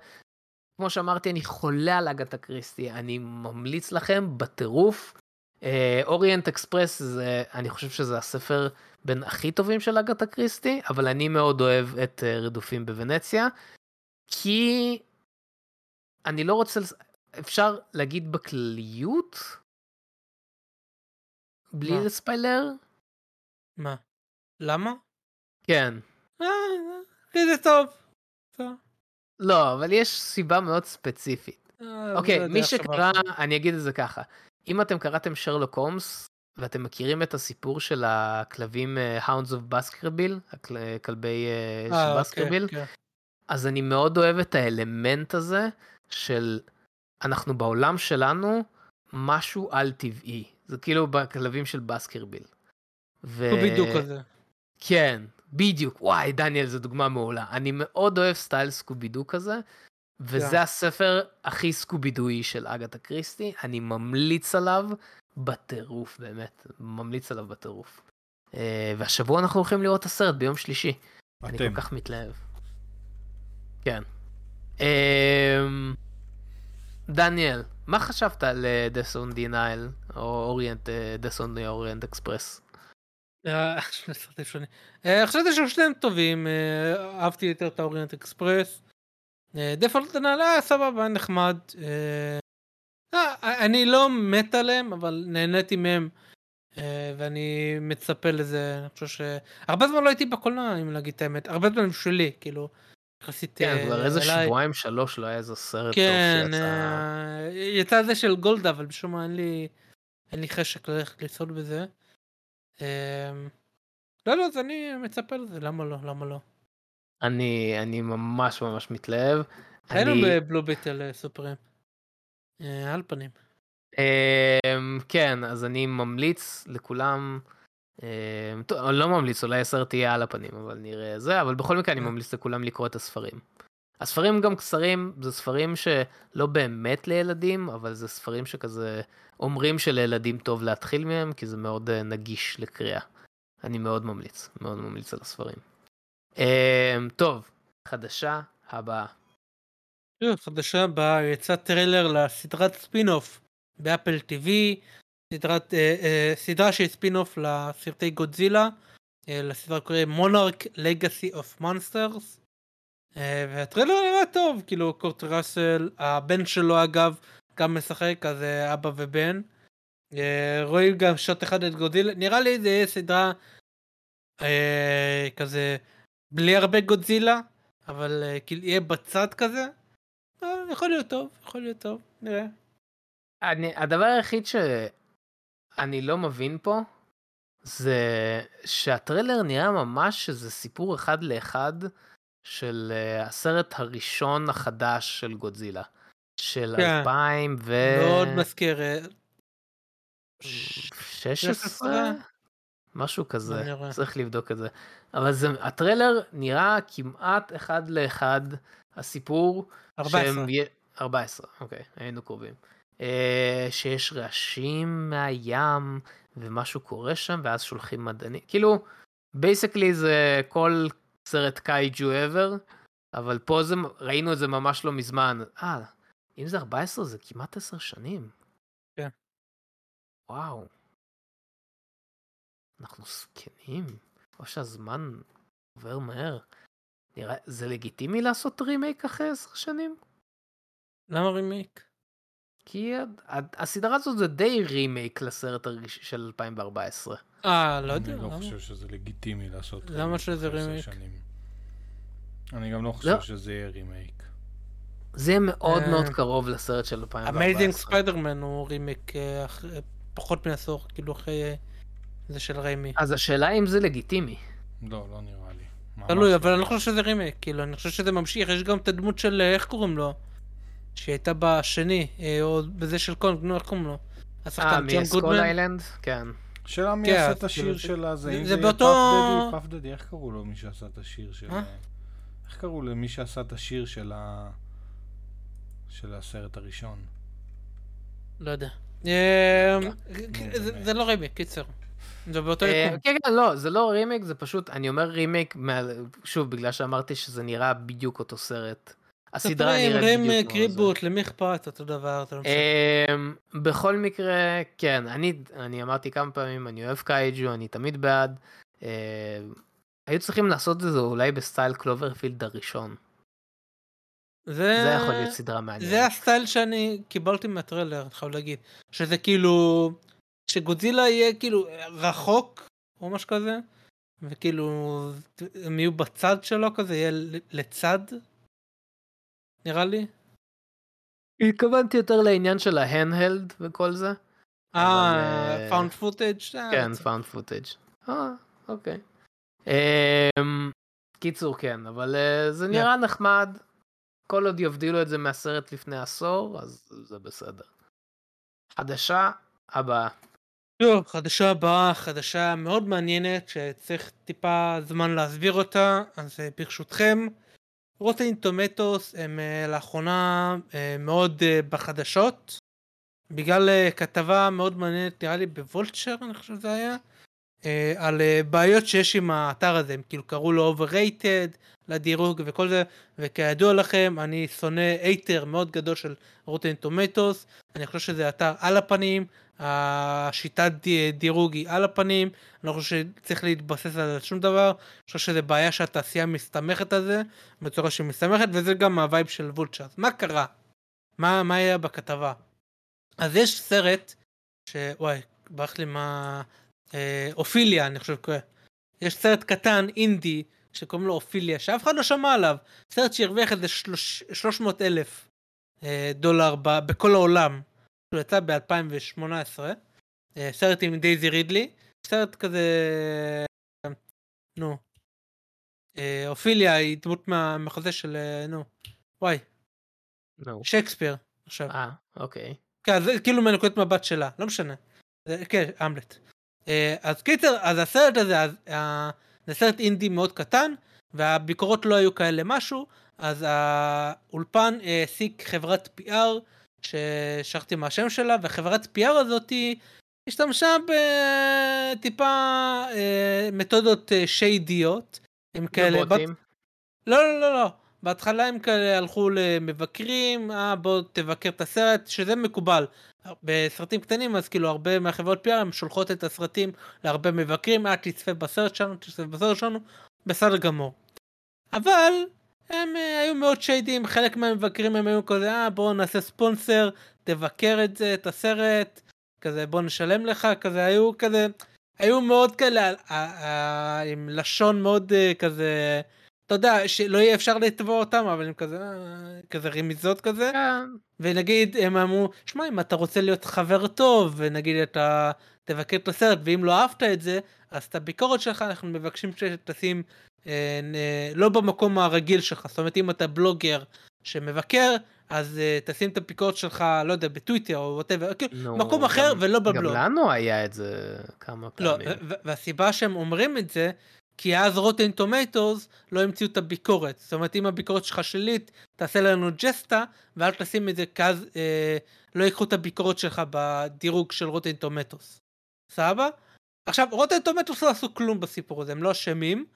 כמו שאמרתי, אני חולה על אגתה קריסטי, אני ממליץ לכם בטירוף. אוריינט אקספרס, אני חושב שזה הספר בין הכי טובים של אגתה קריסטי, אבל אני מאוד אוהב את אה, רדופים בוונציה, כי אני לא רוצה, אפשר להגיד בכלליות, בלי מה? לספיילר? מה? למה? כן. אה, לי זה טוב. טוב. לא, אבל יש סיבה מאוד ספציפית. אה, אוקיי, מי שקרא, אני אגיד את זה ככה. אם אתם קראתם שרלוק הומס, ואתם מכירים את הסיפור של הכלבים אה, Hounds of Baskerville, הכל- כלבי אה, אה, של אוקיי, בסקרביל, כן. אז אני מאוד אוהב את האלמנט הזה של אנחנו בעולם שלנו משהו על טבעי. זה כאילו בכלבים של בסקרביל. ו... סקובידו כזה. כן, בדיוק. וואי, דניאל, זו דוגמה מעולה. אני מאוד אוהב סטייל סקובידו כזה, וזה כן. הספר הכי סקובידואי של אגתה קריסטי. אני ממליץ עליו בטירוף, באמת. ממליץ עליו בטירוף. אה, והשבוע אנחנו הולכים לראות את הסרט ביום שלישי. אני אתם. כל כך מתלהב. כן. אמ, דניאל, מה חשבת על אה, Death on Denial, או אוריינט, אה, Death on the Orient Express? אה, שני סרטים שונים. אה, חשבתי ששניהם טובים, אה, אהבתי יותר את האוריינט אקספרס. דפולט נעלה היה סבבה, נחמד. אה, אה, אני לא מת עליהם, אבל נהניתי מהם. אה, ואני מצפה לזה, אני חושב ש... הרבה זמן לא הייתי בקולנוע, אם להגיד את האמת. הרבה זמן שלי, כאילו. יחסית כן, כבר איזה. שבועיים שלוש לא היה איזה סרט כן, טוב שיצא. יצא זה של גולדה, אבל משום מה אין לי, אין לי חשק ללכת לצעוד בזה. לא, לא, אז אני מצפה לזה, למה לא, למה לא. אני אני ממש ממש מתלהב. היינו אני- בבלו ביטל סופרים. אה, על פנים. אמ, כן, אז אני ממליץ לכולם, אמ, טוב, אני לא ממליץ, אולי הסרט יהיה על הפנים, אבל נראה זה, אבל בכל מקרה אני כן. ממליץ לכולם לקרוא את הספרים. הספרים גם קצרים, זה ספרים שלא באמת לילדים, אבל זה ספרים שכזה אומרים שלילדים טוב להתחיל מהם, כי זה מאוד אה, נגיש לקריאה. אני מאוד ממליץ, מאוד ממליץ על הספרים. אמ, טוב, חדשה הבאה. שוב, חדשה הבאה, יצא טריילר לסדרת ספין-אוף ב-Apple TV, סדרת, אה, אה, סדרה שהיא ספין-אוף לסרטי גודזילה, אה, לסדרה קוראים Monarch: Legacy of Monsters. והטריילר נראה טוב, כאילו קורט ראסל, הבן שלו אגב, גם משחק, אז אה, אבא ובן. אה, רואים גם שוט אחד את גודזילה, נראה לי זה סדרה אה, כזה בלי הרבה גודזילה, אבל אה, כאילו יהיה בצד כזה. אה, יכול להיות טוב, יכול להיות טוב, נראה. אני, הדבר היחיד שאני לא מבין פה, זה שהטריילר נראה ממש שזה סיפור אחד לאחד של uh, הסרט הראשון החדש של גודזילה. של כן. 2000 ו... מאוד מזכיר. אה, 16? משהו כזה. צריך לבדוק את זה. אבל זה, הטריילר נראה כמעט אחד לאחד הסיפור 14. שהם י- 14, אוקיי, היינו קרובים. אה, שיש רעשים מהים ומשהו קורה שם ואז שולחים מדענים. כאילו, בייסקלי זה כל סרט קייג'ו ever, אבל פה זה, ראינו את זה ממש לא מזמן. אה, אם זה 14 זה כמעט 10 שנים. כן. וואו. אנחנו זקנים, או שהזמן עובר מהר. נראה, זה לגיטימי לעשות רימייק אחרי 10 שנים? למה רימייק? כי הסדרה הזאת זה די רימייק לסרט של 2014. אה, לא יודע. אני לא למה? חושב שזה לגיטימי לעשות למה רימייק שזה אחרי עשר רימייק? שנים. אני גם לא חושב לא. שזה יהיה רימייק. זה יהיה מאוד אה. מאוד קרוב לסרט של 2014. אמייזינג ספיידרמן הוא רימייק אה, אח- פחות מעשור, כאילו אחרי אה, זה של ריימי. אז השאלה אם זה לגיטימי. לא, לא נראה תלוי, לא. אבל אני לא חושב שזה רימייק, כאילו, אני חושב שזה ממשיך, יש גם את הדמות של, אה, איך קוראים לו? שהייתה בשני, אה, או בזה של קונג, נו, איך קוראים לו? אה, השחקן ג'ון מסקול גודמן? איילנד? כן. שאלה מי כן, עשה את השיר כאילו, של הזה, זה- אם זה יהיה פאף דדי, איך קראו לו מי שעשה את השיר של... אה? איך קראו למי שעשה את השיר של ה... של הסרט הראשון? לא יודע. אה, זה- לא רימייק, קיצר. זה באותו אה, יקום. כן, כן, לא, זה לא רימייק, זה פשוט, אני אומר רימייק, מה- שוב, בגלל שאמרתי שזה נראה בדיוק אותו סרט. הסדרה נראית בדיוק רימייק, כמו זה. reboot, למי אכפת? אותו דבר, אתה לא משנה. אמ, בכל מקרה, כן, אני, אני אמרתי כמה פעמים, אני אוהב קייג'ו, אני תמיד בעד. אמ, היו צריכים לעשות את זה אולי בסטייל קלוברפילד הראשון. זה יכול להיות סדרה מעניינת. זה הסטייל שאני קיבלתי מהטריילר, אני חייב להגיד. שזה כאילו, שגודזילה יהיה כאילו רחוק, או משהו כזה, וכאילו, הם יהיו בצד שלו כזה, יהיה לצד, נראה לי. התכוונתי יותר לעניין של ה handheld וכל זה. אה, אה, found footage? כן, found footage. אה, אוקיי. אמ, קיצור, כן, אבל אה, זה נראה נחמד. כל עוד יבדילו את זה מהסרט לפני עשור, אז זה בסדר. חדשה הבאה. טוב, חדשה הבאה, חדשה מאוד מעניינת, שצריך טיפה זמן להסביר אותה, אז אה, ברשותכם, רוטין טומטוס הם אה, לאחרונה אה, מאוד בחדשות, בגלל כתבה מאוד מעניינת, נראה לי בוולצ'ר, אני חושב שזה היה, על אה, בעיות שיש עם האתר הזה, הם כאילו קראו לו overrated לדירוג וכל זה, וכידוע לכם, אני שונא hater מאוד גדול של Rotten Tomatoes, אני חושב שזה אתר על הפנים, השיטת די- דירוג היא על הפנים, אני לא חושב שצריך להתבסס על שום דבר, אני חושב שזה בעיה שהתעשייה מסתמכת על זה, בצורה שהיא מסתמכת, וזה גם ה vibe של Vulture. מה קרה? מה, מה היה בכתבה? אז יש סרט, ש... וואי, ברח לי מה... אה, אופיליה, אני חושב קורא. יש סרט קטן, אינדי, שקוראים לו אופיליה, שאף אחד לא שמע עליו. סרט שהרוויח איזה שלוש... 300 אלף אה, דולר ב... בכל העולם. הוא יצא ב-2018. אה, סרט עם דייזי רידלי. סרט כזה... נו. אה, אופיליה היא דמות מהמחזה של... אה, נו. וואי, נו. שייקספיר. עכשיו. אה, אוקיי. כן, זה כאילו מנקודת מבט שלה, לא משנה. זה- כן, המלט. אה, אז קיצר, אז הסרט הזה, אז, אה, זה סרט אינדי מאוד קטן, והביקורות לא היו כאלה משהו, אז האולפן אה, העסיק חברת PR, ששכחתי מה השם שלה, וחברת PR הזאתי השתמשה בטיפה אה, מתודות אה, שיידיות. הם כאלה, ובוטים. לא, לא, לא, לא. בהתחלה הם כאלה הלכו למבקרים, אה בוא תבקר את הסרט, שזה מקובל. בסרטים קטנים אז כאילו הרבה מהחברות PR הם שולחות את הסרטים להרבה מבקרים, אה תצפה בסרט שלנו, תצפה בסרט שלנו, בסדר גמור. אבל הם אה, היו מאוד שיידים, חלק מהמבקרים הם היו כזה, אה בוא נעשה ספונסר, תבקר את זה, את הסרט, כזה בוא נשלם לך, כזה היו כזה, היו מאוד כאלה, עם לשון מאוד אה, כזה, אתה יודע, שלא יהיה אפשר לתבוע אותם, אבל הם כזה, אה, כזה רמיזות כזה. כן. ונגיד הם אמרו, שמע אם אתה רוצה להיות חבר טוב ונגיד אתה תבקר את הסרט ואם לא אהבת את זה אז את הביקורת שלך אנחנו מבקשים שתשים אה, אה, לא במקום הרגיל שלך זאת אומרת אם אתה בלוגר שמבקר אז אה, תשים את הביקורת שלך לא יודע בטוויטר או whatever כאילו נו, מקום אחר גם- ולא גם בבלוג. לנו היה את זה כמה לא, פעמים. ו- והסיבה שהם אומרים את זה, כי אז Rotten Tomatoes לא ימצאו את הביקורת. זאת אומרת, אם הביקורת שלך שלילית, תעשה לנו ג'סטה, ואל תשים את זה, כי אז אה, לא ייקחו את הביקורת שלך בדירוג של Rotten Tomatoes. סבבה? עכשיו, Rotten Tomatoes לא עשו כלום בסיפור הזה, הם לא אשמים,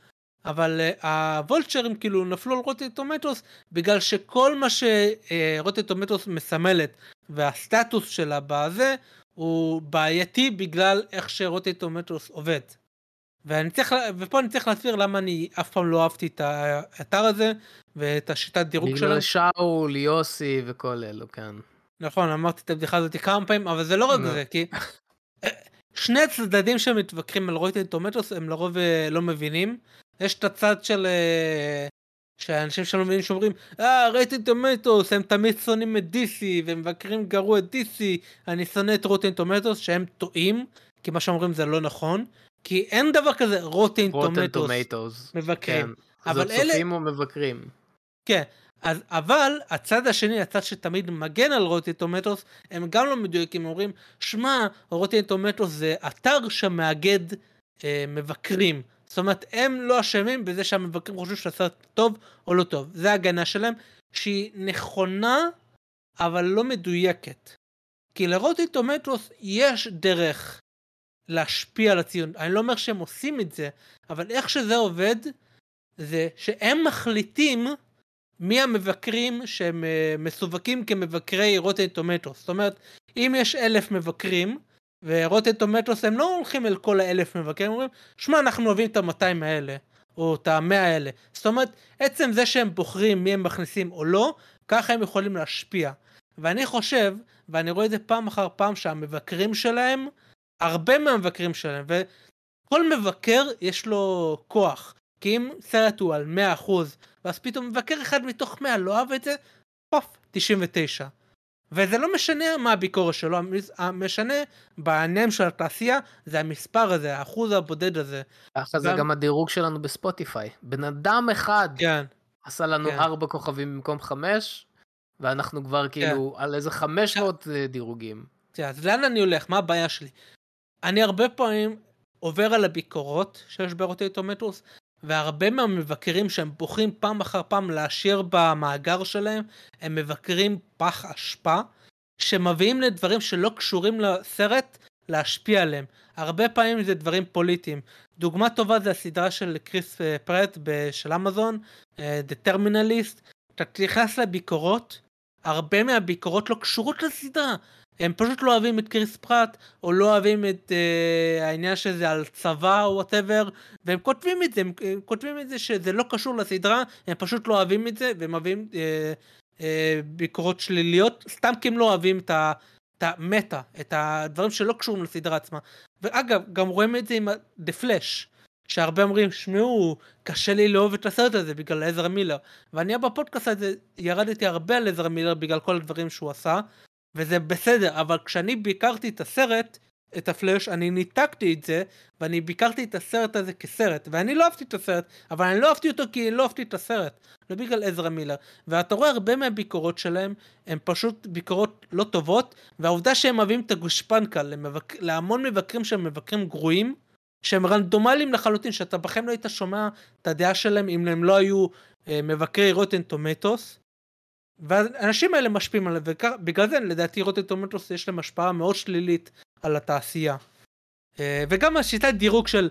אבל uh, ה Vultureים כאילו נפלו על Rotten Tomatoes, בגלל שכל מה ש Rotten Tomatoes מסמלת, והסטטוס שלה בזה, הוא בעייתי בגלל איך שרוטן טומטוס עובד. ואני צריך, ופה אני צריך להסביר למה אני אף פעם לא אהבתי את האתר הזה ואת השיטת דירוג שלו. בגלל שאול, יוסי וכל אלו, כן. נכון, אמרתי את הבדיחה הזאת כמה פעמים, אבל זה לא רק. זה, כי אה, שני הצדדים שמתווכחים על רויטן טומטוס הם לרוב אה, לא מבינים. יש את הצד של... אה, שהאנשים שלא מבינים שאומרים, אה, Rotten Tomatoes, הם תמיד שונאים את DC, ומבקרים גרוע את DC, אני שונא את Rotten Tomatoes, שהם טועים, כי מה שאומרים זה לא נכון, כי אין דבר כזה Rotten Tomatoes. מבקרים. כן. אבל אלה- צופים או מבקרים. כן, אז אבל הצד השני, הצד שתמיד מגן על Rotten Tomatoes, הם גם לא מדויקים, הם אומרים, שמע, Rotten Tomatoes זה אתר שמאגד אה, מבקרים. זאת אומרת, הם לא אשמים בזה שהמבקרים חושבים שהסרט טוב או לא טוב. זה ההגנה שלהם, שהיא נכונה, אבל לא מדויקת. כי לרוטן טומטוס יש דרך להשפיע על הציון. אני לא אומר שהם עושים את זה, אבל איך שזה עובד, זה שהם מחליטים מי המבקרים שהם אה, מסווגים כמבקרי רוטן טומטוס. זאת אומרת, אם יש אלף מבקרים, ורוטן טומטוס הם לא הולכים אל כל האלף מבקרים, הם אומרים, שמע, אנחנו אוהבים את המאתיים האלה, או את המאה האלה. זאת אומרת, עצם זה שהם בוחרים מי הם מכניסים או לא, ככה הם יכולים להשפיע. ואני חושב, ואני רואה את זה פעם אחר פעם, שהמבקרים שלהם, הרבה מהמבקרים שלהם, וכל מבקר יש לו כוח. כי אם סרט הוא על 100%, ואז פתאום מבקר אחד מתוך 100 לא אהב את זה, פוף, 99. וזה לא משנה מה הביקורת שלו, המשנה בעיניים של התעשייה זה המספר הזה, האחוז הבודד הזה. ככה זה גם- הדירוג שלנו בספוטיפיי. בן אדם אחד כן. עשה לנו כן. ארבע כוכבים במקום חמש, ואנחנו כבר כאילו על איזה 500 דירוגים. תראה, אז לאן אני הולך? מה הבעיה שלי? אני הרבה פעמים עובר על הביקורות שיש ברוטי טומטוס, והרבה מהמבקרים שהם בוחרים פעם אחר פעם להשאיר במאגר שלהם, הם מבקרים פח אשפה, שמביאים לדברים שלא קשורים לסרט להשפיע עליהם. הרבה פעמים זה דברים פוליטיים. דוגמה טובה זה הסדרה של קריס אה, פרט של אמזון, אה, The Terminal List. אתה נכנס לביקורות, הרבה מהביקורות לא קשורות לסדרה. הם פשוט לא אוהבים את כריס פראט, או לא אוהבים את אה, העניין שזה על צבא או whatever, והם כותבים את זה, הם, הם כותבים את זה שזה לא קשור לסדרה, הם פשוט לא אוהבים את זה, והם אוהבים אה, אה, ביקורות שליליות, סתם כי הם לא אוהבים את ה... את המטה, את הדברים שלא קשורים לסדרה עצמה. ואגב, גם רואים את זה עם ה-The Flash, שהרבה אומרים, שמעו, קשה לי לאהוב את הסרט הזה בגלל עזר מילר. ואני בפודקאסט הזה ירדתי הרבה על עזר מילר בגלל כל הדברים שהוא עשה, וזה בסדר, אבל כשאני ביקרתי את הסרט, את הפלאש, אני ניתקתי את זה, ואני ביקרתי את הסרט הזה כסרט, ואני לא אהבתי את הסרט, אבל אני לא אהבתי אותו כי לא אהבתי את הסרט, לא בגלל עזרא מילר. ואתה רואה הרבה מהביקורות שלהם, הן פשוט ביקורות לא טובות, והעובדה שהם מביאים את הגושפנקה למבק... להמון מבקרים שהם מבקרים גרועים, שהם רנדומליים לחלוטין, שאתה בחיים לא היית שומע את הדעה שלהם אם הם לא היו אה, מבקרי רוטן טומטוס. והאנשים האלה משפיעים עליהם, ובגלל זה לדעתי רוטן טומטוס יש להם השפעה מאוד שלילית על התעשייה. אה, וגם השיטת דירוג של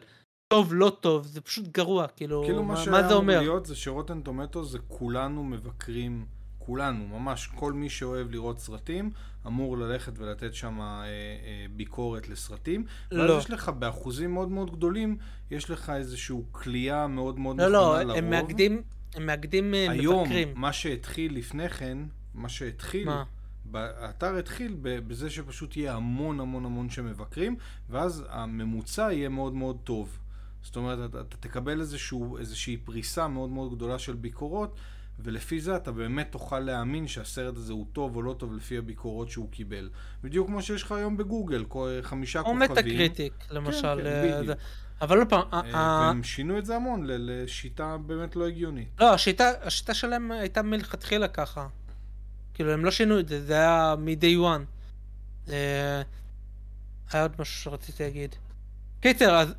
טוב לא טוב זה פשוט גרוע כאילו, כאילו מה מה, שהיה מה זה אמור אומר? להיות זה שרוטן טומטו זה כולנו מבקרים, כולנו, ממש כל מי שאוהב לראות סרטים אמור ללכת ולתת שם אה, אה, ביקורת לסרטים. ואז לא. יש לך באחוזים מאוד מאוד גדולים, יש לך איזשהו כליאה מאוד מאוד לא נכונה לא לרוב. הם מאגדים הם מאגדים אה, היום, מבקרים. מה שהתחיל לפני כן, מה שהתחיל, מה? האתר התחיל בזה שפשוט יהיה המון המון המון שמבקרים, ואז הממוצע יהיה מאוד מאוד טוב. זאת אומרת, אתה, אתה תקבל איזשהו, איזושהי פריסה מאוד מאוד גדולה של ביקורות, ולפי זה אתה באמת תוכל להאמין שהסרט הזה הוא טוב או לא טוב לפי הביקורות שהוא קיבל. בדיוק כמו שיש לך היום בגוגל, חמישה או כוכבים. מטה קריטיק למשל. כן, אה, בדיוק. אבל עוד פעם, אה, והם שינו את זה המון לשיטה באמת לא הגיונית. לא השיטה השיטה שלהם הייתה מלכתחילה ככה. כאילו הם לא שינו את זה זה היה מ-day one. אה, היה עוד משהו שרציתי להגיד. קיצר אז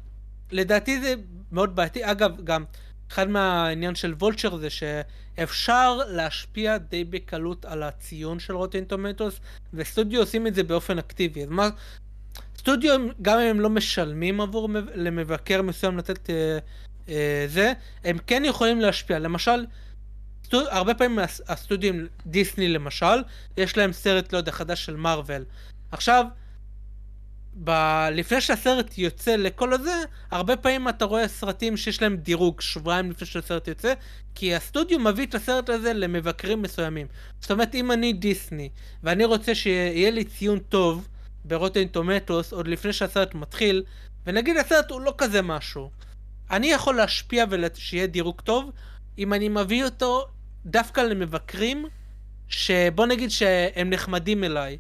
לדעתי זה מאוד בעייתי אגב גם אחד מהעניין של וולצ'ר זה שאפשר להשפיע די בקלות על הציון של רוטין טומטוס וסטודיו עושים את זה באופן אקטיבי. אז מה סטודיו גם אם הם לא משלמים עבור מב- למבקר מסוים לתת אה, אה, זה הם כן יכולים להשפיע. למשל סטוד... הרבה פעמים הס- הסטודיו דיסני למשל יש להם סרט לא יודע חדש של מארוול. עכשיו ב... לפני שהסרט יוצא לכל הזה, הרבה פעמים אתה רואה סרטים שיש להם דירוג שבועיים לפני שהסרט יוצא, כי הסטודיו מביא את הסרט הזה למבקרים מסוימים. זאת אומרת, אם אני דיסני, ואני רוצה שיהיה לי ציון טוב ברוטן טומטוס עוד לפני שהסרט מתחיל, ונגיד הסרט הוא לא כזה משהו, אני יכול להשפיע ושיהיה דירוג טוב, אם אני מביא אותו דווקא למבקרים, שבוא נגיד שהם נחמדים אליי,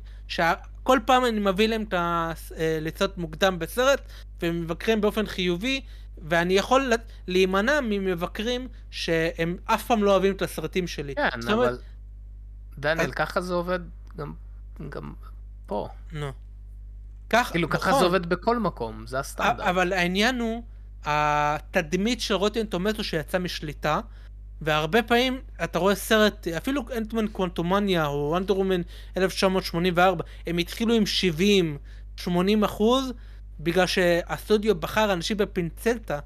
שכל פעם אני מביא להם את ה... אה, מוקדם בסרט, והם מבקרים באופן חיובי, ואני יכול לה- להימנע ממבקרים שהם אף פעם לא אוהבים את הסרטים שלי. כן, אומרת- אבל... דניאל, אז- ככה זה עובד גם, גם פה. נו. כך, כאילו, ככה נכון. זה עובד בכל מקום, זה הסטנדרט. אבל העניין הוא, התדמית של רוטן טומטו שיצא משליטה, והרבה פעמים אתה רואה סרט, אפילו אנטמן קוונטומניה או וונדר וומן 1984, הם התחילו עם 70, 80 אחוז, בגלל שהסטודיו בחר אנשים בפינצטה,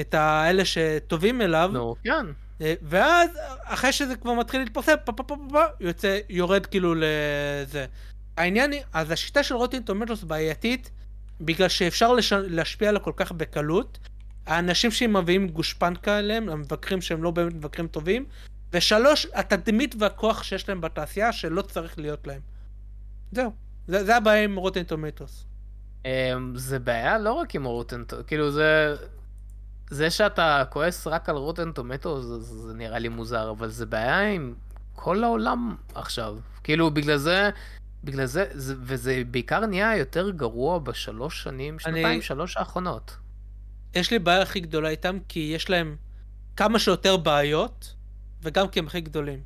את האלה שטובים אליו, נו, כן. אה, ואז אחרי שזה כבר מתחיל להתפרסם, פה פה פה פה פה, יוצא, יורד כאילו לזה. העניין היא, אז השיטה של רוטין טומטוס בעייתית, בגלל שאפשר לש... להשפיע עליה כל כך בקלות. האנשים שהם מביאים גושפנקה אליהם, המבקרים שהם לא באמת מבקרים טובים. ושלוש, התדמית והכוח שיש להם בתעשייה שלא צריך להיות להם. זהו. זה, זה הבעיה עם רוטין טומטוס. אמ, זה בעיה לא רק עם רוטן, כאילו זה... זה שאתה כועס רק על רוטן טומטו זה, זה נראה לי מוזר, אבל זה בעיה עם כל העולם עכשיו. כאילו, בגלל זה, בגלל זה, זה וזה בעיקר נהיה יותר גרוע בשלוש שנים, שנתיים, שלוש האחרונות. יש לי בעיה הכי גדולה איתם, כי יש להם כמה שיותר בעיות, וגם כי הם הכי גדולים.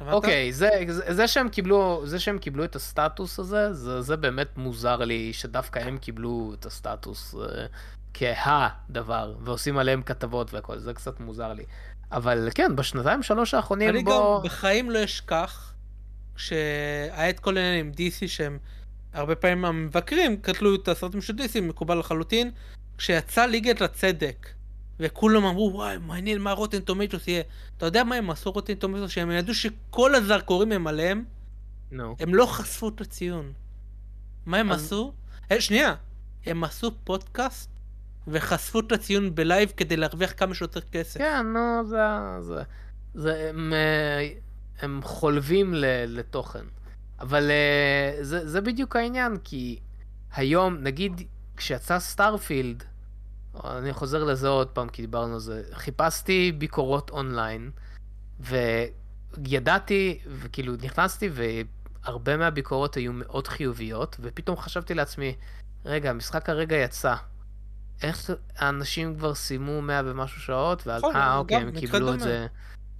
אוקיי, זה, זה, זה, שהם קיבלו, זה שהם קיבלו את הסטטוס הזה, זה, זה באמת מוזר לי שדווקא הם קיבלו את הסטטוס אה, כהדבר, ועושים עליהם כתבות והכל, זה קצת מוזר לי. אבל כן, בשנתיים שלוש האחרונים אני בו... גם בחיים לא אשכח שהיה את כל העניין עם DC שהם הרבה פעמים המבקרים קטלו את הסרטים של DC, מקובל לחלוטין, כשיצא ליגת לצדק וכולם אמרו וואי מעניין מה רוטן טומטוס יהיה. אתה יודע מה הם עשו רוטן טומטוס שהם ידעו שכל הזרקורים הם עליהם, נו. הם לא חשפו את הציון. מה הם אז- עשו? אה, שנייה, הם עשו פודקאסט וחשפו את הציון בלייב כדי להרוויח כמה שיותר כסף. כן, נו, זה... זה, זה הם, אה, הם חולבים ל, לתוכן. אבל אה, זה, זה בדיוק העניין, כי היום, נגיד, כשיצא סטארפילד, אני חוזר לזה עוד פעם, כי דיברנו על זה, חיפשתי ביקורות אונליין, וידעתי, וכאילו נכנסתי, והרבה מהביקורות היו מאוד חיוביות, ופתאום חשבתי לעצמי, רגע, המשחק הרגע יצא. איך האנשים כבר סיימו 100 ומשהו שעות, ואז, נכון, אה, אוקיי, הם קיבלו את דומה.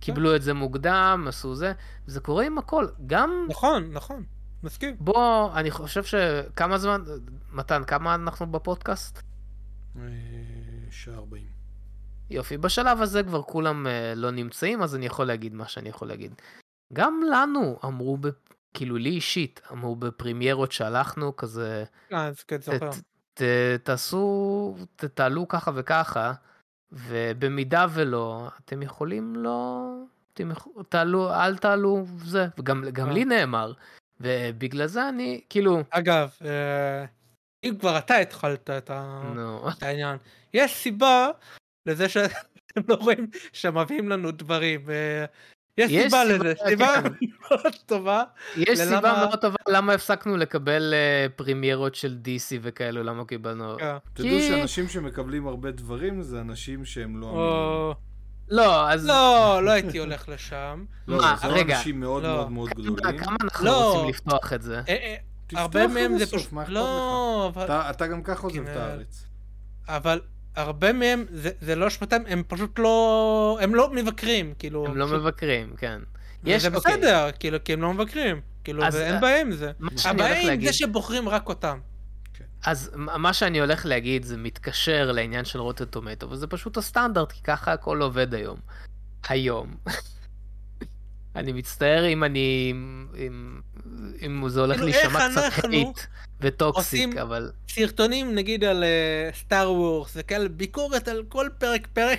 קיבלו את זה מוקדם, עשו זה, זה קורה עם הכל. גם נכון, נכון, מסכים. בוא, אני חושב שכמה זמן, מתן, כמה אנחנו בפודקאסט? אה, שעה 40. יופי, בשלב הזה כבר כולם אה, לא נמצאים, אז אני יכול להגיד מה שאני יכול להגיד. גם לנו אמרו, ב, כאילו לי אישית, אמרו בפרימיירות שהלכנו, כזה, אה, אז כן, ת, זוכר. ת, תעשו, ת, תעלו ככה וככה, ובמידה ולא, אתם יכולים לא, אתם יכול, תעלו, אל תעלו, זה, וגם גם אה. לי נאמר, ובגלל זה אני, כאילו, אגב, אה, אם כבר אתה התחלת את ה- נו, את העניין, יש סיבה לזה שאתם לא רואים שמביאים לנו דברים. יש יש סיבה לזה, סיבה. מאוד טובה. יש סיבה מאוד טובה למה הפסקנו לקבל אה, פרימיירות של DC וכאלו, למה קיבלנו... כן. תדעו כי- שאנשים שמקבלים הרבה דברים זה אנשים שהם לא. או- לא, אז... לא, לא הייתי הולך לשם. לא, מה, זה רגע. אנשים מאוד לא. מאוד מאוד גדולים. כמה אנחנו לא. רוצים לפתוח את זה? אה, אה, הרבה מהם זה פשוט... לא, אבל... אתה- אתה גם ככה עוזב את כן. הארץ. אבל הרבה מהם זה, זה לא אשמתם, הם פשוט לא... הם לא מבקרים, כאילו... הם לא פשוט- מבקרים, כן. יש, זה אוקיי, בסדר, כאילו, כי הם לא מבקרים. כאילו, אז, ואין אה, בעיה עם זה. הבעיה עם להגיד- זה שבוחרים רק אותם. אז מה שאני הולך להגיד זה מתקשר לעניין של Rotten Tomatoes, וזה פשוט הסטנדרט, כי ככה הכל עובד היום. היום. אני מצטער אם אני... אם, אם זה הולך כאילו, להישמע קצת hate ו toxic, עושים- אבל... סרטונים, נגיד, על סטאר וורס, וכאלה, ביקורת על כל פרק פרק,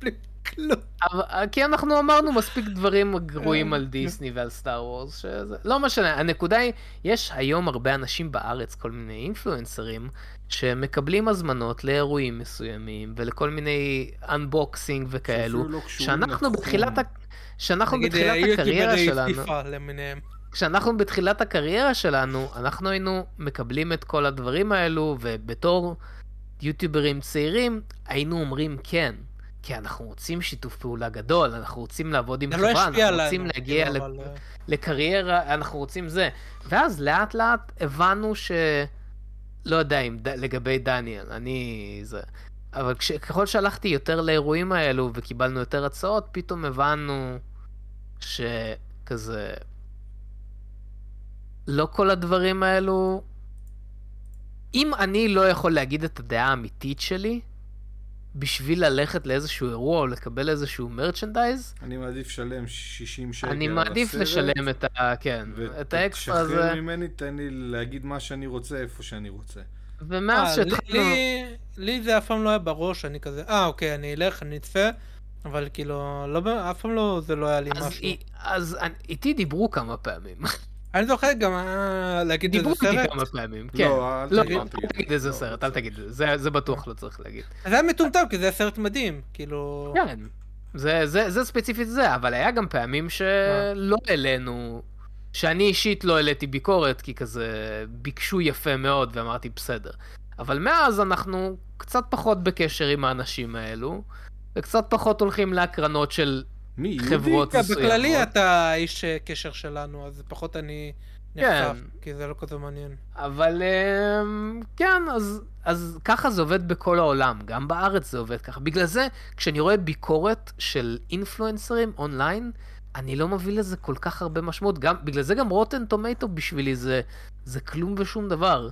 בלי כלום. אבל, כי אנחנו אמרנו מספיק דברים גרועים כן, על דיסני ועל סטאר וורס, שזה... לא משנה, הנקודה היא, יש היום הרבה אנשים בארץ, כל מיני אינפלואנסרים, שמקבלים הזמנות לאירועים מסוימים, ולכל מיני אנבוקסינג וכאלו, לא שאנחנו. בתחילת. שאנחנו נגיד, בתחילת אה, הקריירה שלנו. כשאנחנו בתחילת הקריירה שלנו, אנחנו היינו מקבלים את כל הדברים האלו, ובתור יוטיוברים צעירים, היינו אומרים כן. כי אנחנו רוצים שיתוף פעולה גדול, אנחנו רוצים לעבוד עם לא חברה, ישפיע אנחנו עלינו. רוצים להגיע כאילו, ל- אבל, אה, לקריירה, אנחנו רוצים זה. ואז לאט לאט הבנו ש... לא יודע אם ד... לגבי דניאל, אני... זה... אבל כש... ככל שהלכתי יותר לאירועים האלו וקיבלנו יותר הצעות, פתאום הבנו שכזה... לא כל הדברים האלו... אם אני לא יכול להגיד את הדעה האמיתית שלי, בשביל ללכת לאיזשהו אירוע או לקבל איזשהו מרצ'נדייז, אני מעדיף לשלם 60 שקל אני על מעדיף הסרט, לשלם את ה... כן, את האקסטרה הזה, ותשחרר ממני, תן לי להגיד מה שאני רוצה, איפה שאני רוצה. ומאז אה, לי- שהתחלנו... לי- לי זה אף פעם לא היה בראש, אני כזה, אה, אוקיי, אני אלך, אני אצפה, אבל כאילו, לא, אף פעם לא, זה לא היה לי אז, משהו. אי- אז אני- איתי דיברו כמה פעמים. אני זוכר גם אה, להגיד דיברו איזה איתי סרט, כמה פעמים, כן. לא, אל לא, תגיד, אל תגיד. איזה סרט. אל תגיד, זה בטוח לא צריך להגיד. זה היה מטומטם, כי זה היה סרט מדהים, כאילו... כן, זה ספציפית זה, אבל היה גם פעמים שלא העלינו, שאני אישית לא העליתי ביקורת, כי כזה ביקשו יפה מאוד ואמרתי בסדר. אבל מאז אנחנו קצת פחות בקשר עם האנשים האלו, וקצת פחות הולכים להקרנות של מי, יהודי? חברות כן, מסוימות. בכללי אתה איש אה, קשר שלנו, אז פחות אני נחשף, כן. כי זה לא כזה מעניין. אבל אמ, כן, אז, אז ככה זה עובד בכל העולם, גם בארץ זה עובד ככה. בגלל זה, כשאני רואה ביקורת של אינפלואנסרים אונליין, אני לא מביא לזה כל כך הרבה משמעות. גם, בגלל זה גם רוטן טומטו בשבילי זה, זה כלום ושום דבר.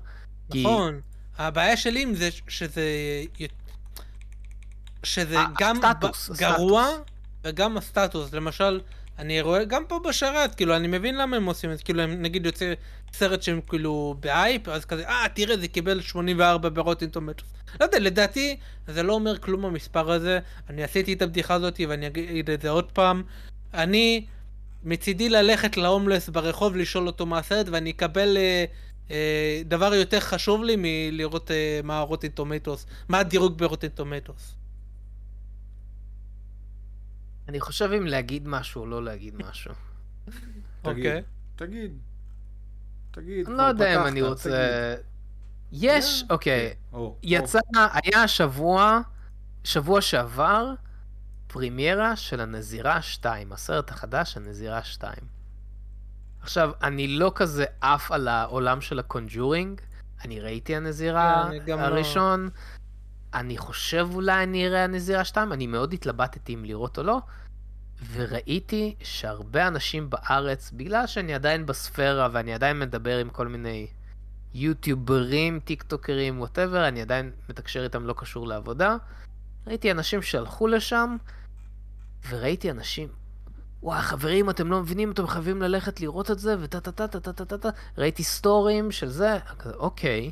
כי- נכון. הבעיה שלי עם זה שזה... שזה ה- גם הסטטוס, ב- גרוע הסטטוס. וגם הסטטוס. למשל, אני רואה גם פה בשורט, כאילו, אני מבין למה הם עושים את זה. כאילו, הם נגיד יוצא סרט שהם כאילו באייפ, אז כזה, אה, תראה, זה קיבל 84 ב Rotten Tomatoes. לא יודע, לדעתי, זה לא אומר כלום המספר הזה. אני עשיתי את הבדיחה הזאת ואני אגיד את זה עוד פעם. אני מצידי ללכת להומלס ברחוב לשאול אותו מה הסרט ואני אקבל אה, אה, דבר יותר חשוב לי מלראות אה, מה Rotten Tomatoes, מה הדירוג ב Rotten Tomatoes. אני חושב אם להגיד משהו או לא להגיד משהו. תגיד, אוקיי. תגיד. תגיד, אני לא יודע אם אני רוצה... יש, כן. אוקיי. או, יצא, היה השבוע, שבוע שעבר, פרימיירה של הנזירה 2, הסרט החדש, הנזירה 2. עכשיו, אני לא כזה עף על העולם של ה Conjuring, אני ראיתי הנזירה כן, אני גם לא. אני חושב אולי אני אראה הנזירה 2, אני מאוד התלבטתי אם לראות או לא, וראיתי שהרבה אנשים בארץ, בגלל שאני עדיין בספירה ואני עדיין מדבר עם כל מיני יוטיוברים, טיק טוקרים, whatever, אני עדיין מתקשר איתם לא קשור לעבודה. ראיתי אנשים שהלכו לשם, וראיתי אנשים, וואי חברים, אתם לא מבינים, אתם חייבים ללכת לראות את זה, וטה טה טה טה טה טה טה. ראיתי סטוריז של זה, אוקיי,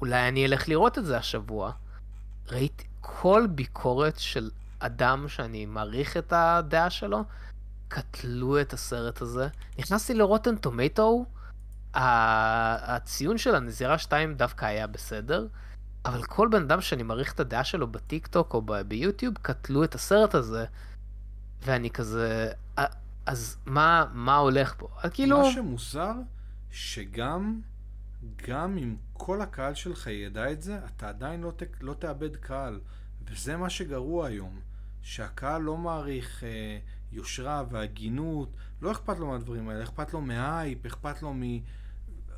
אולי אני אלך לראות את זה השבוע. ראיתי כל ביקורת של אדם שאני מעריך את הדעה שלו, קטלו את הסרט הזה. נכנסתי לרוטן טומטו, הציון של הנזירה 2 דווקא היה בסדר, אבל כל בן אדם שאני מעריך את הדעה שלו בטיק טוק או ביוטיוב, קטלו את הסרט הזה, ואני כזה, "אה, אז מה, מה הולך פה? כאילו, מה שמוזר, שגם, גם אם כל הקהל שלך ידע את זה, אתה עדיין לא, ת, לא תאבד קהל. וזה מה שגרוע היום. שהקהל לא מעריך אה, יושרה והגינות, לא אכפת לו מהדברים האלה, אכפת לו מהייפ, אכפת לו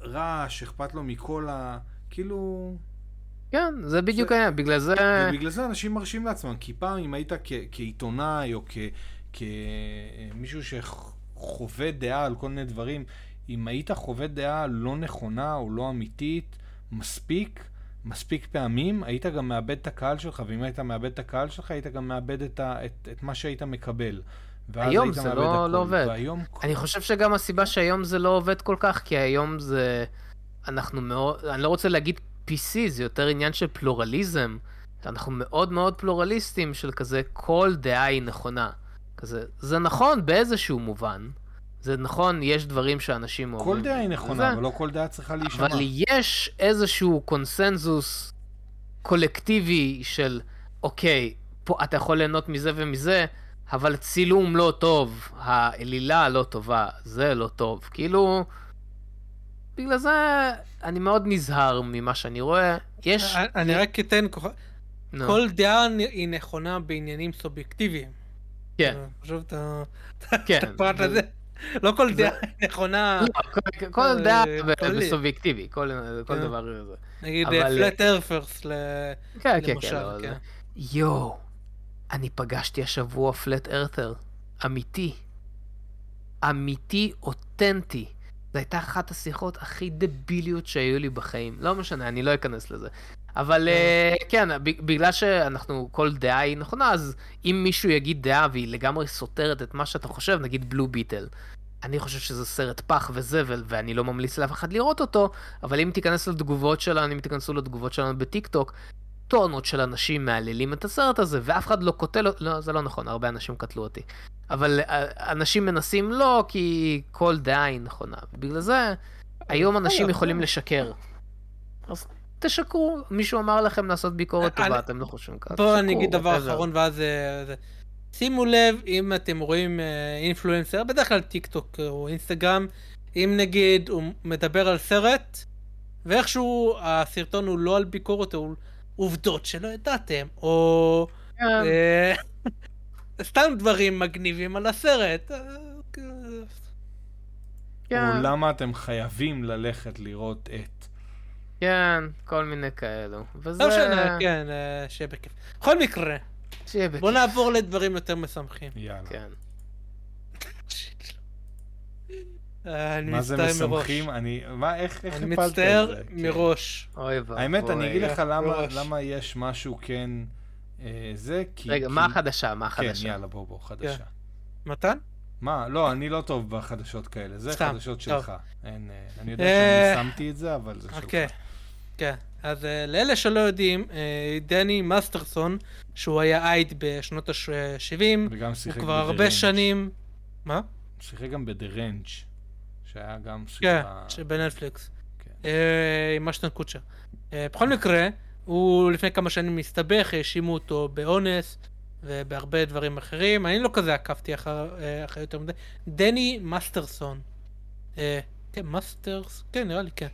מרעש, אכפת לו מכל ה... כאילו... כן, זה בדיוק העניין, בגלל זה... ובגלל זה אנשים מרשים לעצמם, כי פעם אם היית כ- כעיתונאי או כ- כמישהו שחווה דעה על כל מיני דברים, אם היית חווה דעה לא נכונה או לא אמיתית מספיק, מספיק פעמים, היית גם מאבד את הקהל שלך, ואם היית מאבד את הקהל שלך, היית גם מאבד את, ה- את, את מה שהיית מקבל. היום זה לא- הכל. לא עובד. והיום... אני חושב שגם הסיבה שהיום זה לא עובד כל כך, כי היום זה... אנחנו מאוד... אני לא רוצה להגיד PC, זה יותר עניין של פלורליזם. אנחנו מאוד מאוד פלורליסטים של כזה, כל דעה היא נכונה. כזה, זה נכון באיזשהו מובן. זה נכון, יש דברים שאנשים אוהבים. כל דעה היא נכונה, זה, אבל לא כל דעה צריכה להישמע. אבל יש איזשהו קונסנזוס קולקטיבי של, אוקיי, פה אתה יכול ליהנות מזה ומזה, אבל צילום לא טוב, העלילה לא טובה, זה לא טוב. כאילו, בגלל זה אני מאוד נזהר ממה שאני רואה. יש... אני- רק אתן כוח... נו, כל דעה היא נכונה בעניינים סובייקטיביים. כן, חשוב את כן. את הפרט הזה. לא כל דעה נכונה, לא, כל- אה, דעה כללי. בסובייקטיבי, כל כן. דבר. נגיד פלט ארפרס כן, כן, כן. לא, כן. זה- יואו, אני פגשתי השבוע פלט ארת'ר, אמיתי. אמיתי, אותנטי. זו הייתה אחת השיחות הכי דביליות שהיו לי בחיים. לא משנה, אני לא אכנס לזה. אבל אה, כן, בגלל שאנחנו, כל דעה היא נכונה, אז אם מישהו יגיד דעה והיא לגמרי סותרת את מה שאתה חושב, נגיד בלו ביטל. אני חושב שזה סרט פח וזבל, ואני לא ממליץ לאף אחד לראות אותו, אבל אם תיכנס לתגובות שלנו, אם תיכנסו לתגובות שלנו בטיק טוק, טונות של אנשים מהללים את הסרט הזה, ואף אחד לא קוטל, לא, זה לא נכון, הרבה אנשים קטלו אותי. אבל אה, אנשים מנסים לא, כי כל דעה היא נכונה. בגלל זה, היום אנשים יכולים לשקר. אז תשקרו, מישהו אמר לכם לעשות ביקורת אני- טובה, אתם לא חושבים ככה. בואו אני אגיד דבר whatever. אחרון ואז... אה, זה. שימו לב, אם אתם רואים אה, אינפלואנסר, בדרך כלל טיק טוק או אינסטגרם, אם נגיד הוא מדבר על סרט, ואיכשהו הסרטון הוא לא על ביקורת, הוא עובדות שלא ידעתם, או... כן, אה, סתם דברים מגניבים על הסרט. אה, כן, או למה אתם חייבים ללכת לראות את. כן, כל מיני כאלו. וזה... לא משנה, כן, אה, שיהיה בכיף. בכל מקרה, שיהיה בכיף. בוא נעבור לדברים יותר משמחים. יאללה. כן. אה, אני מה זה מצטער. משמחים? אני... מה, איך אני הפלת את מצטער זה? כן. מראש. אוי ואבוי. האמת, אני אגיד לך למה, מראש. למה יש משהו כן... אה, זה, כי... רגע, כי... מה החדשה? מה כן, החדשה? יאללה, בוא, בוא, חדשה. מתן? מה? לא, אני לא טוב בחדשות כאלה, זה חדשות. שלך. אין, אה, אני יודע אה, שאני שמתי את זה, אבל זה שלך. כן. אז אה, לאלה שלא יודעים, אה, דני מאסטרסון, שהוא היה אייד בשנות ה-70, וגם הוא שיחק כבר ב-The הרבה. שנים... מה? שיחק גם Range, שהיה גם כן, סדרה... שבנטפליקס. כן. אה, עם אשטון קוצ'ר. אה, בכל מקרה, הוא לפני כמה שנים הסתבך, האשימו אותו באונס ובהרבה דברים אחרים. אני לא כזה עקבתי אחר אחרי יותר מדי. דני מאסטרסון. כן, מאסטרס? כן, נראה לי כן.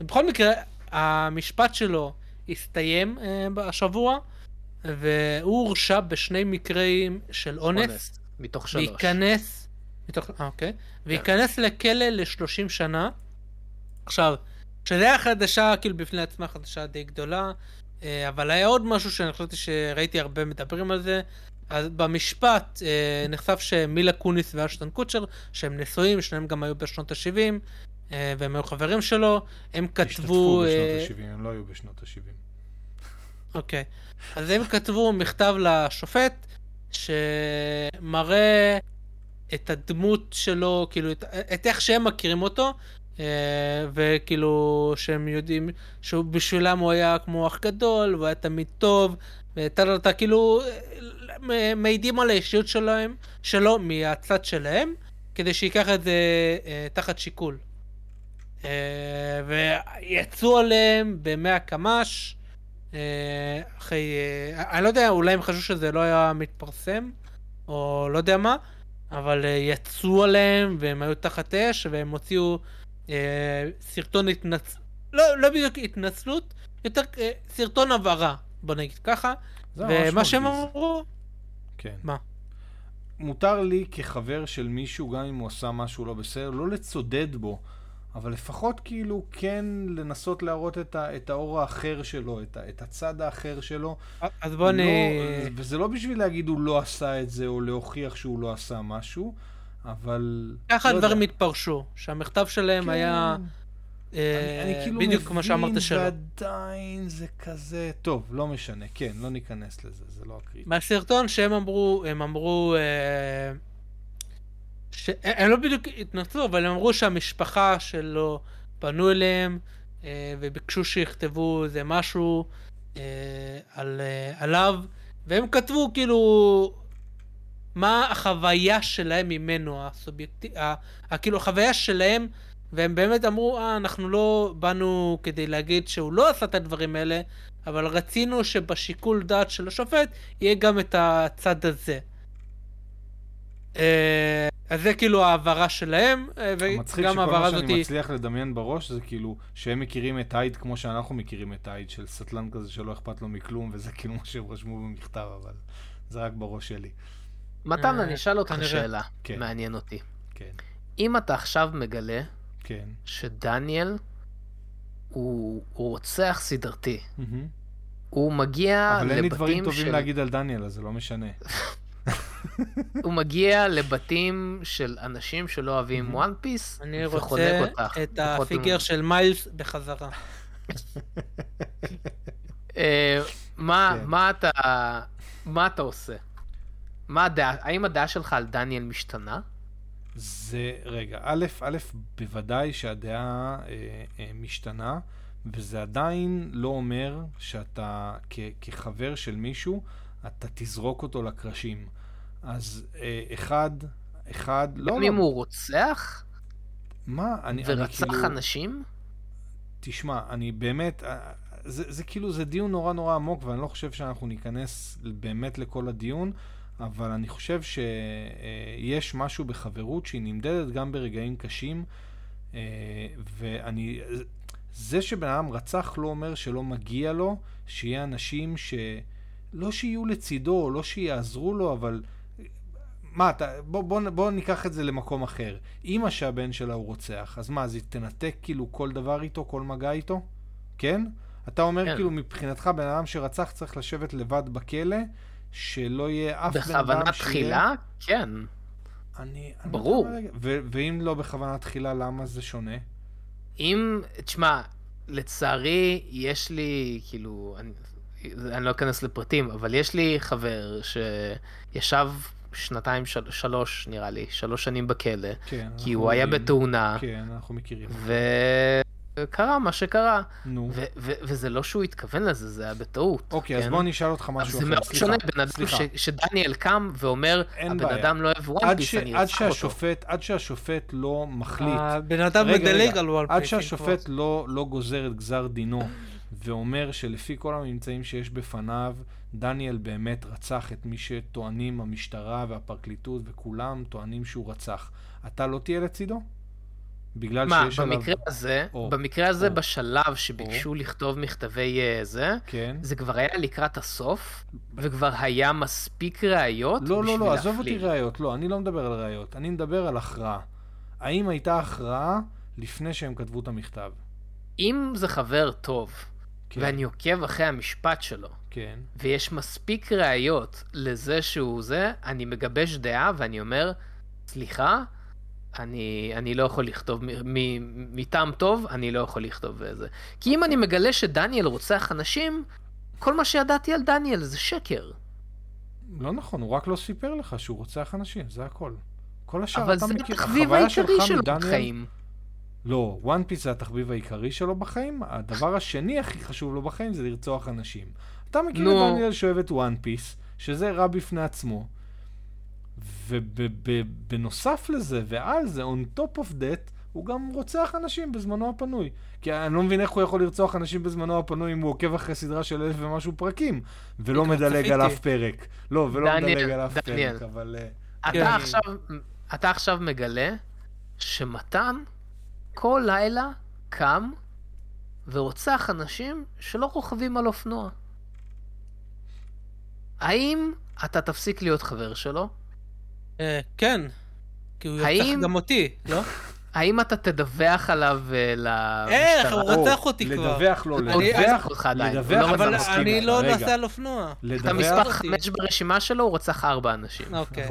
בכל מקרה, המשפט שלו הסתיים אה, השבוע, והוא הורשע בשני מקרים של אונס. אונס. מתוך שלוש. וייכנס, מתוך, אה, אוקיי, וייכנס לכלא ל-30 שנה. עכשיו, שזה היה חדשה, כאילו בפני עצמה חדשה די גדולה, אה, אבל היה עוד משהו שאני חשבתי שראיתי הרבה מדברים על זה. אז במשפט נחשף שמילה קוניס ואשטון קוצ'ר, שהם נשואים, שניהם גם היו בשנות ה-70, אה, והם היו חברים שלו, הם כתבו... השתתפו אה, בשנות ה-70, הם לא היו בשנות ה-70. אוקיי. אז הם כתבו מכתב לשופט שמראה את הדמות שלו, כאילו, את, את איך שהם מכירים אותו, אה, וכאילו, שהם יודעים שבשבילם הוא היה כמו אח גדול, והוא היה תמיד טוב, וטה טה כאילו, אה, מעידים על האישיות שלהם, שלו מהצד שלהם, כדי שייקח את זה אה, תחת שיקול. אה, ויצאו עליהם במאה קמ"ש, אה, אחרי... אה, אני לא יודע, אולי הם חשבו שזה לא היה מתפרסם, או לא יודע מה, אבל יצאו עליהם, והם היו תחת אש, והם הוציאו סרטון התנצ... לא, לא בדיוק התנצלות, יותר סרטון הבהרה, בוא נגיד ככה. ומה שהם. אמרו... כן. מה? מותר לי כחבר של מישהו, גם אם הוא עשה משהו לא בסדר, לא לצודד בו, אבל לפחות כאילו כן לנסות להראות את, ה, את האור האחר שלו, את, ה, את הצד האחר שלו. אז בוא. לא, וזה לא בשביל להגיד הוא לא עשה את זה, או להוכיח שהוא לא עשה משהו, אבל... ככה לא הדברים. התפרשו, שהמכתב שלהם כן. היה... אה, אני, אני כאילו בדיוק כמו שאמרת שלא. ועדיין זה כזה... טוב, לא משנה, כן, לא ניכנס לזה, זה לא הקריטי. מהסרטון שהם אמרו, הם אמרו, אה, ש... הם לא בדיוק התנצלו, אבל הם אמרו שהמשפחה שלו פנו אליהם אה, וביקשו שיכתבו איזה משהו אה, על, אה, עליו, והם כתבו כאילו מה החוויה שלהם ממנו, הסובייקט... ה... ה... כאילו החוויה שלהם, והם באמת אמרו, אה, אנחנו לא באנו כדי להגיד שהוא לא עשה את הדברים האלה, אבל רצינו שבשיקול דעת של השופט יהיה גם את הצד הזה. אה, אז זה כאילו ההעברה שלהם, אה, המצחיק וגם שכל ההעברה מה שאני. מצליח לדמיין בראש זה כאילו שהם מכירים את הייד כמו שאנחנו מכירים את הייד, של סטלן כזה שלא אכפת לו מכלום, וזה כאילו מה שהם רשמו במכתב, אבל זה רק בראש שלי. מתן, אה, אני אשאל אותך. שאלה, כן. מעניין אותי. כן, אם אתה עכשיו מגלה כן. שדניאל הוא הוא רוצח סדרתי. הוא מגיע אבל אין לי דברים לבתים טובים של... להגיד על דניאל, אז זה לא משנה. הוא מגיע לבתים של אנשים שלא אוהבים וואן פיס, אני רוצה. את הפיגר של מיילס בחזרה. אה, מה, כן. מה אתה, מה אתה עושה? מה הדעה, האם הדעה שלך על דניאל משתנה? זה, רגע, א', א', בוודאי שהדעה אה, אה, משתנה, וזה עדיין לא אומר שאתה, כ, כחבר של מישהו, אתה תזרוק אותו לקרשים. אז אה, אחד, אחד, לא, גם לא, אם הוא רוצח? מה, אני, אני ורצח כאילו, אנשים? תשמע, אני באמת, אה, זה, זה כאילו, זה דיון נורא נורא עמוק, ואני לא חושב שאנחנו ניכנס באמת לכל הדיון, אבל אני חושב שיש משהו בחברות שהיא נמדדת גם ברגעים קשים, אה, ואני... זה שבן אדם רצח לא אומר שלא מגיע לו שיהיה אנשים ש... לא שיהיו לצידו, לא שיעזרו לו, אבל מה אתה, בוא, בוא, בוא ניקח את זה למקום אחר. אימא שהבן שלה הוא רוצח, אז מה, אז היא תנתק כאילו כל דבר איתו, כל מגע איתו? כן? אתה אומר כן. כאילו מבחינתך בן אדם שרצח צריך לשבת לבד בכלא, שלא יהיה אף בן אדם שיהיה... בכוונה תחילה? כן. אני... אני ברור. יודע, ו- ואם לא בכוונה תחילה, למה זה שונה? אם, תשמע, לצערי, יש לי, כאילו, אני, אני לא אכנס לפרטים, אבל יש לי חבר שישב שנתיים, של, שלוש, נראה לי, שלוש שנים בכלא, כן. כי הוא היה יודעים. בתאונה, כן, אנחנו מכירים. וקרה מה שקרה. נו. ו- ו- וזה לא שהוא התכוון לזה, זה היה בטעות. אוקיי, אז כן? בוא אני אשאל אותך משהו זה אחר. מאוד סליחה, שונה, בן אדם. ש- שדניאל קם ואומר, הבן בעיה. אדם לא אוהב וואן עד, פיס, ש... אני ארצח אותו. שהשופט, עד שהשופט לא מחליט, הבן אדם מדלג על וואן עד שהשופט לא, לא גוזר את גזר דינו ואומר שלפי כל הממצאים שיש בפניו, דניאל באמת רצח את מי שטוענים המשטרה והפרקליטות וכולם טוענים שהוא רצח. אתה לא תהיה לצידו? בגלל מה, שיש עליו... במקרה הזה, או, במקרה הזה או, בשלב שביקשו לכתוב מכתבי אה, זה, כן. זה כבר היה לקראת הסוף, וכבר היה מספיק ראיות לא, לא, בשביל לא, עזוב אותי. ראיות. לא, אני לא מדבר על ראיות. אני מדבר על הכרעה. האם הייתה הכרעה לפני שהם כתבו את המכתב? אם זה חבר טוב, כן, ואני עוקב אחרי המשפט שלו, כן. ויש מספיק ראיות לזה שהוא זה, אני מגבש דעה ואני אומר, סליחה, אני, אני לא יכול לכתוב, מטעם טוב, אני לא יכול לכתוב זה. כי אם אני מגלה שדניאל רוצח אנשים, כל מה שידעתי על דניאל זה שקר. לא נכון, הוא רק לא סיפר לך שהוא רוצח אנשים, זה הכל. כל השאר אבל אתה זה מכיר. התחביב החוויה העיקרי שלך שלו מדניאל- בחיים. לא, וואן פיס זה התחביב העיקרי שלו בחיים, הדבר השני הכי חשוב לו בחיים זה לרצוח אנשים. אתה מכיר נו. את דניאל שאוהב את וואן פיס, שזה רע בפני עצמו, ובנוסף לזה, ועל זה, on top of that, הוא גם רוצח אנשים בזמנו הפנוי. כי אני לא מבין איך הוא יכול לרצוח אנשים בזמנו הפנוי אם הוא עוקב אחרי סדרה של אלף ומשהו פרקים, ולא מדלג על. אף פרק. לא, ולא דניאל, מדלג על אף דניאל. פרק, אבל... אה, אתה כן. עכשיו, אתה עכשיו מגלה שמתן כל לילה קם ורוצח אנשים שלא רוכבים על אופנוע. האם אתה תפסיק להיות חבר שלו? אה, כן. כי הוא ירצח גם אותי, לא? האם אתה תדווח עליו אה, למשטרה? איך? הוא או, רצח אותי כבר. לדווח אני לדווח, אותך עדיין, לא אבל אני. לא נוסע על אופנוע. אתה מספר. חמש ברשימה שלו, הוא רצח ארבע אנשים. אוקיי.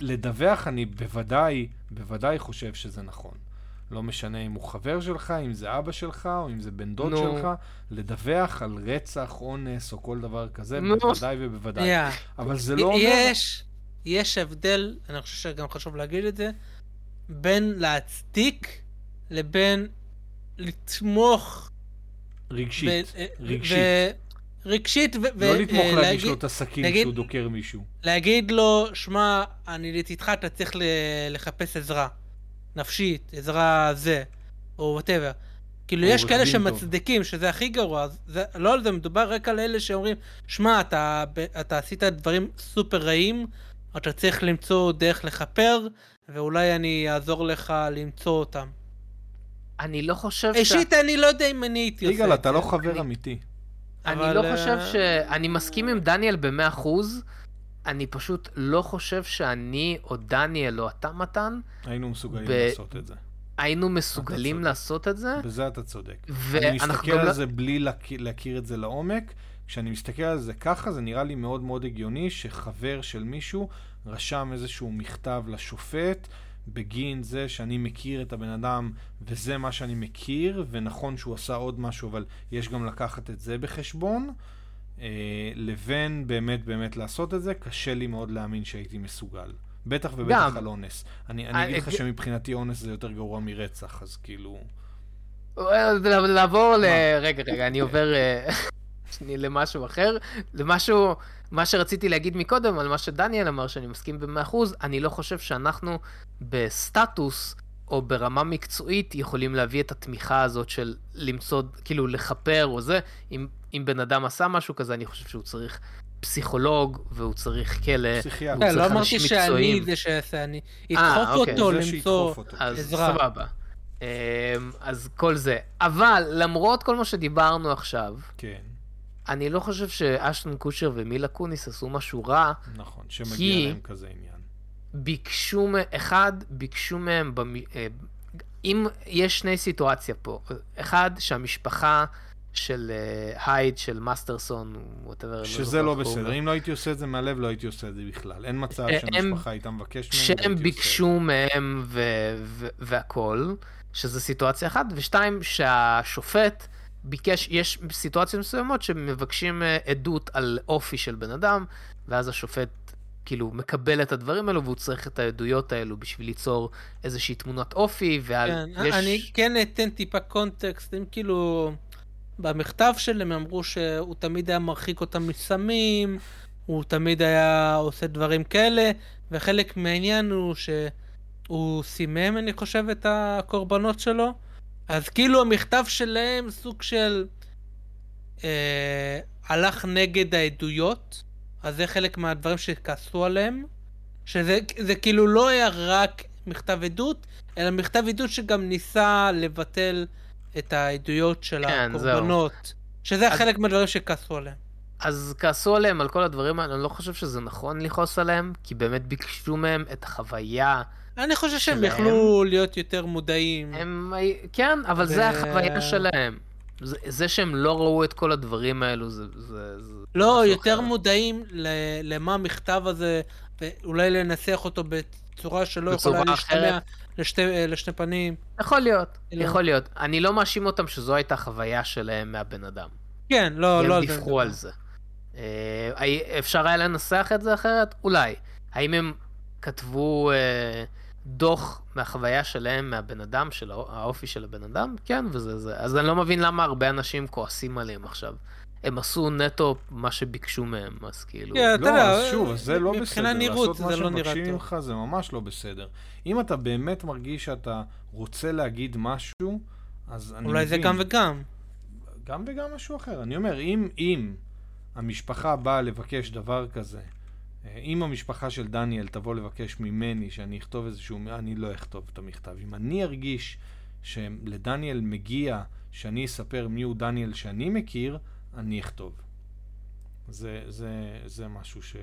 לדווח, אני בוודאי, בוודאי חושב שזה נכון. לא משנה אם הוא חבר שלך, אם זה אבא שלך, או אם זה בן דוד נו. שלך, לדווח על רצח, אונס, או כל דבר כזה, נו. בוודאי ובוודאי. יא. אבל זה לא אומר... יש, יש הבדל, אני חושב שגם חשוב להגיד את זה, בין להצדיק לבין לתמוך. רגשית, ב- אה, רגשית. ו- רגשית, ו- לא ו- לתמוך להגיש להגיד- לו את הסכין להגיד- כשהוא דוקר מישהו. להגיד לו, שמע, אני לצדך, אתה צריך לחפש עזרה. נפשית, עזרה זה, או whatever. כאילו, יש כאלה דין טוב. שמצדיקים, שזה הכי גרוע, אז זה, לא על זה מדובר, רק על אלה שאומרים, שמע, אתה, אתה עשית דברים סופר רעים, אתה צריך למצוא דרך לכפר, ואולי אני אעזור לך למצוא אותם. אני לא חושב ש... אישית, אני לא יודע אם אני הייתי עושה את זה. יגאל, אתה לא חבר אני- אמיתי. אני אבל, לא אה, חושב ש... אני מסכים עם דניאל במאה אחוז. אני פשוט לא חושב שאני או דניאל או אתה מתן היינו מסוגלים ב- לעשות את זה. היינו מסוגלים. לעשות את זה. בזה אתה צודק. אני ואנחנו מסתכל גם על לא... זה בלי להכיר, להכיר את זה לעומק. כשאני מסתכל על זה ככה, זה נראה לי מאוד מאוד הגיוני שחבר של מישהו רשם איזשהו מכתב לשופט בגין זה שאני מכיר את הבן אדם וזה מה שאני מכיר, ונכון שהוא עשה עוד משהו, אבל יש גם לקחת את זה בחשבון. אה, לבין באמת באמת לעשות את זה, קשה לי מאוד להאמין שהייתי מסוגל. בטח ובטח גם. על אונס. אני, אה, אני אגיד לך אה, שמבחינתי אונס זה יותר גרוע מרצח, אז כאילו... אה, לעבור ל... רגע, רגע, אני עובר אה, למשהו אחר. למשהו, מה שרציתי להגיד מקודם, על מה שדניאל אמר, שאני מסכים במאה אחוז, אני לא חושב שאנחנו בסטטוס או ברמה מקצועית יכולים להביא את התמיכה הזאת של למצוא, כאילו לכפר או זה. אם, אם בן אדם עשה משהו כזה, אני חושב שהוא צריך פסיכולוג, והוא צריך כלא. פסיכיאטר. כן, צריך לא אמרתי אנשים שאני. זה שעשה, אני אה, אדחוף אוקיי. אותו זה למצוא... אותו. אז עזרה. סבבה. אמ, אז כל זה. אבל למרות כל מה שדיברנו עכשיו, כן, אני לא חושב שאשטון קושר ומילה קוניס עשו משהו רע, נכון, שמגיע כי- להם כזה עניין. ביקשו, אחד, ביקשו מהם, במ... אה, אם יש שני סיטואציה פה, אחד, שהמשפחה של אה, הייד, של מאסטרסון, whatever, שזה לא איך קוראים בסדר. אם לא הייתי עושה את זה מהלב, לא הייתי עושה את זה בכלל. אין מצב אה, שהמשפחה הייתה מבקשת. שהם והייתי עושה את ביקשו מהם ו- ו- והכל, שזה סיטואציה אחת, ושתיים, שהשופט ביקש, יש סיטואציות מסוימות שמבקשים אה, עדות על אופי של בן אדם, ואז השופט כאילו מקבל את הדברים האלו, והוא צריך את העדויות האלו בשביל ליצור איזושהי תמונת אופי, ועל... כן, יש... אני כן אתן טיפה קונטקסט, הם כאילו... במכתב שלהם הם אמרו שהוא תמיד היה מרחיק אותם מסמים, הוא תמיד היה עושה דברים כאלה, וחלק מהעניין הוא שהוא סימם, אני חושב, את הקורבנות שלו. אז כאילו המכתב שלהם סוג של... אה, הלך נגד העדויות, אז זה חלק מהדברים שכעסו עליהם. שזה זה כאילו לא היה רק מכתב עדות, אלא מכתב עדות שגם ניסה לבטל את העדויות של כן, זהו. הקורבנות. שזה אז- חלק מהדברים שכעסו עליהם. אז כעסו עליהם על כל הדברים האלה, אני לא חושב שזה נכון לכעוס עליהם, כי באמת ביקשו מהם את החוויה. אני חושב שהם שלהם. יכלו להיות יותר מודעים. הם, כן, אבל ו- זה החוויה שלהם. זה, זה שהם לא ראו את כל הדברים האלו, זה... זה, זה לא, יותר אחר. מודעים ל- למה המכתב הזה, ואולי לנסח אותו בצורה שלא בצורה יכולה להשתמע. לשתי, לשני פנים. יכול להיות, כאילו- יכול להיות. אני לא מאשים אותם שזו הייתה חוויה שלהם מהבן אדם. כן, לא, לא הם על זה. דיווחו על זה. אה, אפשר היה לנסח את זה אחרת? אולי. האם הם כתבו אה, דוח מהחוויה שלהם, מהבן אדם, של האו- האופי של הבן אדם? כן, וזה זה. אז אני לא מבין למה הרבה אנשים כועסים עליהם עכשיו. הם עשו נטו מה שביקשו מהם, אז כאילו... כן, אתה לא, יודע, אז שוב, זה לא מבחינה בסדר. נראות לעשות זה מה לא נראה שמבקשים טוב. ממך זה ממש לא בסדר. אם אתה באמת מרגיש שאתה רוצה להגיד משהו, אז אני מבין. אולי זה גם וגם. גם וגם משהו אחר. אני אומר, אם, אם המשפחה באה לבקש דבר כזה, אה, אם המשפחה של דניאל תבוא לבקש ממני שאני אכתוב איזשהו, אני לא אכתוב את המכתב. אם אני ארגיש שלדניאל מגיע שאני אספר מיהו דניאל שאני מכיר, אני אכתוב. זה, זה, זה משהו ש...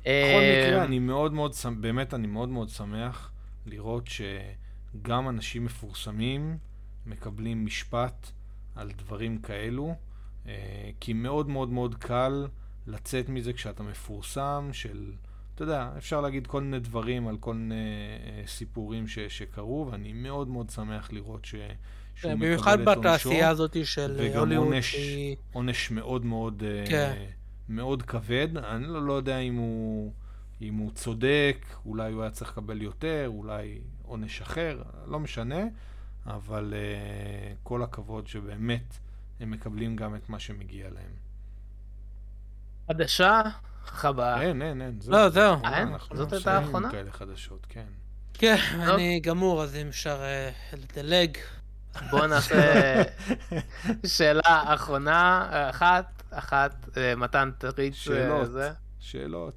בכל אה, מקרה, אני מאוד מאוד, באמת, אני מאוד מאוד שמח לראות שגם אנשים מפורסמים מקבלים משפט על דברים כאלו, אה, כי מאוד מאוד מאוד קל לצאת מזה כשאתה מפורסם, של, אתה יודע, אפשר להגיד כל מיני דברים על כל מיני אה, סיפורים ש, שקרו, ואני מאוד מאוד שמח לראות ש, שהוא מקבל במיוחד את עונשו. בתעשייה הזאת של וגם הוליווד. עונש- שהיא- עונש מאוד מאוד, אה, כן. מאוד כבד. אני לא, לא יודע אם הוא, אם הוא צודק, אולי הוא היה צריך לקבל יותר, אולי עונש אחר, לא משנה, אבל uh, כל הכבוד שבאמת הם מקבלים גם את מה שמגיע להם. חדשה, חבאה. אין, אין, אין. לא, זהו. אנחנו זאת לא הייתה האחרונה? כאלה חדשות, כן. כן, אני גמור, אז אם אפשר אה, לדלג. בואו נעשה שאלה אחרונה, אחת, אחת, אה, מתן תריץ אה, שאלות. זה. שאלות.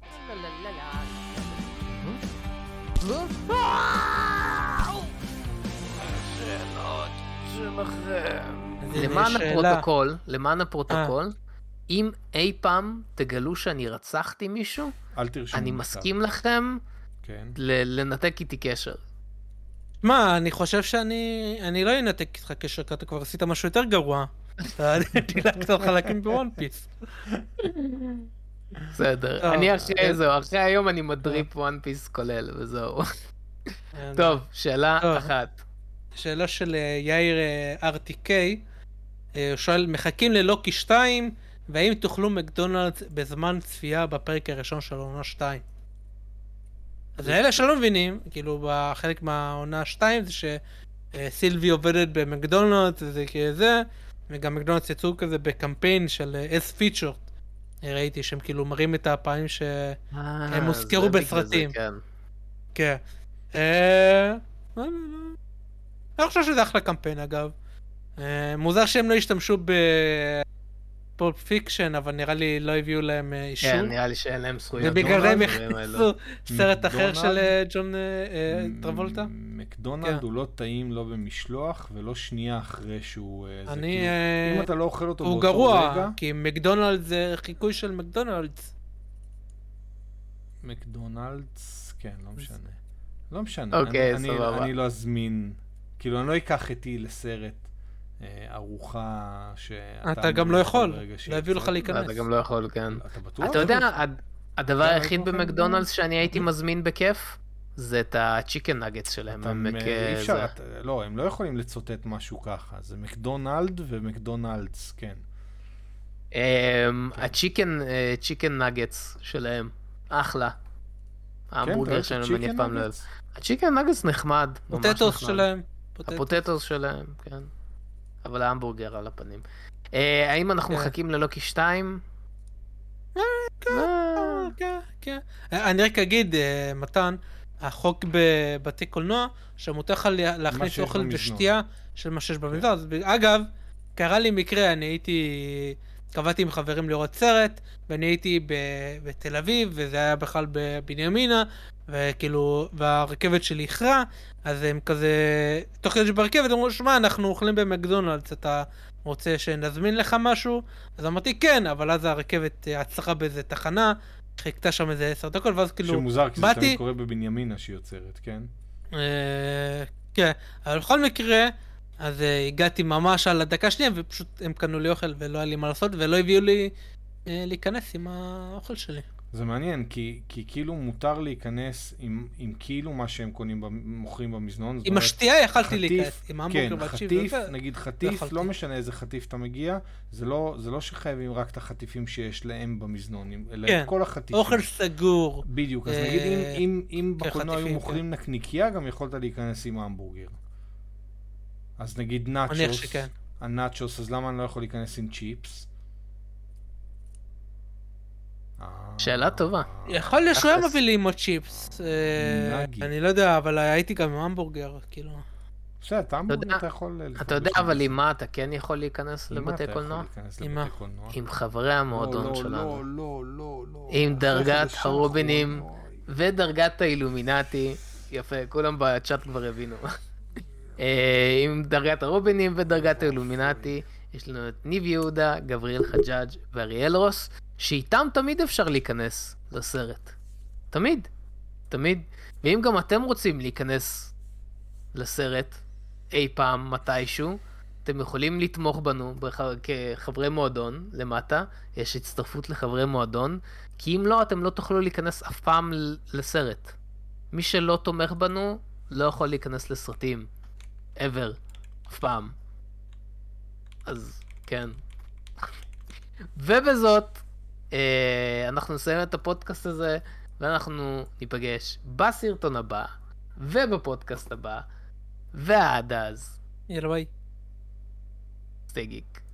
למען. הפרוטוקול, למען הפרוטוקול, אם אי פעם תגלו שאני רצחתי מישהו, אל תרשמו אני. מסכים לכם כן. לנתק איתי קשר. מה, אני חושב שאני... אני לא אנתק איתך קשר, כי אתה כבר עשית משהו יותר גרוע. אתה דילגת על חלקים בוואן פיס. בסדר, אני אחרי אה, זהו, אחרי היום אני מדריפ וואן פיס כולל, וזהו. טוב, שאלה. אחת. שאלה של אה, יאיר אה, RTK, אה, הוא שואל, מחכים ללוקי 2, והאם תאכלו מקדונלדס בזמן צפייה בפרק הראשון של עונה 2? אז לאלה שלא מבינים, כאילו בחלק מהעונה 2 זה שסילבי עובדת במקדונלדס, זה כזה, וגם מקדונלדס יצאו כזה בקמפיין של אה, S featured. ראיתי שהם כאילו מראים את הפעמים ש... אה, הוזכרו בסרטים. זה, כן. כן. אה, לא, לא, לא. אני חושב שזה אחלה קמפיין אגב. אה, מוזר שהם לא השתמשו ב Pulp Fiction, אבל נראה לי לא הביאו להם אה, אישור. כן, נראה לי שאין להם זכויות. ובגלל זה הם. הכניסו סרט אחר? של אה, ג'ון אה, טרבולטה. מקדונלד כן. הוא לא טעים לא במשלוח ולא שנייה אחרי שהוא... אני... כאילו- אם אתה לא אוכל אותו הוא באותו גרוע, רגע, כי מקדונלד זה חיקוי של מקדונלדס. מקדונלדס, כן, לא משנה. לא משנה. אוקיי, אני- אני- סבבה. אני לא אזמין, כאילו, אני לא אקח איתי לסרט ארוחה שאתה... אתה גם לא יכול, לא. יביאו לך להיכנס. אתה גם לא יכול, כן. אתה בטוח? אתה יודע, הד- הדבר היחיד במקדונלדס שאני הייתי מזמין בכיף, זה את הצ'יקן נגטס שלהם. אתה, הם כ- אי אפשר, לא, הם לא יכולים לצוטט משהו ככה, זה מקדונלד ומקדונלדס, כן. הצ'יקן אה, צ'יקן נגטס שלהם, אחלה. כן, ההמבורגר שלהם אני אף פעם לא אוהב. הצ'יקן נגטס נחמד, ממש פוטטוס נחמד. שלהם. פוטטוס. הפוטטוס שלהם, כן. אבל ההמבורגר על הפנים. אה, האם אנחנו כן. מחכים ללוקי 2? אה, כן, כן. אה, אני רק אגיד, מתן, החוק בבתי קולנוע, שמותר לך לה- להכניס אוכל. ושתייה של מה שיש במזנון. אגב, קרה לי מקרה, אני הייתי... קבעתי עם חברים לראות סרט, ואני הייתי ב- בתל אביב, וזה היה בכלל בבנימינה, וכאילו, והרכבת שלי איחרה, אז הם כזה, תוך כדי שברכבת אמרו, שמע, אנחנו אוכלים במקדונלדס, אתה רוצה שנזמין לך משהו? אז אמרתי, כן, אבל אז הרכבת אה, עצרה באיזה תחנה, חיכתה שם איזה עשר דקות, ואז כאילו, שמוזר, כי זה באתי- תמיד קורה בבנימינה שהיא יוצרת, כן? אה, כן, אבל בכל מקרה, אז אה, הגעתי ממש על הדקה השנייה, ופשוט הם קנו לי אוכל ולא היה לי מה לעשות, ולא הביאו לי אה, להיכנס עם האוכל שלי. זה מעניין, כי, כי כאילו מותר להיכנס עם, עם כאילו מה שהם קונים, מוכרים במזנון. עם השתייה יכלתי להיכנס, עם המבורגר כן, חטיף, וזה. נגיד חטיף, יכלתי. לא משנה איזה חטיף אתה מגיע, זה לא, זה לא שחייבים רק את החטיפים שיש להם במזנון, אלא כן, כל החטיפים. אוכל סגור. בדיוק, אז אה, נגיד אם, אם, אם כן, בקולנוע היו מוכרים נקניקייה, גם יכולת להיכנס עם ההמבורגר. אז נגיד נאצ'וס, שכן. הנאצ'וס, אז למה אני לא יכול להיכנס עם צ'יפס? אה, שאלה טובה. יכול להיות שהוא היה. מביא לי עם עוד צ'יפס. אה. אני לא יודע, אבל הייתי גם עם המבורגר, כאילו. בסדר, את ההמבורגר אתה יכול... לאכול אתה יודע אבל. עם מה אתה כן יכול להיכנס לבתי קולנוע? עם מה? עם חברי המועדון לא, שלנו. לא, לא, לא, לא. עם דרגת הרובינים. ודרגת האילומינטי, יפה, כולם בצ'אט כבר הבינו. אה, עם דרגת הרובינים ודרגת האילומינטי, יש לנו את ניב יהודה, גבריאל חג'אג' ואריאל רוס, שאיתם תמיד אפשר להיכנס לסרט. תמיד. תמיד. ואם גם אתם רוצים להיכנס לסרט אי פעם, מתישהו, אתם יכולים לתמוך בנו בח... כחברי מועדון למטה, יש הצטרפות לחברי מועדון, כי אם לא, אתם לא תוכלו להיכנס אף פעם לסרט. מי שלא תומך בנו, לא יכול להיכנס לסרטים. Ever. אף פעם. אז, כן. ובזאת, אה, אנחנו נסיים את הפודקאסט הזה, ואנחנו ניפגש בסרטון הבא, ובפודקאסט הבא, ועד אז, יאללה ביי. סטי גיק.